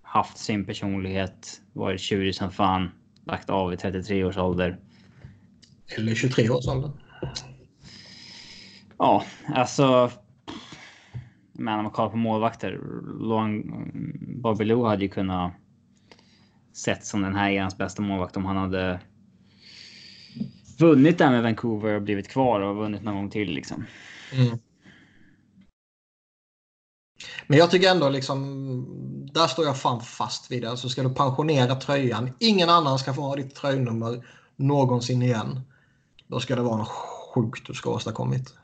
haft sin personlighet, varit tjurig som fan, lagt av i 33 års ålder. Eller 23 års ålder. Ja, alltså. Men om man kollar på målvakter. Bobby Lou hade ju kunnat sett som den här erans bästa målvakt om han hade vunnit där med Vancouver och blivit kvar och vunnit någon gång till liksom. Mm. Men jag tycker ändå liksom, där står jag fan fast vid det. Alltså ska du pensionera tröjan, ingen annan ska få ha ditt tröjnummer någonsin igen. Då ska det vara något sjukt du ska ha åstadkommit.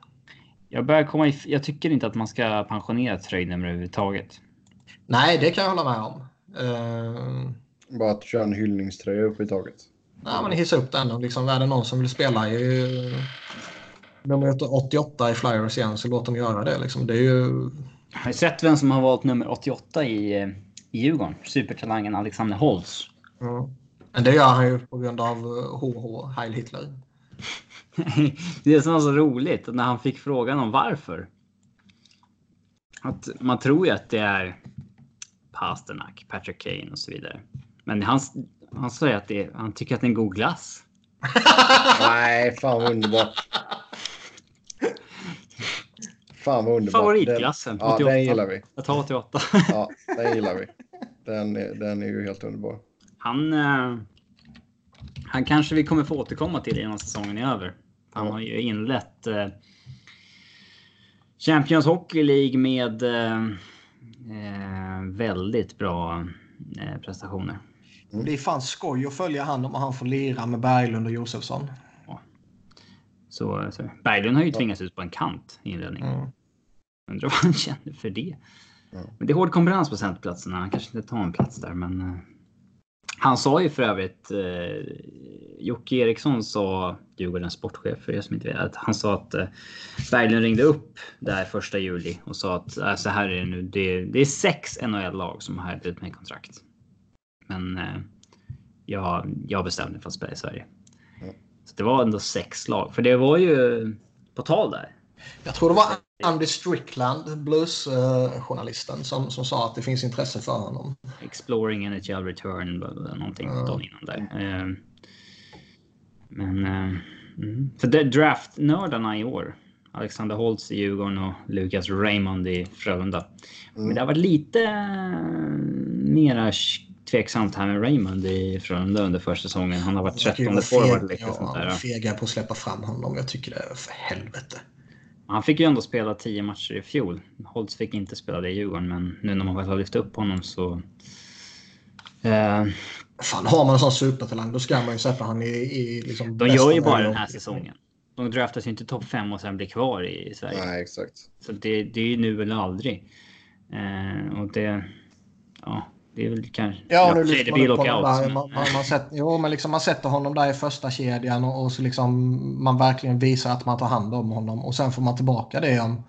Jag börjar komma i, Jag tycker inte att man ska pensionera tröjnummer överhuvudtaget. Nej, det kan jag hålla med om. Uh, Bara att köra en hyllningströja upp i taget. Nej, men hissa upp den. och Liksom, är det någon som vill spela i nummer 88 i Flyers igen så låt dem göra det. Liksom. Det är ju... Har ni sett vem som har valt nummer 88 i, eh, i Djurgården? Supertalangen Alexander Holtz. Ja. Men det gör han ju på grund av HH, Heil Hitler. <laughs> det som var så roligt när han fick frågan om varför. Att man tror ju att det är Pasternak, Patrick Kane och så vidare. Men han, han säger att det är, han tycker att det är en god glass. <laughs> Nej, fan vad underbart. Fan vad underbart. Favoritglassen, Den, ja, 88. den gillar vi. Jag tar 88. <laughs> Ja, den gillar vi. Den, är- den är ju helt underbar. Han, eh, han kanske vi kommer få återkomma till innan säsongen är över. Han Ja. har ju inlett eh, Champions Hockey League med eh, eh, väldigt bra eh, prestationer. Det är fan skoj att följa han om han får lira med Berglund och Josefsson. Så, så Berglund har ju tvingats ut på en kant i inledningen. Mm. Undrar vad han känner för det. Ja. Men det är hård konkurrens på centerplatserna. Han kanske inte tar en plats där, men. Eh, han sa ju för övrigt. Eh, Jocke Eriksson sa Djurgårdens sportchef för er som inte vet. Att han sa att eh, Berglund ringde upp där första juli och sa att äh, så här är det nu. Det, det är sex NHL-lag som har erbjudit mig kontrakt. Men eh, jag, jag bestämde mig för att spela i Sverige. Ja. Så det var ändå sex lag. För det var ju på tal där. Jag tror det var Andy Strickland, bluesjournalisten, som, som sa att det finns intresse för honom. Exploring NHL Return, någonting Ja. dagen innan där. Eh, Men... eh, Mm. För det draftnördarna i år. Alexander Holtz i Djurgården och Lucas Raymond i Frölunda. Men det har varit lite eh, mera tveksamt här med Raymond i Frölunda under första säsongen. Han har varit Han verkar ju 13 vara forward. feg- Liksom, sånt ja, där. fega på att släppa fram honom. Jag tycker det är för helvete. Han fick ju ändå spela 10 matcher i fjol. Holtz fick inte spela det i Djurgården, men nu när man väl har lyft upp honom så... Eh, Fan, har man en sån supertalang då ska man ju sätta han i, i liksom De gör ju bara den här säsongen. De draftas ju inte topp 5 och sen blir kvar i Sverige. Nej, exakt. Så det, det är ju nu eller aldrig. Eh, och det, ja, Det är väl kanske... Ja, nu det lyfter man upp honom där. Man, man, man, sätter, jo, men liksom man sätter honom där i första kedjan och, och så liksom man verkligen visar att man tar hand om honom. Och sen får man tillbaka det om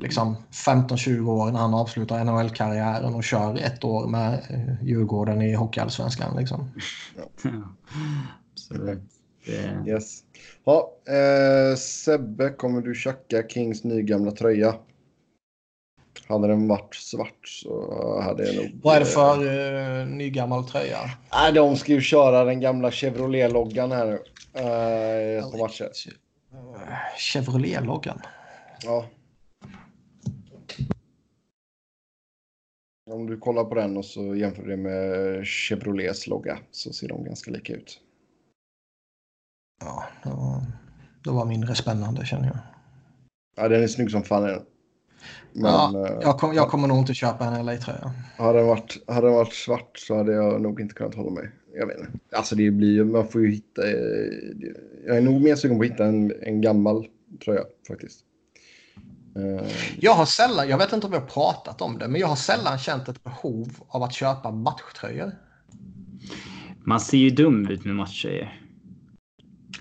liksom 15-20 år när han avslutar NHL-karriären och kör ett år med eh, Djurgården i Hockeyallsvenskan. Liksom. Ja. <laughs> Absolut. Yes. Ja, eh, Sebbe, kommer du tjacka Kings nygamla tröja? Hade den varit svart så hade jag nog... Vad är det för uh, nygammal tröja? Nej, de ska ju köra den gamla Chevrolet-loggan här nu. Eh, på matcher. Eh, Chevrolet-loggan. Ja. Om du kollar på den och så jämför det med Chevrolets logga så ser de ganska lika ut. Ja, det var, det var mindre spännande känner jag. Ja, den är snygg som fan. Men ja, eh, jag, kom, jag kommer nog inte köpa en LA-tröja. hade, den varit, hade den varit svart så hade jag nog inte kunnat hålla mig. Jag vet inte. Alltså det blir ju, man får ju hitta. eh, Jag är nog mer sugen på att hitta en, en gammal tröja faktiskt. Eh, Jag har sällan, jag vet inte om jag har pratat om det, men jag har sällan känt ett behov av att köpa matchtröjor. man ser ju dum ut med matchtröjor.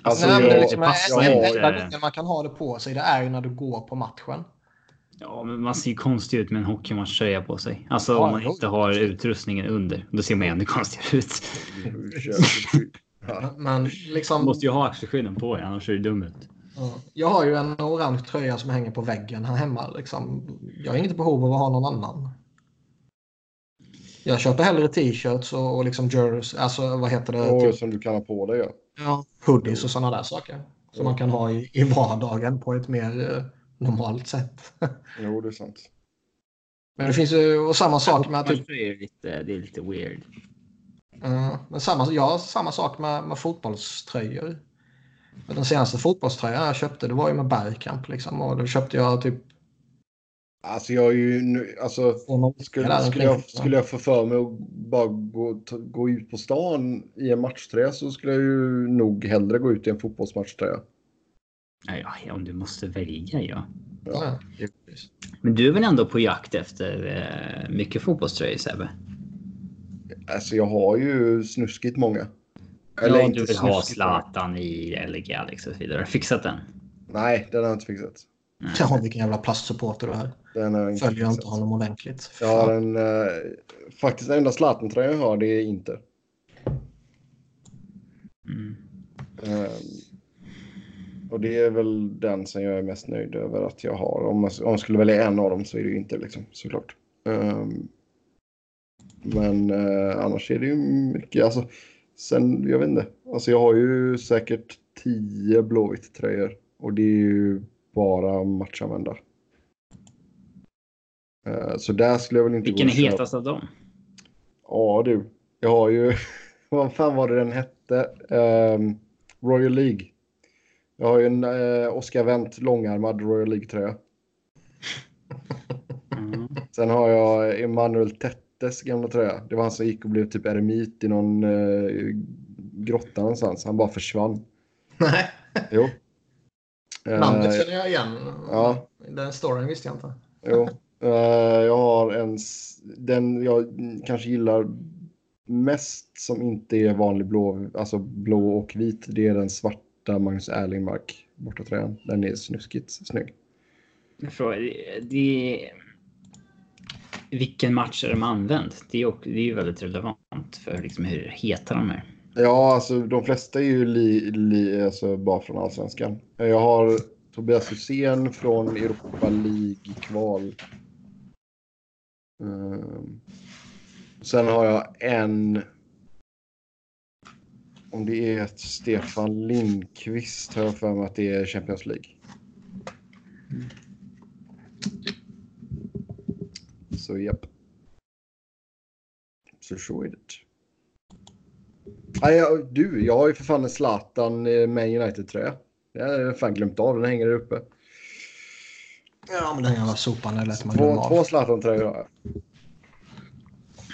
Alltså, Nej, det är jag- liksom passar en- enda gången man kan ha det på sig, det är ju när du går på matchen. Ja, men man ser ju konstig ut med en hockeymatchtröja på sig. Alltså Ja, om man inte har utrustningen under. Då ser man ju ännu konstigare ut. Ja. <laughs> Man Men liksom, måste ju ha axelskydden på dig, annars ser du dum ut. ja, jag har ju en orange tröja som hänger på väggen här hemma. Liksom. Jag har inget behov av att ha någon annan. Jag köper hellre t-shirts och, och liksom jersey, alltså vad heter det? Och Typ, som du kan ha på dig. Ja. ja, hoodies och sådana där saker. Som man kan ha i, i vardagen på ett mer eh, normalt sätt. Jo, det är sant. Men det finns ju och samma sak med typ, är lite, det är lite weird. eh, men samma, jag har samma sak med, med fotbollströjor. Den senaste fotbollströjan jag köpte det var ju med Bergkamp liksom och då köpte jag typ Alltså jag är ju nu, alltså skulle, skulle, jag, skulle jag få för mig att bara gå, ta- gå ut på stan i en matchtröja så skulle jag ju nog hellre gå ut i en fotbollsmatchtröja. Ja, ja, om du måste välja ja. Ja. Men du är väl ändå på jakt efter eh, mycket fotbollströjor Sebbe? Alltså jag har ju snuskigt många. ja, inte du vill ha. Zlatan i LA Galaxy och så vidare. Har du fixat den? Nej, den har jag inte fixat. Nej. Ja, vilken jävla plastsupporter du är. Den har jag inte Följer inte fixat. honom ordentligt. Jag har en, eh, faktiskt den enda Zlatan-tröjan jag har det är inte. Mm. Ehm, och det är väl den som jag är mest nöjd över att jag har. Om man, om man skulle välja en av dem så är det ju inte liksom, såklart. Ehm, men eh, annars är det ju mycket, alltså, sen, jag vet inte. Alltså jag har ju säkert tio blåvitt tröjor och det är ju bara matchanvända. Eh, så där skulle jag väl inte Vilken är gå och köpa- hetast av dem? Ja du, jag har ju, <laughs> vad fan var det den hette? Ehm, Royal League. Jag har ju en uh, Oscar Wendt långärmad Royal League-tröja. Mm. Sen har jag Emanuel Tettes gamla tröja. Det var han som gick och blev typ eremit i någon uh, grotta någonstans. Han bara försvann. Nej, Jo. <laughs> Eh, namnet känner jag igen. ja. Den storyn visste jag inte. Jo. Eh, jag har en, den jag kanske gillar mest som inte är vanlig blå, alltså blå och vit. Det är den svarta Magnus Erlingmark bortatröjan. Den är snuskigt snygg. Frågar, det-. Vilken match är de använd? Det är det är ju väldigt relevant för liksom hur heta de är. Ja, alltså de flesta är ju li, li, alltså, bara från allsvenskan. Jag har Tobias Hysén från Europa League-kval. Ehm, sen har jag en... Om det är ett Stefan Lindqvist har jag för mig att det är Champions League. Så japp. Så så är det. Nej, du, jag har ju för fan en Zlatan eh, Man United-tröja. Jag har fan glömt av den, hänger där uppe. Ja, men den jävla sopan är lätt man glömmer Två, av. två Zlatan-tröjor har jag.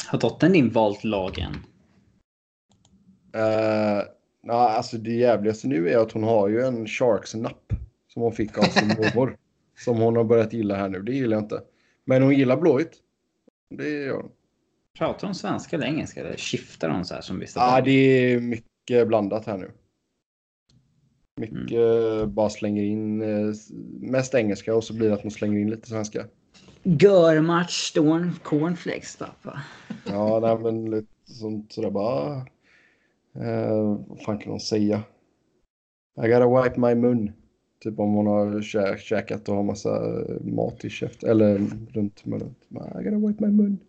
Har dottern din valt lagen? Uh, nah, alltså det jävligaste nu är att hon har ju en Sharks-napp som hon fick av sin <laughs> mormor. som hon har börjat gilla här nu. Det gillar jag inte. Men hon gillar blåvitt. Det gör hon. Pratar de svenska eller engelska? Eller skiftar de så här som vissa? Ja, lag? det är mycket blandat här nu. Mycket Mm. bara slänger in eh, mest engelska och så blir det att man slänger in lite svenska. Görmatch, Storm, Cornflakes, pappa. Ja, nej, men lite sånt sådär bara. Eh, vad fan kan hon säga? I gotta wipe my mun. Typ om hon har kä käkat och har massa eh, mat i käften. eller runt munnen. I gotta wipe my mun.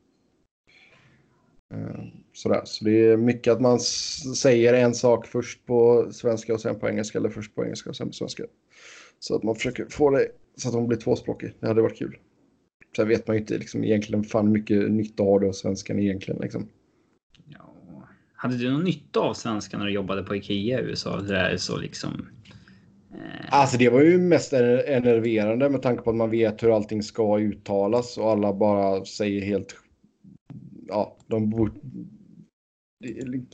Eh, sådär, så det är mycket att man säger en sak först på svenska och sen på engelska eller först på engelska och sen på svenska. Så att man försöker få det så att hon blir tvåspråkig. Det hade varit kul. Sen vet man ju inte liksom, egentligen fan mycket nytta har det av svenskan egentligen. Liksom. Hade du någon nytta av svenska när du jobbade på Ikea i USA? Det där är så liksom... Eh, Alltså det var ju mest ener- enerverande med tanke på att man vet hur allting ska uttalas och alla bara säger helt... Ja, de bor...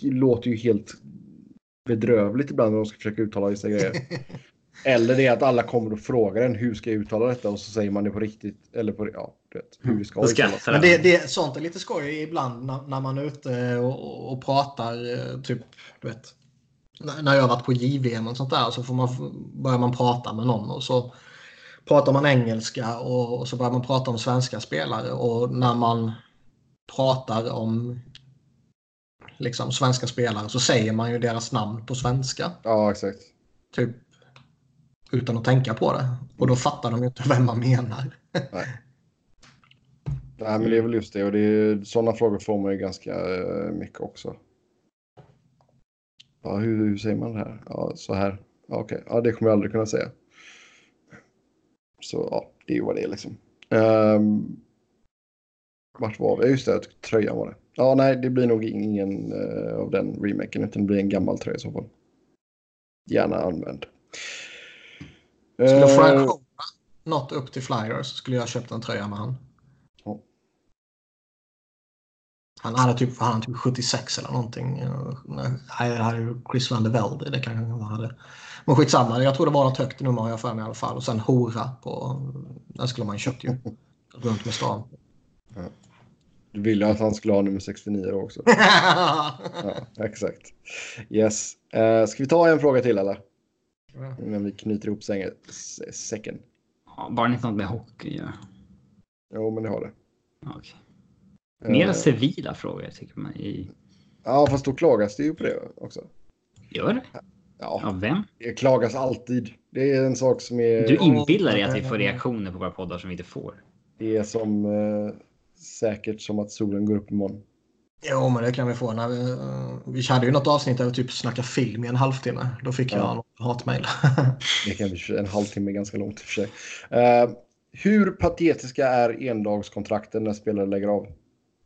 Det låter ju helt bedrövligt ibland när de ska försöka uttala vissa grejer. <laughs> Eller det är att alla kommer och frågar en hur ska jag uttala detta och så säger man det på riktigt. Eller på ja, du vet, hur det ska skrattar Men de. det, det, sånt är lite skoj ibland när, när man är ute och, och pratar. eh, Typ, du vet. När när jag har varit på JVM och sånt där så får man, börjar man prata med någon och så pratar man engelska och, och så börjar man prata om svenska spelare. Och när man pratar om liksom, svenska spelare så säger man ju deras namn på svenska. Ja, exakt. Typ utan att tänka på det. Och då fattar de ju inte <laughs> vem man menar. Nej, men det är väl just det. Och det är, sådana frågor får man ju ganska eh, mycket också. Ja, hur, hur säger man det här? Ja, så här. Ja, okej. Ja, det kommer jag aldrig kunna säga. Så ja, det är ju vad det är liksom. Um, vart var vi? Just det, tröjan var det. Ja, nej, det blir nog ingen eh, av den remaken, utan det blir en gammal tröja i så fall. Gärna använd. Skulle Eh, Frank Hora nått upp till Flyers skulle jag köpt en tröja med han. Han hade typ, han hade typ 76 eller någonting. Nej, det hade ju Chris van der Velde. Det kanske han hade. Men skitsamma, jag tror det var något högt nummer har jag för mig i alla fall. Och sen Hora på... Den skulle man köpt ju. <laughs> Runt med stan. Du ville att han skulle ha nummer 69 då också. <laughs> Ja, exakt. Yes. Uh, ska vi ta en fråga till eller? Innan vi knyter ihop sängen, säcken. Ja, bara inte något med hockey göra. Jo, men det har det. Ja, okej. Mera Eh, civila frågor tycker man. I... Ja, fast då klagas det ju på det också. Gör det? Ja, Av vem? det klagas alltid. Det är en sak som är... Du inbillar dig att vi får reaktioner på våra poddar som vi inte får. Det är som eh, säkert som att solen går upp imorgon. Jo, men det kan vi få. När vi, eh, vi hade ju något avsnitt där vi typ snackade film i en halvtimme. Då fick jag Ja. något hatmejl. Det kan bli en halvtimme ganska långt i och för sig. Eh, hur patetiska är endagskontrakten när spelare lägger av?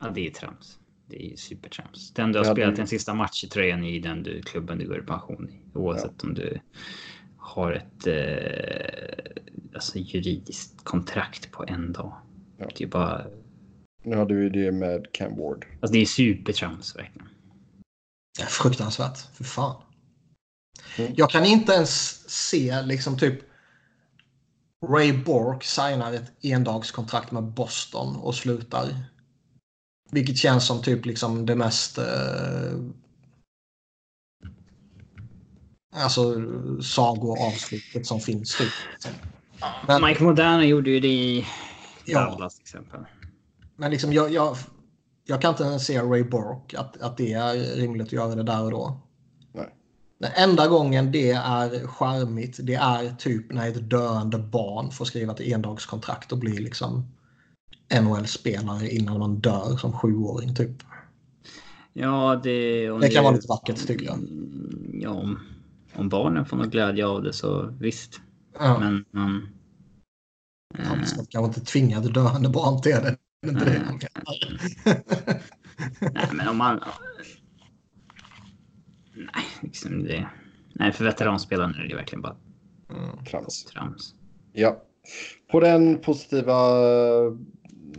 Ja, det är trams. Det är supertrams. Den du har Ja, spelat det- en sista match i tröjan i den du, klubben du går i pension i. Oavsett om du har ett eh, alltså juridiskt kontrakt på en dag. Ja. Det är bara... Nu hade vi det med Cam Ward. Alltså det är supertrams verkligen. Det är fruktansvärt. För fan. Mm. Jag kan inte ens se liksom typ Ray Bork signar ett endagskontrakt med Boston och slutar. Vilket känns som typ liksom det mest eh, alltså sagoavslutet som finns. Typ. Men- Mike Moderna gjorde ju det i Ja. Dallas till exempel. Men liksom jag, jag, jag kan inte ens se Ray Bork att, att det är rimligt att göra det där och då. Nej. Den enda gången det är charmigt det är typ när ett döende barn får skriva ett endagskontrakt och bli liksom NHL-spelare innan man dör som sjuåring typ. Ja, det... Det kan vara lite vackert, tycker jag. Mm, Ja, om, om barnen får någon glädje av det så visst. Ja. Men man... Ja, man ska kanske inte tvinga ett döende barn till det. Det det. Nej, men om man... Nej, liksom det... Nej, för veteranspelare är det verkligen bara Mm. Trams. trams. Ja. På den positiva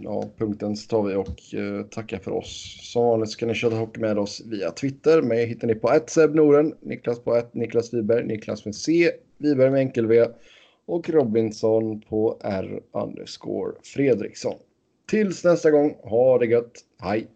ja, punkten så tar vi och eh, tackar för oss. Som vanligt ska ni köra hockey med oss via Twitter. Mig hittar ni på Noren, Niklas på 1. Niklas Wiberg, Niklas med C, Wiberg med enkel V och Robinson på R underscore Fredriksson. Tills nästa gång, ha det gött. Hej!